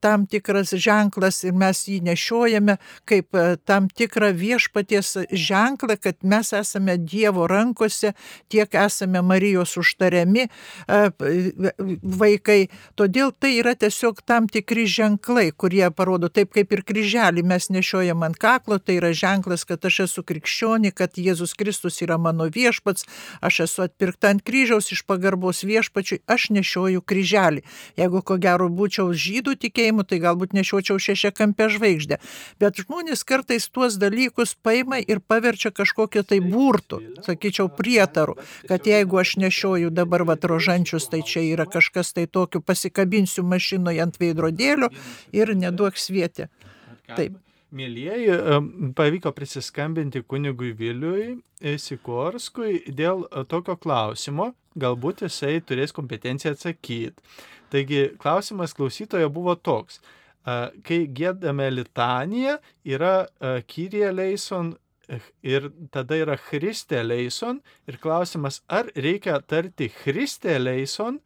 tam tikras ženklas ir mes jį nešiojame kaip tam tikrą viešpaties ženklą, kad mes esame Dievo rankose, tiek esame Marijos užtariami vaikai, Todėl tai yra tiesiog tam tikri ženklai, kurie parodo taip kaip ir kryželį mes nešiojam ant kaklo, tai yra ženklas, kad aš esu krikščionė, kad Jėzus Kristus yra mano viešpats, aš esu atpirkta ant kryžiaus iš pagarbos viešpačiui, aš nešioju kryželį. Jeigu ko gero būčiau žydų tikėjimu, tai galbūt nešiočiau šešią kampę žvaigždę. Bet žmonės kartais tuos dalykus paima ir paverčia kažkokiu tai burtų, sakyčiau, prietaru, kad jeigu aš nešioju dabar vatrožančius, tai čia yra kažkas tai tokiu pasikabinsiu mašinoje ant veidrodėlio ir neduok svietį. Taip. Mėlyjeji, pavyko prisiskambinti kunigui Viliui Sikorskui dėl e, tokio klausimo, galbūt jisai turės kompetenciją atsakyti. Taigi klausimas klausytojo buvo toks. E, kai gėdame litaniją, yra e, Kyrie Leison ir tada yra Christe Leison ir klausimas, ar reikia tarti Christe Leison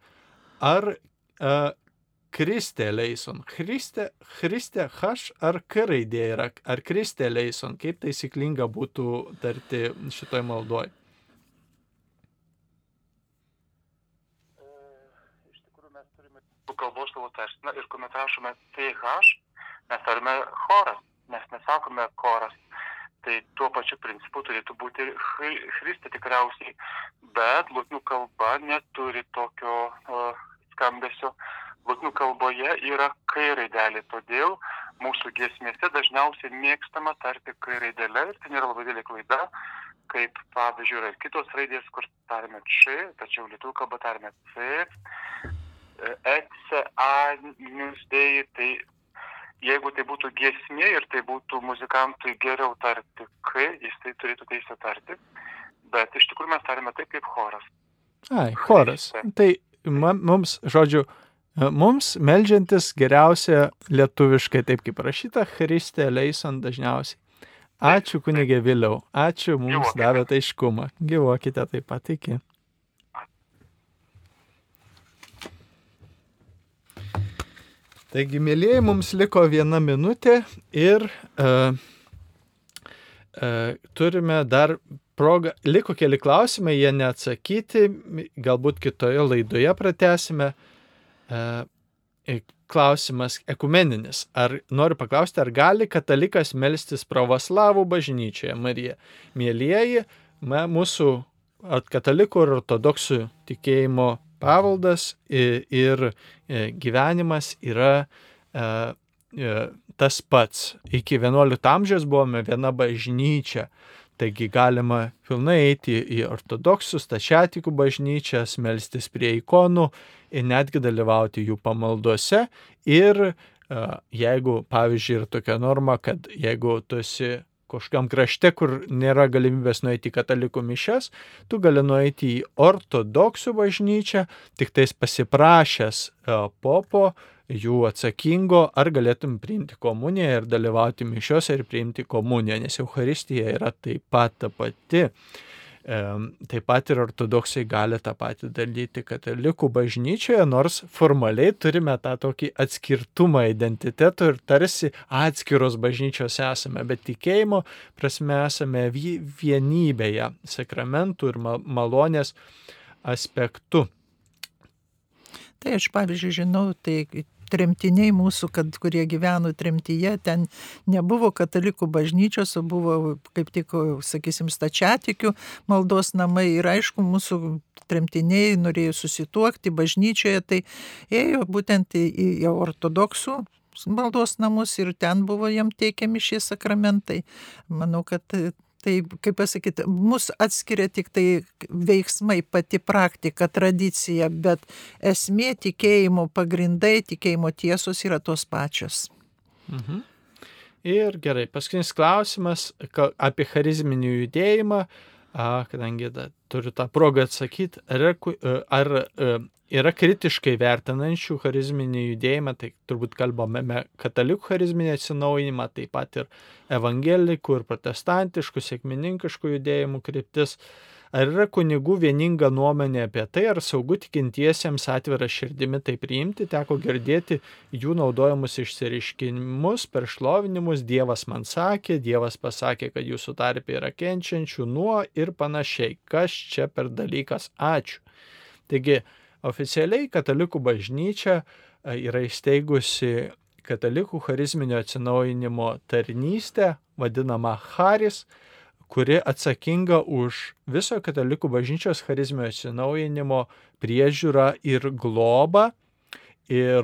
ar uh, Kristė Leison. Kristė, Kristė H ar K raidė yra, ar Kristė Leison, kaip taisyklinga būtų tarti šitoj maldoj? Iš tikrųjų mes turime kalbos savo tarstiną ir kuomet rašome TH, mes turime choras, mes nesakome choras. Tai tuo pačiu principu turėtų būti ir Kristė tikriausiai, bet lūtnių kalba neturi tokio skambesio lotynų kalboje yra kai raidelė, todėl mūsų giesmėse dažniausiai mėgstama tarti kai raidelė ir tai nėra labai didelė klaida, kaip pavyzdžiui yra ir kitos raidės, kur tarime č, tačiau lietuvių kalba tarime c, e, c, a, niusdėjai, tai jeigu tai būtų giesmė ir tai būtų muzikantui geriau tarti k, jis tai turėtų teisę tarti bet iš tikrųjų mes tarėme taip kaip choras. Ai, choras. Tai mums, žodžiu, mums melžiantis geriausia lietuviškai, taip kaip rašyta, Christė Leison dažniausiai. Ačiū kunigė Vėliau, ačiū mums davėte aiškumą. Gyvuokite taip pat iki. Taigi, mėlyjeji, mums liko viena minutė ir uh, uh, turime dar progą, liko keli klausimai, jie neatsakyti, galbūt kitoje laidoje pratesime. Uh, klausimas ekumeninis. Ar noriu paklausti, ar gali katalikas melstis pravoslavų bažnyčioje, Marija? Mėlyjeji, mūsų at- katalikų ir ortodoksų tikėjimo paveldas i- ir e, gyvenimas yra e, e, tas pats. Iki 11 amžiaus buvome viena bažnyčia. Taigi galima pilnai eiti į ortodoksų stačiatikų bažnyčias, melstis prie ikonų ir netgi dalyvauti jų pamaldose. Ir e, jeigu, pavyzdžiui, yra tokia norma, kad jeigu tu esi kažkam krašte, kur nėra galimybės nueiti į katalikų mišes, tu gali nueiti į ortodoksų bažnyčią, tik tais pasiprašęs e, popo, jų atsakingo, ar galėtum priimti komuniją ir dalyvauti mišiuose ir priimti komuniją, nes Euharistija yra taip pat ta pati. Taip pat ir ortodoksai gali tą patį daryti katalikų bažnyčioje, nors formaliai turime tą tokį atskirtumą identiteto ir tarsi atskiros bažnyčios esame, bet tikėjimo prasme esame vie- vienybėje sakramentų ir ma- malonės aspektu. Tai aš pavyzdžiui žinau, tai tremtiniai mūsų, kad, kurie gyveno tremtyje, ten nebuvo katalikų bažnyčios, o buvo kaip tik, sakysim, stačiatikių maldos namai ir aišku, mūsų tremtiniai norėjo susituokti bažnyčioje, tai ėjo būtent į, į ortodoksų maldos namus ir ten buvo jam teikiami šie sakramentai. Manau, kad Tai, kaip pasakyti, mus atskiria tik tai veiksmai, pati praktika, tradicija, bet esmė tikėjimo pagrindai, tikėjimo tiesos yra tos pačios. Mhm. Ir gerai, paskutinis klausimas apie charizminį judėjimą, a, kadangi da, turiu tą progą atsakyti, ar, yra ku- e, ar e, yra kritiškai vertinančių charizminį judėjimą, tai turbūt kalbame katalikų charizminį atsinaujinimą, taip pat ir evangelikų ir protestantiškų, sėkmininkiškų judėjimų kryptis. Ar yra kunigų vieninga nuomonė apie tai, ar saugu tikintiesiems atvira širdimi tai priimti, teko girdėti jų naudojamus išsireiškinimus per šlovinimus, Dievas man sakė, Dievas pasakė, kad jūsų tarpe yra kenčiančių nuo ir panašiai. Kas čia per dalykas? Ačiū. Taigi, oficialiai katalikų bažnyčia e, yra įsteigusi katalikų charizminio atsinaujinimo tarnystę, vadinamą Haris, kuri atsakinga už viso katalikų bažnyčios charizminio atsinaujinimo priežiūrą ir globą. Ir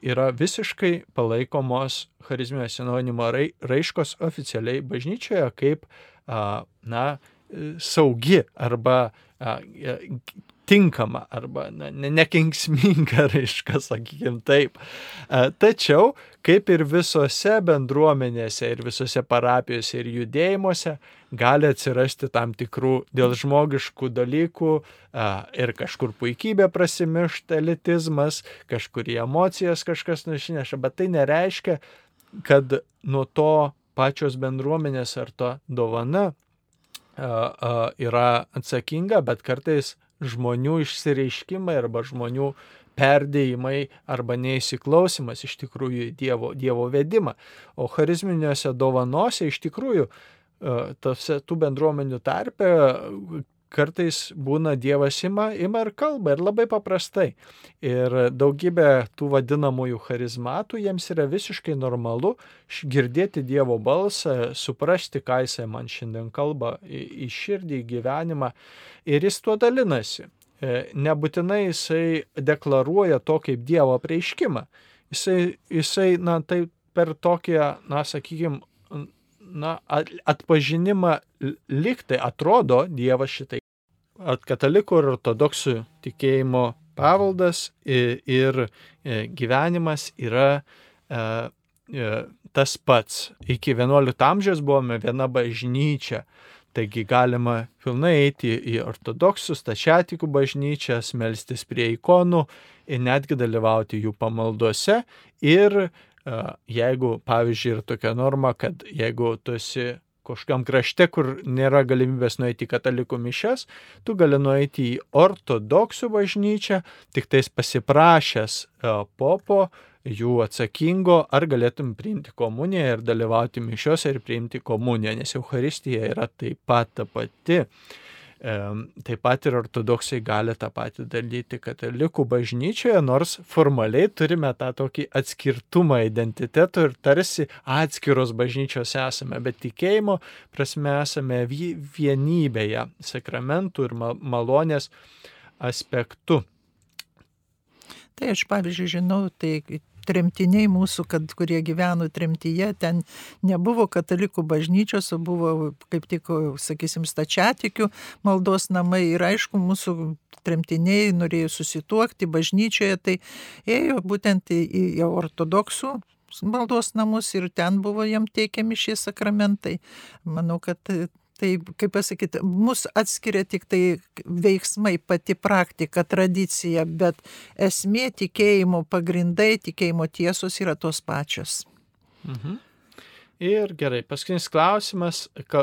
yra visiškai palaikomos charizminio atsinaujinimo rai- raiškos oficialiai bažnyčioje kaip, na, saugi arba tinkama arba ne- nekenksminga raiška, sakykime taip. A, Tačiau, kaip ir visose bendruomenėse ir visose parapijose ir judėjimuose, gali atsirasti tam tikrų dėl žmogiškų dalykų a, ir kažkur puikybė prasimiršta, elitizmas, kažkur į emocijas kažkas nušineša, bet tai nereiškia, kad nuo to pačios bendruomenės ar to dovana a, yra atsakinga, bet kartais žmonių išsireiškimai arba žmonių perdėjimai arba neįsiklausimas iš tikrųjų į Dievo, dievo vedimą. O charizminiuose dovanose iš tikrųjų e, tose tų bendruomenių tarpe kartais būna Dievas ima, ima ir kalba ir labai paprastai. Ir daugybė tų vadinamųjų charizmatų jiems yra visiškai normalu girdėti Dievo balsą, suprasti, ką jisai man šiandien kalba į, į širdį, į gyvenimą ir jis tuo dalinasi. E, Nebūtinai jisai deklaruoja to kaip Dievo prieiškimą. Jisai, jisai na, tai per tokią, na, sakykime, na, at- atpažinimą liktai atrodo Dievas šitai. At katalikų ir ortodoksų tikėjimo paveldas i- ir e, gyvenimas yra e, e, tas pats. Iki 11 amžiaus buvome viena bažnyčia. Taigi galima pilnai eiti į ortodoksus, tačiatikų bažnyčias, melstis prie ikonų ir netgi dalyvauti jų pamaldose. Ir jeigu, pavyzdžiui, ir tokia norma, kad jeigu tu esi kažkam krašte, kur nėra galimybės nueiti į katalikų mišes, tu gali nueiti į ortodoksų bažnyčią, tik tais pasiprašęs e, popo, jų atsakingo, ar galėtum priimti komuniją ir dalyvauti mišiuose ir priimti komuniją, nes Euharistija yra taip pat ta pati. Taip pat ir ortodoksai gali tą patį daryti katalikų bažnyčioje, nors formaliai turime tą tokį atskirtumą identiteto ir tarsi atskiros bažnyčios esame, bet tikėjimo prasme esame vienybėje sakramentų ir malonės aspektu. Tai aš pavyzdžiui žinau, tai tremtiniai mūsų, kad, kurie gyveno tremtyje, ten nebuvo katalikų bažnyčios, o buvo kaip tik, sakysim, stačiatikių maldos namai ir aišku, mūsų tremtiniai norėjo susituokti bažnyčioje, tai ėjo būtent į, į ortodoksų maldos namus ir ten buvo jam teikiami šie sakramentai. Manau, kad Tai, kaip pasakyti, mus atskiria tik tai veiksmai, pati praktika, tradicija, bet esmė tikėjimo pagrindai, tikėjimo tiesos yra tos pačios. Mhm. Ir gerai, paskutinis klausimas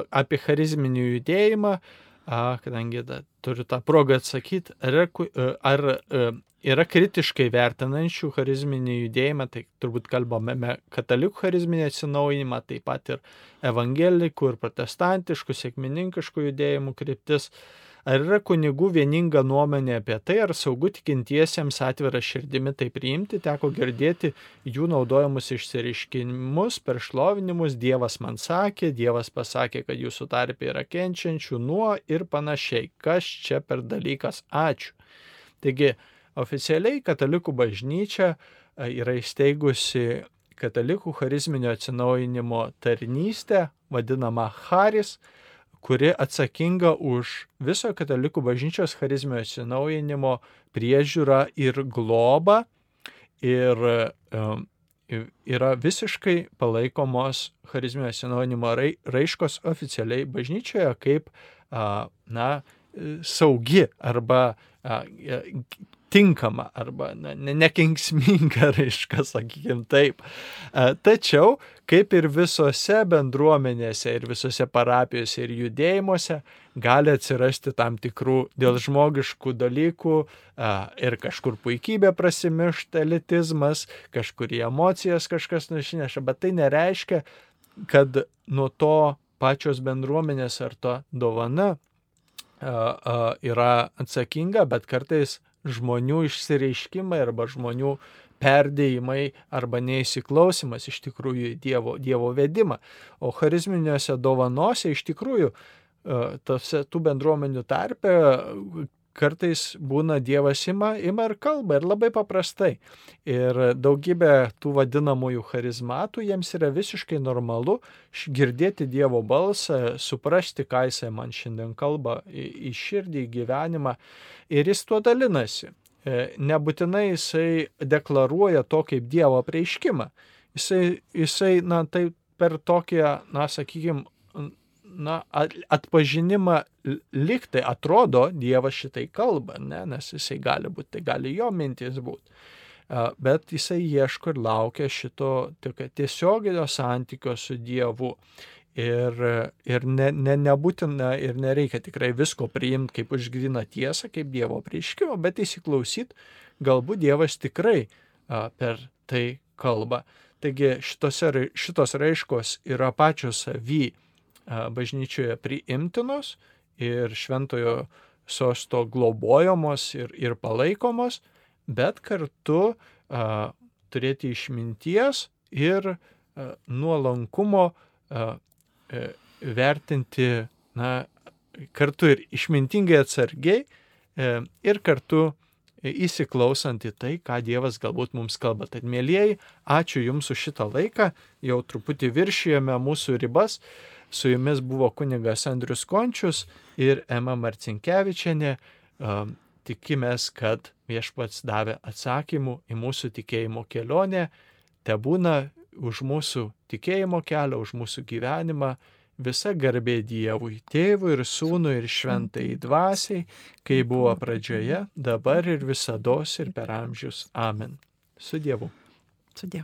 apie charizminį judėjimą, kadangi da, turiu tą progą atsakyti, ar, ar yra kritiškai vertinančių charizminį judėjimą, tai turbūt kalbame katalikų charizminį atsinaujinimą, taip pat ir evangelikų ir protestantiškų, sėkmininkiškų judėjimų kryptis. Ar yra kunigų vieninga nuomonė apie tai, ar saugu tikintiesiems atvira širdimi tai priimti, teko girdėti jų naudojamus išsireiškinimus, per šlovinimus, Dievas man sakė, Dievas pasakė, kad jūsų tarpė yra kenčiančių nuo ir panašiai. Kas čia per dalykas? Ačiū. Taigi, Oficialiai katalikų bažnyčia e, yra įsteigusi katalikų charizminio atsinaujinimo tarnystę, vadinamą Haris, kuri atsakinga už viso katalikų bažnyčios charizminio atsinaujinimo priežiūrą ir globą. Ir um, yra visiškai palaikomos charizminio atsinaujinimo raiškos oficialiai bažnyčioje kaip, na, saugi arba tinkama arba na, nekenksminga raiška, sakykime taip. E, tačiau, kaip ir visose bendruomenėse ir visose parapijose ir judėjimuose, gali atsirasti tam tikrų dėl žmogiškų dalykų e, ir kažkur puikybė prasimiršta, elitizmas, kažkur į emocijas kažkas nušineša, bet tai nereiškia, kad nuo to pačios bendruomenės ar to dovana yra atsakinga, bet kartais žmonių išsireiškimai arba žmonių perdėjimai arba neįsiklausimas iš tikrųjų Dievo, dievo vedimą. O charizminiuose dovanose iš tikrųjų e, tose tų bendruomenių tarpe kartais būna Dievas ima, ima ir kalba ir labai paprastai. Ir daugybė tų vadinamųjų charizmatų jiems yra visiškai normalu girdėti Dievo balsą, suprasti, ką jisai man šiandien kalba į, į širdį, į gyvenimą ir jis tuo dalinasi. E, nebūtinai jisai deklaruoja to kaip Dievo prieiškimą. Jisai, jisai na, tai per tokią, na, sakykime, na, atpažinimą liktai atrodo Dievas šitai kalba, ne, nes jisai gali būti, tai gali jo mintis būti. Bet jisai ieško ir laukia šito tiesioginio santykio su Dievu. Ir, ir ne, ne, nebūtina ir nereikia tikrai visko priimti kaip užgrina tiesą, kaip Dievo prieškimo, bet įsiklausyti, galbūt Dievas tikrai a, per tai kalba. Taigi šitose, šitos raiškos yra pačios savy bažnyčioje priimtinos ir šventojo sosto globojamos ir, ir palaikomos, bet kartu a, turėti išminties ir a, nuolankumo a, e, vertinti na, kartu ir išmintingai atsargiai e, ir kartu įsiklausant į tai, ką Dievas galbūt mums kalba. Tad, mėlyjeji, ačiū Jums už šitą laiką, jau truputį viršijame mūsų ribas. Su jumis buvo kunigas Andrius Končius ir Ema Marcinkievičianė. Tikimės, kad viešpats davė atsakymų į mūsų tikėjimo kelionę. Te būna už mūsų tikėjimo kelią, už mūsų gyvenimą Visa garbė Dievui, tėvui ir sūnui ir šventai dvasiai, kai buvo pradžioje, dabar ir visada ir per amžius. Amen. Su Dievu. Sudė.